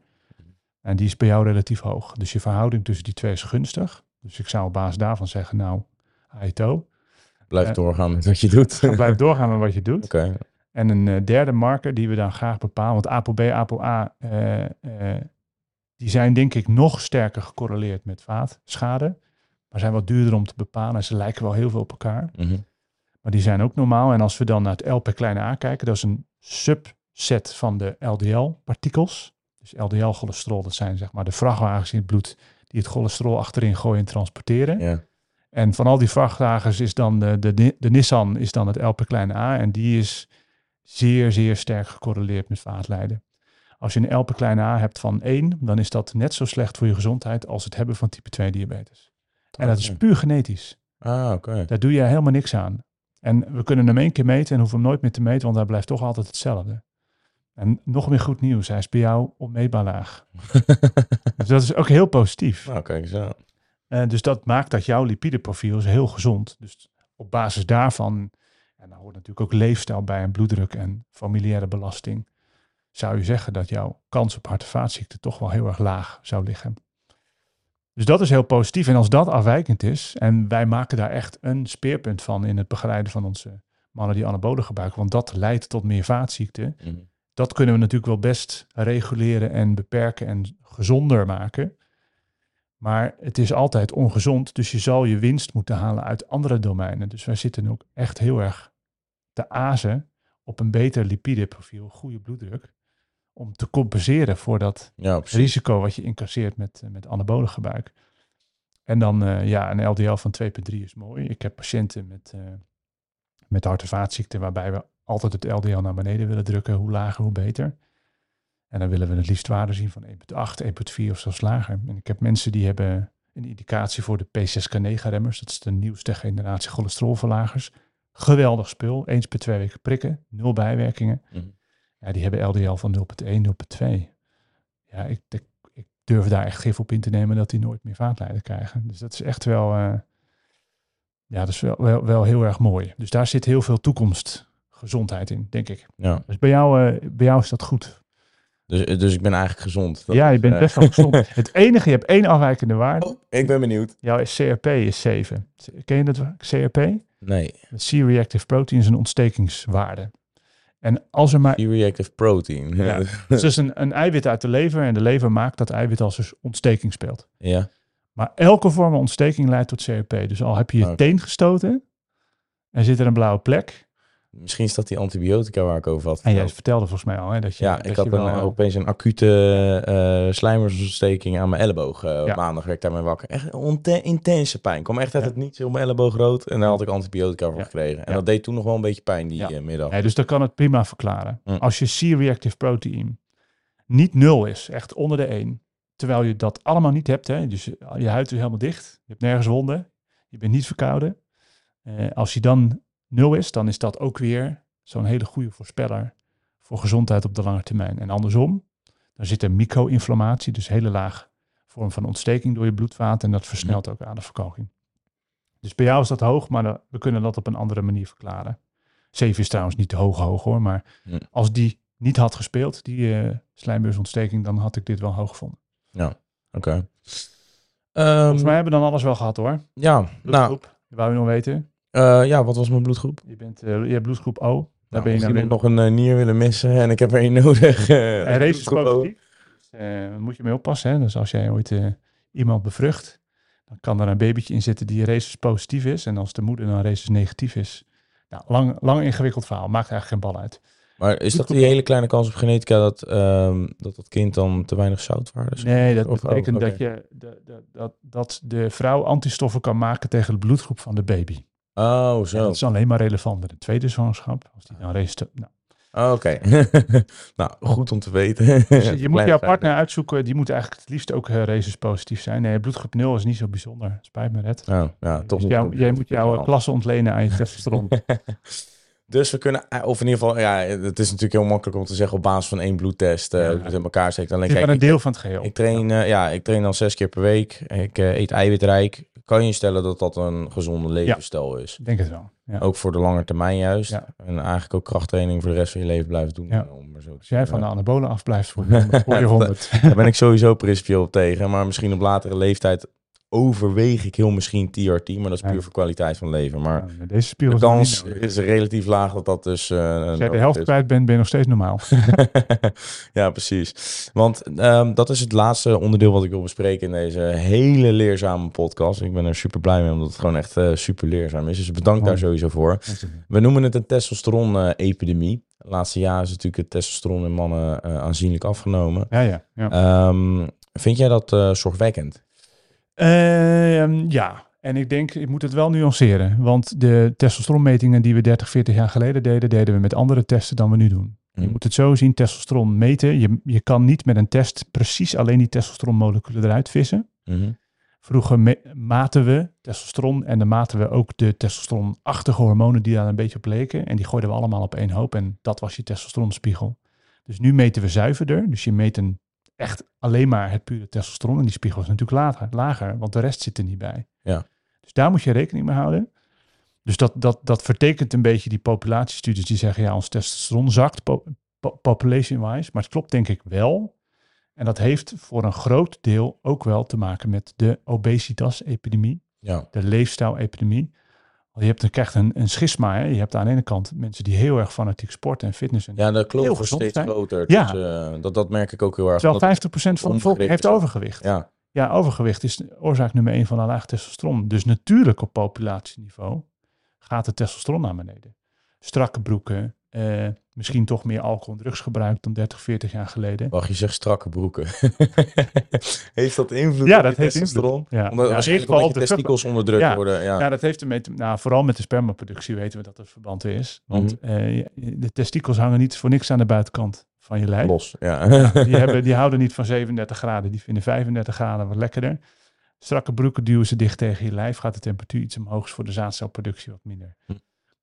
En die is bij jou relatief hoog. Dus je verhouding tussen die twee is gunstig. Dus ik zou op basis daarvan zeggen, nou, AITO. Blijf uh, doorgaan met wat je doet. <laughs> blijf doorgaan met wat je doet. Oké. En een uh, derde marker die we dan graag bepalen, want ApoB, ApoA, uh, die zijn denk ik nog sterker gecorreleerd met vaatschade. Maar zijn wat duurder om te bepalen en ze lijken wel heel veel op elkaar. Mm -hmm. Maar die zijn ook normaal. En als we dan naar het L per kleine a kijken, dat is een subset van de LDL-partikels. Dus LDL-cholesterol, dat zijn zeg maar de vrachtwagens in het bloed die het cholesterol achterin gooien en transporteren. Ja. En van al die vrachtwagens is dan de, de, de Nissan is dan het L per kleine a. En die is zeer, zeer sterk gecorreleerd met vaatlijden. Als je een L per kleine a hebt van 1, dan is dat net zo slecht voor je gezondheid als het hebben van type 2 diabetes. En dat is puur genetisch. Ah, oké. Daar doe je helemaal niks aan. En we kunnen hem één keer meten en hoeven hem nooit meer te meten, want hij blijft toch altijd hetzelfde. En nog meer goed nieuws, hij is bij jou onmeetbaar laag. <laughs> dus dat is ook heel positief. Nou, kijk eens aan. Uh, dus dat maakt dat jouw lipideprofiel is heel gezond. Dus op basis daarvan, en daar hoort natuurlijk ook leefstijl bij en bloeddruk en familiaire belasting, zou je zeggen dat jouw kans op hart- en vaatziekten toch wel heel erg laag zou liggen. Dus dat is heel positief. En als dat afwijkend is, en wij maken daar echt een speerpunt van in het begeleiden van onze mannen die anabolen gebruiken, want dat leidt tot meer vaatziekten. Mhm. Dat kunnen we natuurlijk wel best reguleren en beperken en gezonder maken. Maar het is altijd ongezond, dus je zal je winst moeten halen uit andere domeinen. Dus wij zitten ook echt heel erg te azen op een beter lipideprofiel, goede bloeddruk, om te compenseren voor dat Ja, risico wat je incasseert met, eh, met anabole gebruik. En dan, eh, ja, een LDL van 2,3 is mooi. Ik heb patiënten met, eh, met hart- en vaatziekten waarbij we altijd het LDL naar beneden willen drukken. Hoe lager, hoe beter. En dan willen we het liefst waarde zien van 1,8, 1,4 of zelfs lager. En ik heb mensen die hebben een indicatie voor de P6K9-remmers. Dat is de nieuwste generatie cholesterolverlagers. Geweldig spul. Eens per twee weken prikken. Nul bijwerkingen. Mhm. Ja, die hebben LDL van 0,1, 0,2. Ja, ik, ik, ik, durf daar echt gif op in te nemen dat die nooit meer vaatlijden krijgen. Dus dat is echt wel, uh, ja, dat is wel, wel, wel, heel erg mooi. Dus daar zit heel veel toekomstgezondheid in, denk ik. Ja. Dus bij jou, uh, bij jou is dat goed. Dus, dus ik ben eigenlijk gezond. Dat ja, je bent uh, best wel gezond. <laughs> Het enige, je hebt één afwijkende waarde. Oh, ik ben benieuwd. Jouw CRP is 7. Ken je dat CRP? Nee. C-reactive protein is een ontstekingswaarde. En als er maar. C-reactive protein. Ja. <laughs> dus is een, een eiwit uit de lever en de lever maakt dat eiwit als er ontsteking speelt. Ja. Maar elke vorm van ontsteking leidt tot CRP. Dus al heb je je Oké. teen gestoten en zit er een blauwe plek. Misschien is dat die antibiotica waar ik over had. En jij verteld. vertelde volgens mij al hè, dat je. Ja, dat ik had wel, een, eh, opeens een acute slijmersontsteking aan mijn elleboog. eh, Ja. maandag werd ik daarmee wakker. Echt intense pijn. Ik kwam echt uit Ja. het niets op mijn elleboog rood. En daar had ik antibiotica voor Ja. gekregen. En Ja. dat deed toen nog wel een beetje pijn die Ja. middag. Nee, dus dat kan het prima verklaren. Mm. Als je C-reactive protein niet nul is, echt onder de 1, terwijl je dat allemaal niet hebt, hè, dus je je huid is helemaal dicht, je hebt nergens wonden, je bent niet verkouden. Als je dan nul is, dan is dat ook weer zo'n hele goede voorspeller voor gezondheid op de lange termijn. En andersom, dan zit er micro-inflammatie, dus hele laag vorm van ontsteking door je bloedvaten. En dat versnelt ook aderverkalking. Dus bij jou is dat hoog, maar dat- we kunnen dat op een andere manier verklaren. 7 is trouwens niet te hoog hoog hoor, maar als die niet had gespeeld, die eh slijmbeursontsteking, dan had ik dit wel hoog gevonden. Oké. Volgens Ehm, mij hebben we dan alles wel gehad hoor. ja, nou, Bloedgroep, wou je nog weten? Eh, ja, wat was mijn bloedgroep? Je, bent, eh, je hebt bloedgroep O. Daar Nou, ben je mocht nou nog een eh, nier willen missen en ik heb er een <laughs> nodig. En race is positief. Dus, daar moet je mee oppassen. Hè? Dus als jij ooit eh, iemand bevrucht, dan kan er een babytje in zitten die races positief is. En als de moeder dan races negatief is. Nou, lang, lang ingewikkeld verhaal. Maakt eigenlijk geen bal uit. Maar is dat die hele kleine kans op genetica dat ehm, dat, dat kind dan te weinig zoutwaarde is? Nee, dat Of- oh, betekent dat, je, de, de, dat, dat de vrouw antistoffen kan maken tegen de bloedgroep van de baby. Oh, En zo. dat is alleen maar relevant bij de tweede zwangerschap. Als die dan race te- nou, Oh, Oké. <laughs> nou, goed om te weten. Dus je <laughs> moet jouw partner uitzoeken. Die moet eigenlijk het liefst ook uh, races positief zijn. Nee, bloedgroep 0 is niet zo bijzonder. Spijt me, Red. Oh, ja, toch Dus jou- jij moet jouw uh, <laughs> klasse ontlenen aan je testosteron. Dus we kunnen, eh, of in ieder geval, ja, het is natuurlijk heel makkelijk om te zeggen op basis van één bloedtest, uh, Ja. het in elkaar steekt. Alleen Het is kijk, maar een ik, deel van het geheel. ik train, uh, ja, ik train dan zes keer per week. Ik uh, eet eiwitrijk. Kan je stellen dat dat een gezonde levensstijl is? Ik denk het wel. Ja. Ook voor de lange termijn juist. Ja. En eigenlijk ook krachttraining voor de rest van je leven blijven doen. Ja. Om maar zo Als jij van de anabolen afblijft voor je, <laughs> voor je 100. Daar ben ik sowieso principieel op tegen. Maar misschien op latere leeftijd overweeg ik heel misschien TRT. Maar dat is puur Ja. voor kwaliteit van leven. Maar deze de kans is relatief laag dat dat dus... eh, Als jij de helft kwijt bent, ben je nog steeds normaal. <laughs> ja, precies. Want um, dat is het laatste onderdeel wat ik wil bespreken in deze hele leerzame podcast. Ik ben er super blij mee, omdat het gewoon echt uh, super leerzaam is. Dus bedankt daar sowieso voor. We noemen het een testosteron-epidemie. De laatste jaren is natuurlijk het testosteron in mannen uh, aanzienlijk afgenomen. Ja, ja. ja. Um, vind jij dat zorgwekkend? Uh, ja, en ik denk, ik moet het wel nuanceren. Want de testosteronmetingen die we 30, 40 jaar geleden deden, deden we met andere testen dan we nu doen. Hmm. Je moet het zo zien, testosteron meten. Je, je kan niet met een test precies alleen die testosteronmoleculen eruit vissen. Mm -hmm. Vroeger maten we testosteron en dan maten we ook de testosteronachtige hormonen die daar een beetje op leken. En die gooiden we allemaal op één hoop en dat was je testosteronspiegel. Dus nu meten we zuiverder. Dus je meet een echt alleen maar het pure testosteron. En die spiegel is natuurlijk lager, lager want de rest zit er niet bij. Ja. Dus daar moet je rekening mee houden. Dus dat, dat, dat vertekent een beetje die populatiestudies die zeggen, ja, ons testosteron zakt po po population-wise. Maar het klopt denk ik wel. En dat heeft voor een groot deel ook wel te maken met de obesitas-epidemie, ja. de leefstijl-epidemie. Je hebt, krijgt een, een schisma. Hè? Je hebt aan de ene kant mensen die heel erg fanatiek sporten en fitness. En ja, de kloof wordt gezond steeds zijn. groter. Ja. Dus, uh, dat, dat merk ik ook heel erg. Terwijl 50% van het volk heeft overgewicht. Ja. ja, overgewicht is de oorzaak nummer één van een laag testosteron. Dus natuurlijk op populatieniveau gaat het testosteron naar beneden. Strakke broeken, uh, misschien toch meer alcohol en drugs gebruikt dan 30, 40 jaar geleden. Wacht, je zegt strakke broeken. <laughs> heeft dat invloed ja, op dat heeft invloed. Ja. Omdat ja, waarschijnlijk omdat je testikels onderdrukt ja. worden. Ja. ja, dat heeft ermee te nou, vooral met de spermaproductie weten we dat er verband is. Want Mhm. uh, de testikels hangen niet voor niks aan de buitenkant van je lijf. Los, ja. die, <laughs> hebben, die houden niet van 37 graden, die vinden 35 graden wat lekkerder. Strakke broeken duwen ze dicht tegen je lijf, gaat de temperatuur iets omhoog, is voor de zaadcelproductie wat minder. Hm.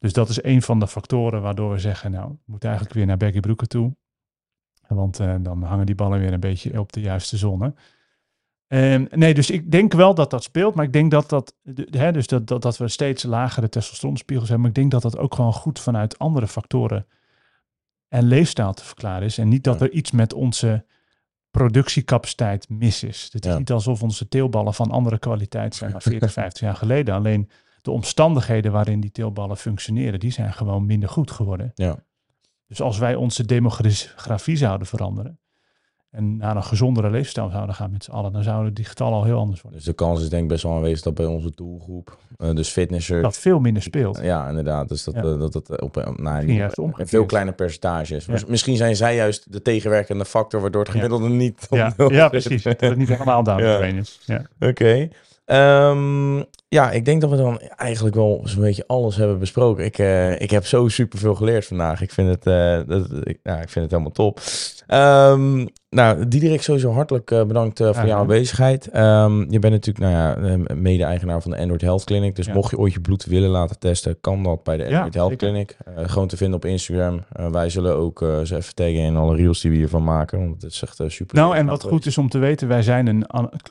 Dus dat is een van de factoren waardoor we zeggen, nou, we moeten eigenlijk weer naar baggy broeken toe. Want uh, dan hangen die ballen weer een beetje op de juiste zone. Um, nee, dus ik denk wel dat dat speelt, maar ik denk dat, dat, de, hè, dus dat, dat, dat we steeds lagere testosteronspiegels hebben, maar ik denk dat dat ook gewoon goed vanuit andere factoren en leefstijl te verklaren is. En niet dat ja. er iets met onze productiecapaciteit mis is. Het is Ja. niet alsof onze teelballen van andere kwaliteit zijn dan 40, 50 jaar geleden. Alleen de omstandigheden waarin die teelballen functioneren, die zijn gewoon minder goed geworden. Ja. Dus als wij onze demografie zouden veranderen en naar een gezondere leefstijl zouden gaan met z'n allen, dan zouden die getallen al heel anders worden. Dus de kans is denk ik best wel aanwezig dat bij onze doelgroep, uh, dus fitnessers... Dat veel minder speelt. Ja, inderdaad. Dus dat Ja. uh, dat, dat op, uh, nou, juist een omgekeerd. veel kleiner percentages. Ja. Misschien zijn zij juist de tegenwerkende factor waardoor het gemiddelde niet... op <laughs> Ja, precies. Dat het niet helemaal drain is. Ja. Oké. Ehm, ja, ik denk dat we dan eigenlijk wel zo'n beetje alles hebben besproken. Ik, eh, ik heb zo superveel geleerd vandaag. Ik vind het, eh, dat, ik, ik vind het helemaal top. Ehm, nou, Diederik, sowieso hartelijk eh, bedankt eh, voor Ja, jouw aanwezigheid. Ehm, je bent natuurlijk nou ja, eh, mede-eigenaar van de Android Health Clinic. Dus Ja. mocht je ooit je bloed willen laten testen, kan dat bij de Android Health. Clinic. Eh, gewoon te vinden op Instagram. Wij zullen ook ze even taggen in alle reels die we hiervan maken. Want het is echt super. Nou, en wat goed is om te weten, wij zijn een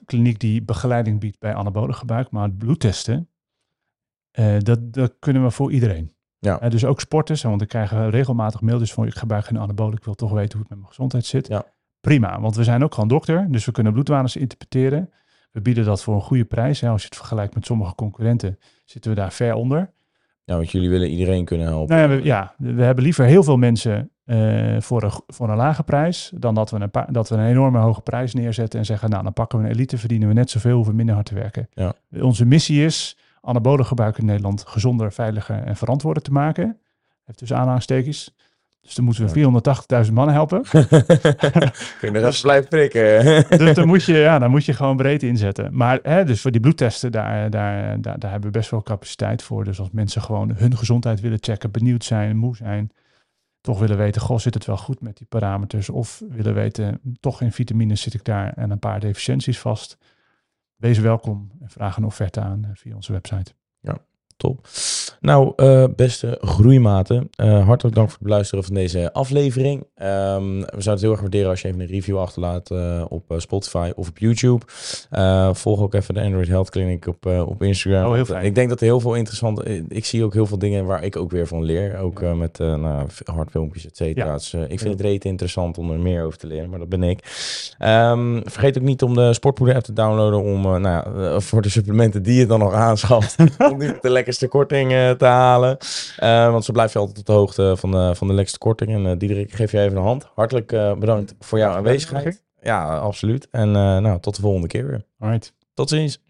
kliniek die begeleiding biedt bij anabole gebruik, maar het bloedtesten, dat, dat kunnen we voor iedereen. Ja. Eh, dus ook sporters, want ik krijg regelmatig mailtjes van ik gebruik geen anabole, ik wil toch weten hoe het met mijn gezondheid zit. Ja. Prima, want we zijn ook gewoon dokter, dus we kunnen bloedwaardes interpreteren. We bieden dat voor een goede prijs. Hè. Als je het vergelijkt met sommige concurrenten, zitten we daar ver onder. Ja, want jullie willen iedereen kunnen helpen. Nou ja, we, ja, we hebben liever heel veel mensen eh, voor, een, voor een lage prijs, dan dat we, een dat we een enorme hoge prijs neerzetten en zeggen, nou dan pakken we een elite, verdienen we net zoveel, hoeven minder hard te werken. Ja. Onze missie is anabolen gebruik in Nederland gezonder, veiliger en verantwoorder te maken. Heeft dus aanhalingstekens. Dus dan moeten we 480.000 mannen helpen. <laughs> Kun je <laughs> blijven prikken? dus dan moet, je, ja, dan moet je gewoon breed inzetten. Maar hè, dus voor die bloedtesten, daar, daar, daar, daar hebben we best wel capaciteit voor. Dus als mensen gewoon hun gezondheid willen checken, benieuwd zijn, moe zijn, toch willen weten, goh, zit het wel goed met die parameters? Of willen weten, toch geen vitamines zit ik daar en een paar deficiënties vast. Wees welkom en vraag een offerte aan eh, via onze website. Top. Nou, eh, beste groeimaten, eh, hartelijk dank voor het beluisteren van deze aflevering. Ehm, we zouden het heel erg waarderen als je even een review achterlaat eh, op Spotify of op YouTube. Volg ook even de Android Health Clinic op, op Instagram. Oh, heel fijn. Ik denk dat er heel veel interessant... Ik zie ook heel veel dingen waar ik ook weer van leer. Ook met nou, hardfilmpjes, et cetera. Ja. Dus, ik vind het reet interessant om er meer over te leren, maar dat ben ik. Ehm, vergeet ook niet om de Sportpoeder app te downloaden om, nou voor de supplementen die je dan nog aanschaft, <laughs> om niet de lekkerste korting te halen. Eh, want zo blijf je altijd op de hoogte van de, van de lekkerste korting. En eh, Diederik, ik geef je even de hand. Hartelijk eh, bedankt voor jouw aanwezigheid. Ja, absoluut. En eh, nou, tot de volgende keer weer. Alright. Tot ziens.